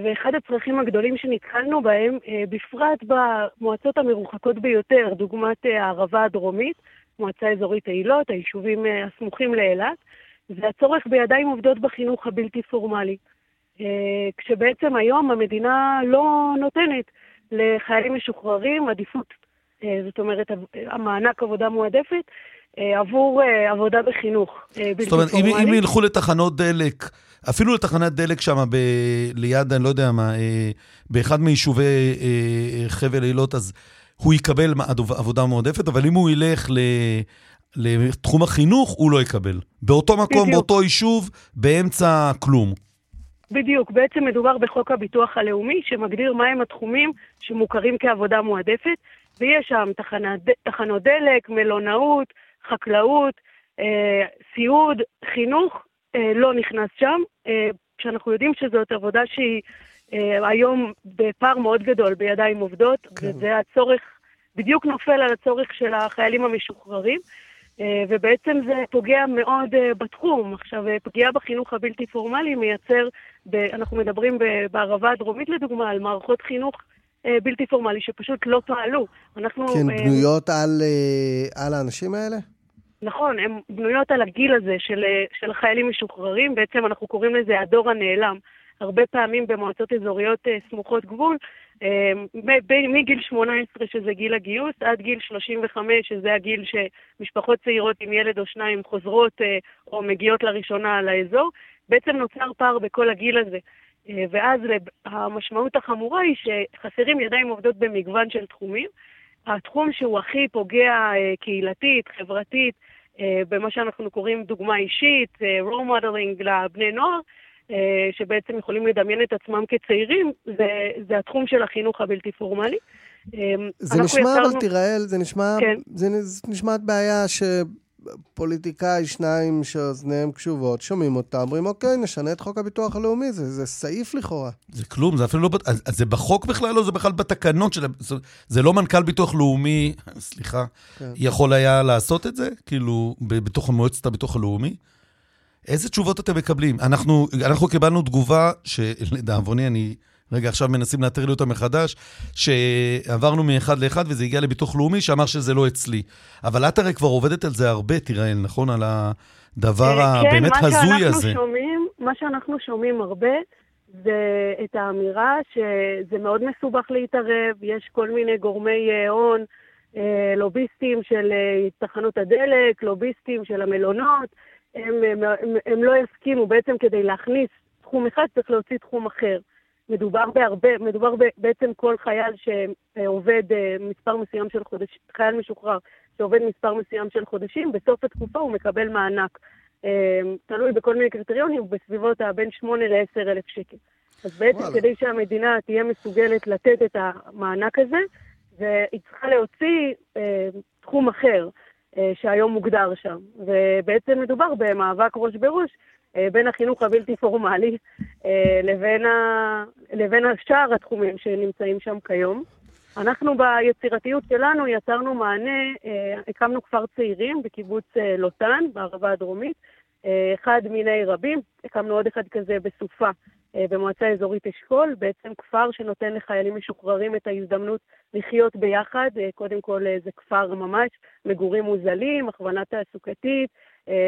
ואחד הצרכים הגדולים שנתקלנו בהם, בפרט במועצות המרוחקות ביותר, דוגמת הערבה הדרומית, מועצה אזורית אילות, היישובים הסמוכים לאילת, זה הצורך בידיים עובדות בחינוך הבלתי פורמלי. כשבעצם היום המדינה לא נותנת לחיילים משוחררים עדיפות, זאת אומרת, המענק עבודה מועדפת, אה, עבור אה, עבודה בחינוך אה, בלתי זאת אומרת, אם, פורמלי. אם ילכו לתחנות דלק, אפילו לתחנת דלק שם ב- ליד, אני לא יודע מה, אה, באחד מיישובי אה, חבל אילות, אז הוא יקבל עבודה מועדפת, אבל אם הוא ילך ל... לתחום החינוך, הוא לא יקבל. באותו מקום, בדיוק. באותו יישוב, באמצע כלום. בדיוק, בעצם מדובר בחוק הביטוח הלאומי, שמגדיר מהם התחומים שמוכרים כעבודה מועדפת, ויש שם תחנת, ד- תחנות דלק, מלונאות, חקלאות, אה, סיעוד, חינוך, אה, לא נכנס שם, אה, כשאנחנו יודעים שזאת עבודה שהיא אה, היום בפער מאוד גדול בידיים עובדות, כן. וזה הצורך, בדיוק נופל על הצורך של החיילים המשוחררים. אה, ובעצם זה פוגע מאוד אה, בתחום. עכשיו, אה, פגיעה בחינוך הבלתי פורמלי מייצר, ב, אנחנו מדברים בערבה הדרומית לדוגמה, על מערכות חינוך בלתי פורמלי שפשוט לא פעלו. אנחנו... כן, אה, בנויות על, אה, על האנשים האלה? נכון, הן בנויות על הגיל הזה של, אה, של חיילים משוחררים, בעצם אנחנו קוראים לזה הדור הנעלם. הרבה פעמים במועצות אזוריות אה, סמוכות גבול, אה, מגיל 18, שזה גיל הגיוס, עד גיל 35, שזה הגיל שמשפחות צעירות עם ילד או שניים חוזרות אה, או מגיעות לראשונה לאזור, בעצם נוצר פער בכל הגיל הזה. אה, ואז המשמעות החמורה היא שחסרים ידיים עובדות במגוון של תחומים. התחום שהוא הכי פוגע אה, קהילתית, חברתית, אה, במה שאנחנו קוראים דוגמה אישית, role modeling לבני נוער, שבעצם יכולים לדמיין את עצמם כצעירים, זה, זה התחום של החינוך הבלתי פורמלי. זה נשמע, אבל יצרנו- תיראל, זה נשמע, כן. זה נשמעת בעיה שפוליטיקאי, שניים שאוזניהם קשובות, שומעים אותם, אומרים, אוקיי, נשנה את חוק הביטוח הלאומי, זה, זה סעיף לכאורה. זה כלום, זה אפילו לא... אז, אז זה בחוק בכלל, או זה בכלל בתקנות של... זה, זה לא מנכ"ל ביטוח לאומי, (laughs) סליחה, כן. יכול היה לעשות את זה? כאילו, בתוך מועצת הביטוח הלאומי? איזה תשובות אתם מקבלים? אנחנו, אנחנו קיבלנו תגובה שלדאבוני, אני רגע עכשיו מנסים לאתר לי אותה מחדש, שעברנו מאחד לאחד וזה הגיע לביטוח לאומי שאמר שזה לא אצלי. אבל את הרי כבר עובדת על זה הרבה, תיראל, נכון? על הדבר אה, הבאמת כן, הזוי מה שאנחנו הזה. שומעים, מה שאנחנו שומעים הרבה זה את האמירה שזה מאוד מסובך להתערב, יש כל מיני גורמי אה, הון, אה, לוביסטים של תחנות הדלק, לוביסטים של המלונות, הם, הם, הם לא יסכימו, בעצם כדי להכניס תחום אחד צריך להוציא תחום אחר. מדובר בהרבה, מדובר בעצם כל חייל שעובד אה, מספר מסוים של חודשים, חייל משוחרר שעובד מספר מסוים של חודשים, בסוף התקופה הוא מקבל מענק. אה, תלוי בכל מיני קריטריונים, בסביבות הבין 8 ל-10 אלף שקל. אז בעצם וואלה. כדי שהמדינה תהיה מסוגלת לתת את המענק הזה, והיא צריכה להוציא אה, תחום אחר אה, שהיום מוגדר שם. ובעצם מדובר במאבק ראש בראש אה, בין החינוך הבלתי פורמלי אה, לבין, ה... לבין השאר התחומים שנמצאים שם כיום. אנחנו ביצירתיות שלנו יצרנו מענה, אה, הקמנו כפר צעירים בקיבוץ אה, לוטן, בערבה הדרומית, אה, אחד מיני רבים, הקמנו עוד אחד כזה בסופה, אה, במועצה אזורית אשכול, בעצם כפר שנותן לחיילים משוחררים את ההזדמנות לחיות ביחד, אה, קודם כל אה, זה כפר ממש, מגורים מוזלים, הכוונה תעסוקתית, אה,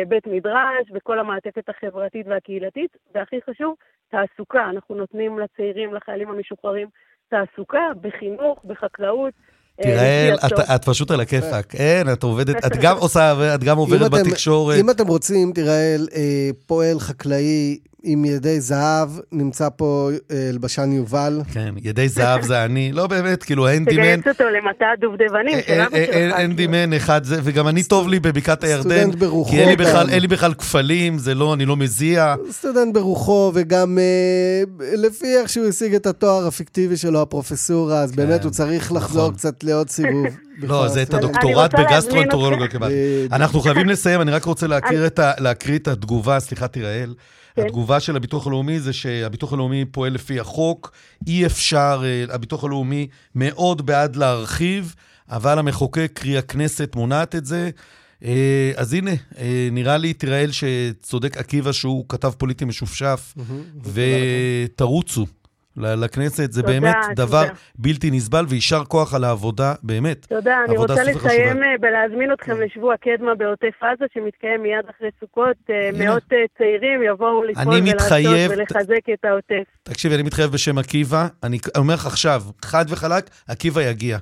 בית מדרש וכל המעטפת החברתית והקהילתית, והכי חשוב, תעסוקה. אנחנו נותנים לצעירים, לחיילים המשוחררים, תעסוקה בחינוך, בחקלאות. אה, לפי את. את פשוט על הכיפאק. אין, את עובדת, את גם עושה, את גם עובדת בתקשורת. אם אתם רוצים, תיראל, אה, פועל חקלאי עם ידי זהב, נמצא פה אה, אלבשן יובל. כן, ידי זהב זה אני. לא באמת, כאילו, האנדימן... תגייס אותו למטע הדובדבנים של אבא שלך. כאילו. האנדימן אחד זה, וגם אני טוב לי בבקעת הירדן. סטודנט ברוחו כי אין לי בכלל- כפלים, זה לא, אני לא מזיע. סטודנט ברוחו, וגם אה, לפי איך שהוא השיג את התואר הפיקטיבי שלו, הפרופסורה, אז באמת הוא צריך לחזור נכון. קצת לעוד סיבוב. (laughs) לא, זה את הדוקטורט להזמין קיבלתי. אנחנו חייבים לסיים, אני רק רוצה להקריא את התגובה, סליחה תיראל. כן. התגובה של הביטוח הלאומי זה שהביטוח הלאומי פועל לפי החוק, אי אפשר, אה, הביטוח הלאומי מאוד בעד להרחיב, אבל המחוקק, קרי הכנסת, מונעת את זה. אה, אז הנה, אה, נראה לי, תיראל, שצודק עקיבא שהוא כתב פוליטי משופשף, ותרוצו לכנסת, זה תודה, באמת דבר תודה. בלתי נסבל, ויישר כוח על העבודה, באמת. תודה, אני רוצה. לסיים אה, בלהזמין אתכם לשבוע קדמה בעוטף עזה, שמתקיים מיד אחרי סוכות. אה. מאות אה, צעירים יבואו לפעול אני מתחייב- ולעשות ולחזק את העוטף. תקשיבי, אני מתחייב בשם עקיבא, אני אומר לך עכשיו, חד וחלק, עקיבא יגיע.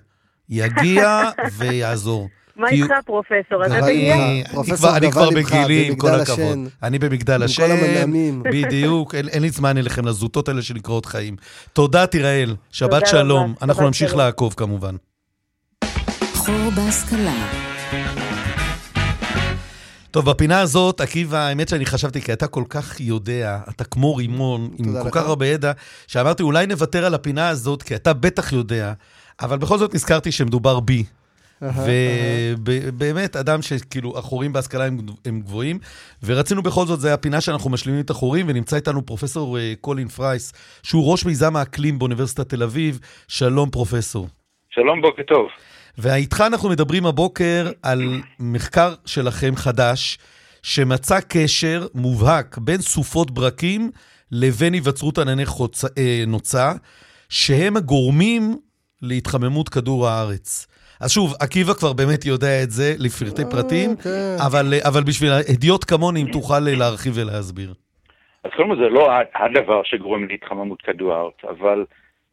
יגיע (laughs) ויעזור. מה איתך, פרופסור? אתה? איתך. אני פרופסור כבר- בגילי, עם כל במגדל הכבוד. השן. אני במגדל עם השן. כל המנעמים. (laughs) בדיוק, אין לי זמן אליכם, לזוטות האלה של לקרות חיים. תודה, תיראל. שבת שלום. אנחנו נמשיך. לעקוב כמובן. חור בהשכלה. טוב, בפינה הזאת, עקיבא, האמת שאני חשבתי, כי אתה כל כך יודע, אתה כמו רימון, עם כל לך. כך הרבה ידע, שאמרתי, אולי נוותר על הפינה הזאת, כי אתה בטח יודע, אבל בכל זאת נזכרתי שמדובר בי. ובאמת, אדם שכאילו, החורים בהשכלה הם, הם גבוהים, ורצינו בכל זאת, זה הפינה שאנחנו משלימים את החורים, ונמצא איתנו פרופסור אה, קולין פרייס, שהוא ראש מיזם האקלים באוניברסיטת תל אביב. שלום, פרופסור. שלום, בוקר טוב. ואיתך אנחנו מדברים הבוקר על מחקר שלכם חדש, שמצא קשר מובהק בין סופות ברקים לבין היווצרות ענני חוצ... אה, נוצה, שהם הגורמים להתחממות כדור הארץ. אז שוב, עקיבא כבר באמת יודע את זה לפרטי פרטים, כן. אבל, אבל בשביל הדיוט כמוני, אם תוכל אה, להרחיב ולהסביר. אז קודם כל זה לא הדבר שגורם להתחממות כדור הארץ, אבל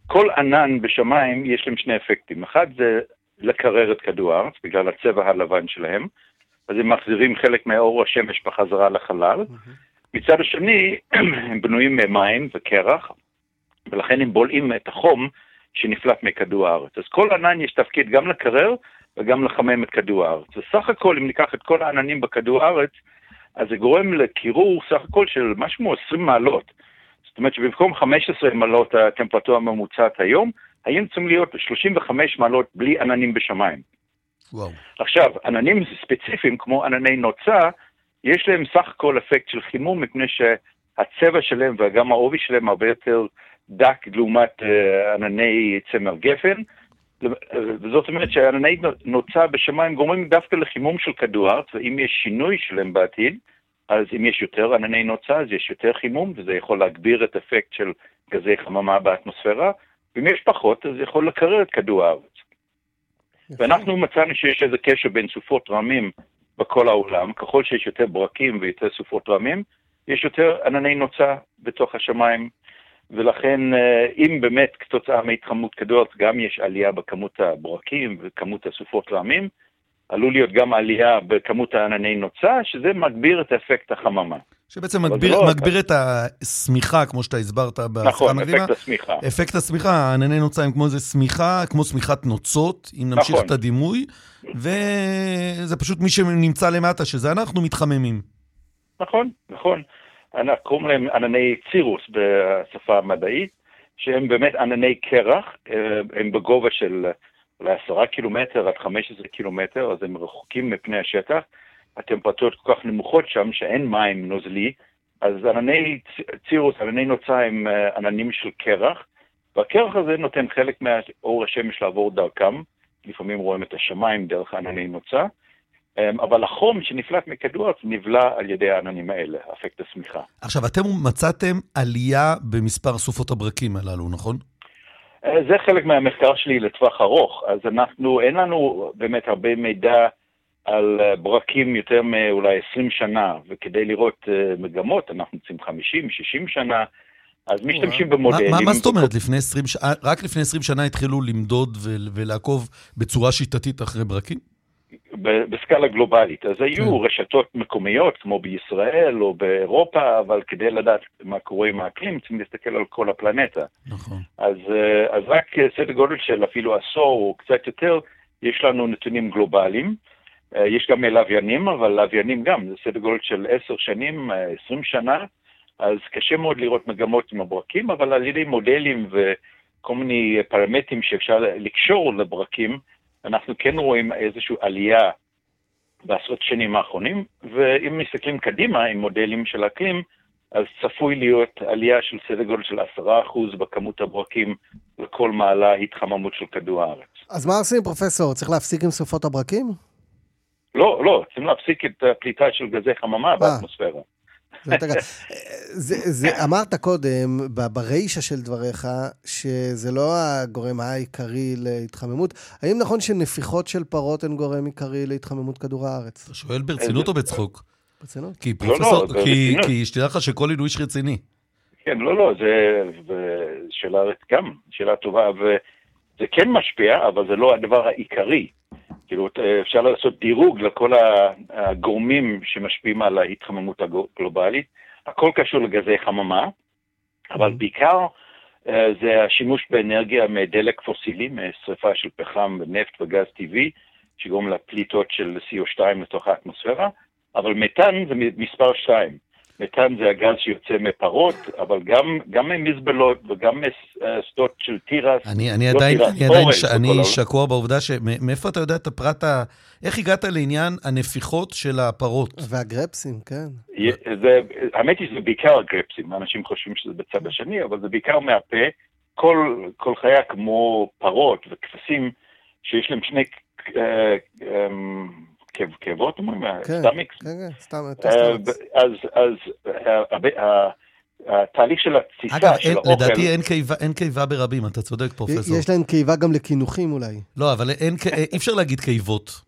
כל ענן בשמיים יש להם שני אפקטים. אחד זה לקרר את כדור הארץ בגלל הצבע הלבן שלהם, אז הם מחזירים חלק מאור השמש בחזרה לחלל. מצד השני, (clears throat) הם בנויים ממים וקרח, ולכן הם בולעים את החום שנפלט מכדור הארץ. אז כל ענן יש תפקיד גם לקרר וגם לחמם את כדור הארץ. וסך הכל, אם ניקח את כל העננים בכדור הארץ, אז זה גורם לקירור סך הכל של משהו כמו 20 מעלות. זאת אומרת שבמקום 15 מעלות הטמפרטורה הממוצעת היום, היינו צריכים להיות 35 מעלות בלי עננים בשמיים. וואו. עכשיו, עננים ספציפיים כמו ענני נוצה, יש להם סך הכל אפקט של חימום מפני שהצבע שלהם וגם העובי שלהם הרבה יותר דק לעומת אה, ענני צמר גפן. וזאת אומרת שענני נוצה בשמיים גורמים דווקא לחימום של כדור הארץ, ואם יש שינוי שלהם בעתיד, אז אם יש יותר ענני נוצה, אז יש יותר חימום, וזה יכול להגביר את אפקט של גזי חממה באטמוספירה, ואם יש פחות, אז זה יכול לקרר את כדור הארץ. ואנחנו מצאנו שיש איזה קשר בין סופות רעמים בכל העולם, ככל שיש יותר ברקים ויותר סופות רעמים, יש יותר ענני נוצה בתוך השמיים, ולכן אה, אם באמת כתוצאה מהתחממות כדור גם יש עלייה בכמות הברקים וכמות הסופות רעמים, עלול להיות גם עלייה בכמות הענני נוצה, שזה מגביר את אפקט החממה. שבעצם מגביר, לא- מגביר את השמיכה, כמו שאתה הסברת בהצעה נכון, המקדימה. אפקט השמיכה. אפקט השמיכה, ענני נוצה הם כמו איזה שמיכה, כמו שמיכת נוצות, אם נמשיך נכון. את הדימוי, וזה פשוט מי שנמצא למטה, שזה אנחנו מתחממים. נכון, נכון. קוראים להם ענני צירוס בשפה המדעית, שהם באמת ענני קרח, אה, הם בגובה של אולי עשרה קילומטר עד 15 קילומטר, אז הם רחוקים מפני השטח. הטמפרטורות כל כך נמוכות שם שאין מים נוזלי, אז ענני צירוס, ענני נוצה הם אה, עננים של קרח, והקרח הזה נותן חלק מאור השמש לעבור דרכם, לפעמים רואים את השמיים דרך ענני נוצה, אבל החום שנפלט מכדור הארץ נבלע על ידי העננים האלה, אפקט השמיכה. עכשיו, אתם מצאתם עלייה במספר סופות הברקים הללו, נכון? אה, זה חלק מהמחקר שלי לטווח ארוך, אז אנחנו, אין לנו באמת הרבה מידע על אה, ברקים יותר מאולי 20 שנה, וכדי לראות אה, מגמות, אנחנו צריכים 50, 60 שנה, אז משתמשים מה, במודלים. מה, מה זאת אומרת? לפני 20 ש... רק לפני 20 שנה התחילו למדוד ול- ולעקוב בצורה שיטתית אחרי ברקים? בסקאלה גלובלית. אז היו כן. רשתות מקומיות, כמו בישראל או באירופה, אבל כדי לדעת מה קורה עם האקלים, צריכים להסתכל על כל הפלנטה. נכון. אז, אה, אז רק אה, סדר גודל של אפילו עשור או קצת יותר, יש לנו נתונים גלובליים. אה, יש גם לוויינים, אבל לוויינים גם, זה סדר גודל של עשר שנים, עשרים שנה, אז קשה מאוד לראות מגמות עם הברקים, אבל על ידי מודלים וכל מיני פרמטרים שאפשר לקשור לברקים, אנחנו כן רואים איזושהי עלייה בעשרות שנים האחרונים, ואם מסתכלים קדימה עם מודלים של אקלים, אז צפוי להיות עלייה של סדר גודל של עשרה אחוז בכמות הברקים לכל מעלה התחממות של כדור הארץ. אז מה עושים, פרופסור? צריך להפסיק עם סופות הברקים? לא, לא, צריכים להפסיק את הפליטה של גזי חממה באטמוספירה. זה. זה, זה, אמרת קודם, ברישה של דבריך, שזה לא הגורם העיקרי להתחממות. האם נכון שנפיחות של פרות הן גורם עיקרי להתחממות כדור הארץ? אתה שואל ברצינות או בצחוק? ברצינות? כי לא, לא, פרופסור, זה כי-. כי שתדע לך שכל איש רציני. כן, לא, לא, זה זה שאלה גם, שאלה טובה, וזה כן משפיע, אבל זה לא הדבר העיקרי. כאילו, אפשר לעשות דירוג לכל הגורמים שמשפיעים על ההתחממות הגלובלית. הכל קשור לגזי חממה, אבל בעיקר אה, זה השימוש באנרגיה מדלק פוסילי, משרפה של פחם ונפט וגז טבעי, שגורם לפליטות של CO2 לתוך האטמוספירה, אבל מתאן זה מספר שתיים. מתאן זה הגז שיוצא מפרות, אבל גם, גם ממזבלות וגם משדות של תירס. אני, אני לא עדיין, תירס, אני עדיין, ש- אני. שקוע בעובדה ש... מ- מאיפה אתה יודע את הפרט ה... איך הגעת לעניין הנפיחות של הפרות? והגרפסים, כן. זה, האמת היא שזה בעיקר הגרפסים, אנשים חושבים שזה בצד השני, אבל זה בעיקר מהפה. כל, כל חיה כמו פרות וכבשים, שיש להם שני אה, אמ, כאבות, אומרים? כן, סטמיקס. כן, כן, אה. ב- אז, אז אה, התהליך של התסיסה אגב, של אין, האוכל... לדעתי אין קיבה, אין קיבה ברבים, אתה צודק, פרופסור. יש להם קיבה גם לקינוחים אולי. לא, אבל אין, ק- אי אפשר להגיד קיבות.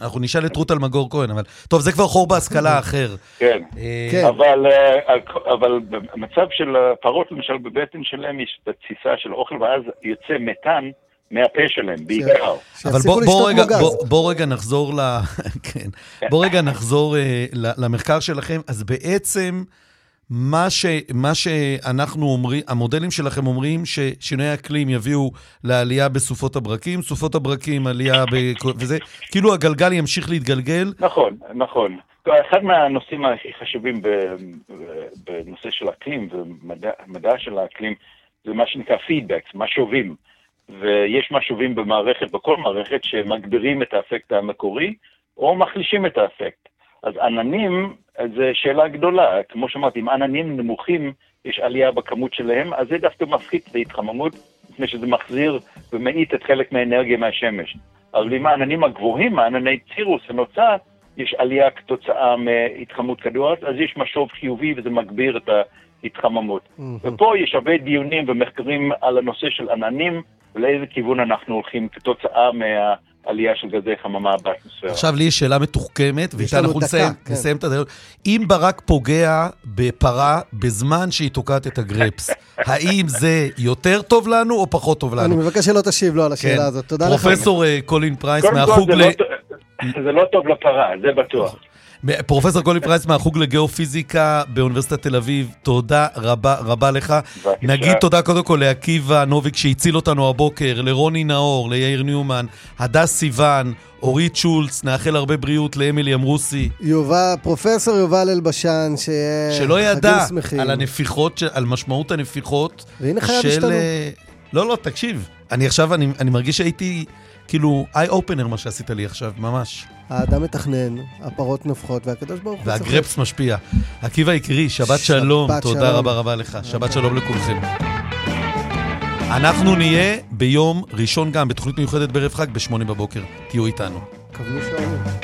אנחנו נשאל את רות אלמגור כהן, אבל... טוב, זה כבר חור בהשכלה אחר. כן, אה, אבל, אה, אבל במצב של הפרות, למשל, בבטן שלהם יש את התסיסה של האוכל, ואז יוצא מתאן מהפה שלהם, בעיקר. אבל בוא, בוא, רגע, בוא, בוא רגע נחזור ל... (laughs) כן. בוא רגע נחזור אה, ל- למחקר שלכם. אז בעצם, מה, ש, מה שאנחנו אומרים, המודלים שלכם אומרים ששינויי אקלים יביאו לעלייה בסופות הברקים, סופות הברקים עלייה ב... (laughs) וזה, כאילו הגלגל ימשיך להתגלגל. נכון, נכון. אחד מהנושאים הכי חשובים בנושא של אקלים ומדע של האקלים זה מה שנקרא פידבקס, משובים. ויש משובים במערכת, בכל מערכת, שמגבירים את האפקט המקורי או מחלישים את האפקט. אז עננים זה שאלה גדולה. כמו שאמרתי, אם עננים נמוכים, יש עלייה בכמות שלהם, אז זה דווקא מפחית את ההתחממות, מפני שזה מחזיר ומאיט את חלק מהאנרגיה מהשמש. אבל עם העננים הגבוהים, הענני צירוס הנוצה, יש עלייה כתוצאה מהתחממות כדור הארץ, אז יש משוב חיובי וזה מגביר את ההתחממות. ופה יש הרבה דיונים ומחקרים על הנושא של עננים, ולאיזה כיוון אנחנו הולכים כתוצאה מהעלייה של גזי חממה באטמוספירה. עכשיו לי יש שאלה מתוחכמת, ואיתה לנו אנחנו דקה, נסיים, כן. נסיים את הדיון. אם ברק פוגע בפרה בזמן שהיא תוקעת את הגרפס, (laughs) האם זה יותר טוב לנו או פחות טוב לנו? אני מבקש שלא תשיב לו על כן. השאלה הזאת. תודה לך. פרופסור אה, קולין פרייס מהחוג זה ל... לא ט- זה לא טוב לפרה, זה בטוח. פרופסור קולין פרייס מהחוג לגיאופיזיקה באוניברסיטת תל אביב, תודה רבה רבה לך. נגיד תודה קודם כל לעקיבא נוביק שהציל אותנו הבוקר, לרוני נאור, ליאיר ניומן, הדס סיוון, אורית שולץ, נאחל הרבה בריאות לאמילי אמרוסי, יובל, פרופסור יובל אלבשן, שיהיה שלא ידע. על הנפיחות, על משמעות הנפיחות והנה חייו של... השתנו. אה, לא, לא, תקשיב. אני עכשיו, אני, אני מרגיש שהייתי, כאילו, איי אופנר מה שעשית לי עכשיו, ממש. האדם מתכנן, הפרות נופחות, והקדוש ברוך הוא. והגרפס משפיע. עקיבא יקרי, שבת שלום, תודה שלום. רבה רבה לך. שבת שלום לכולכם. אנחנו נהיה ביום ראשון גם, בתוכנית מיוחדת בערב חג, בשמונה בבוקר. תהיו איתנו. כוונו שעונים.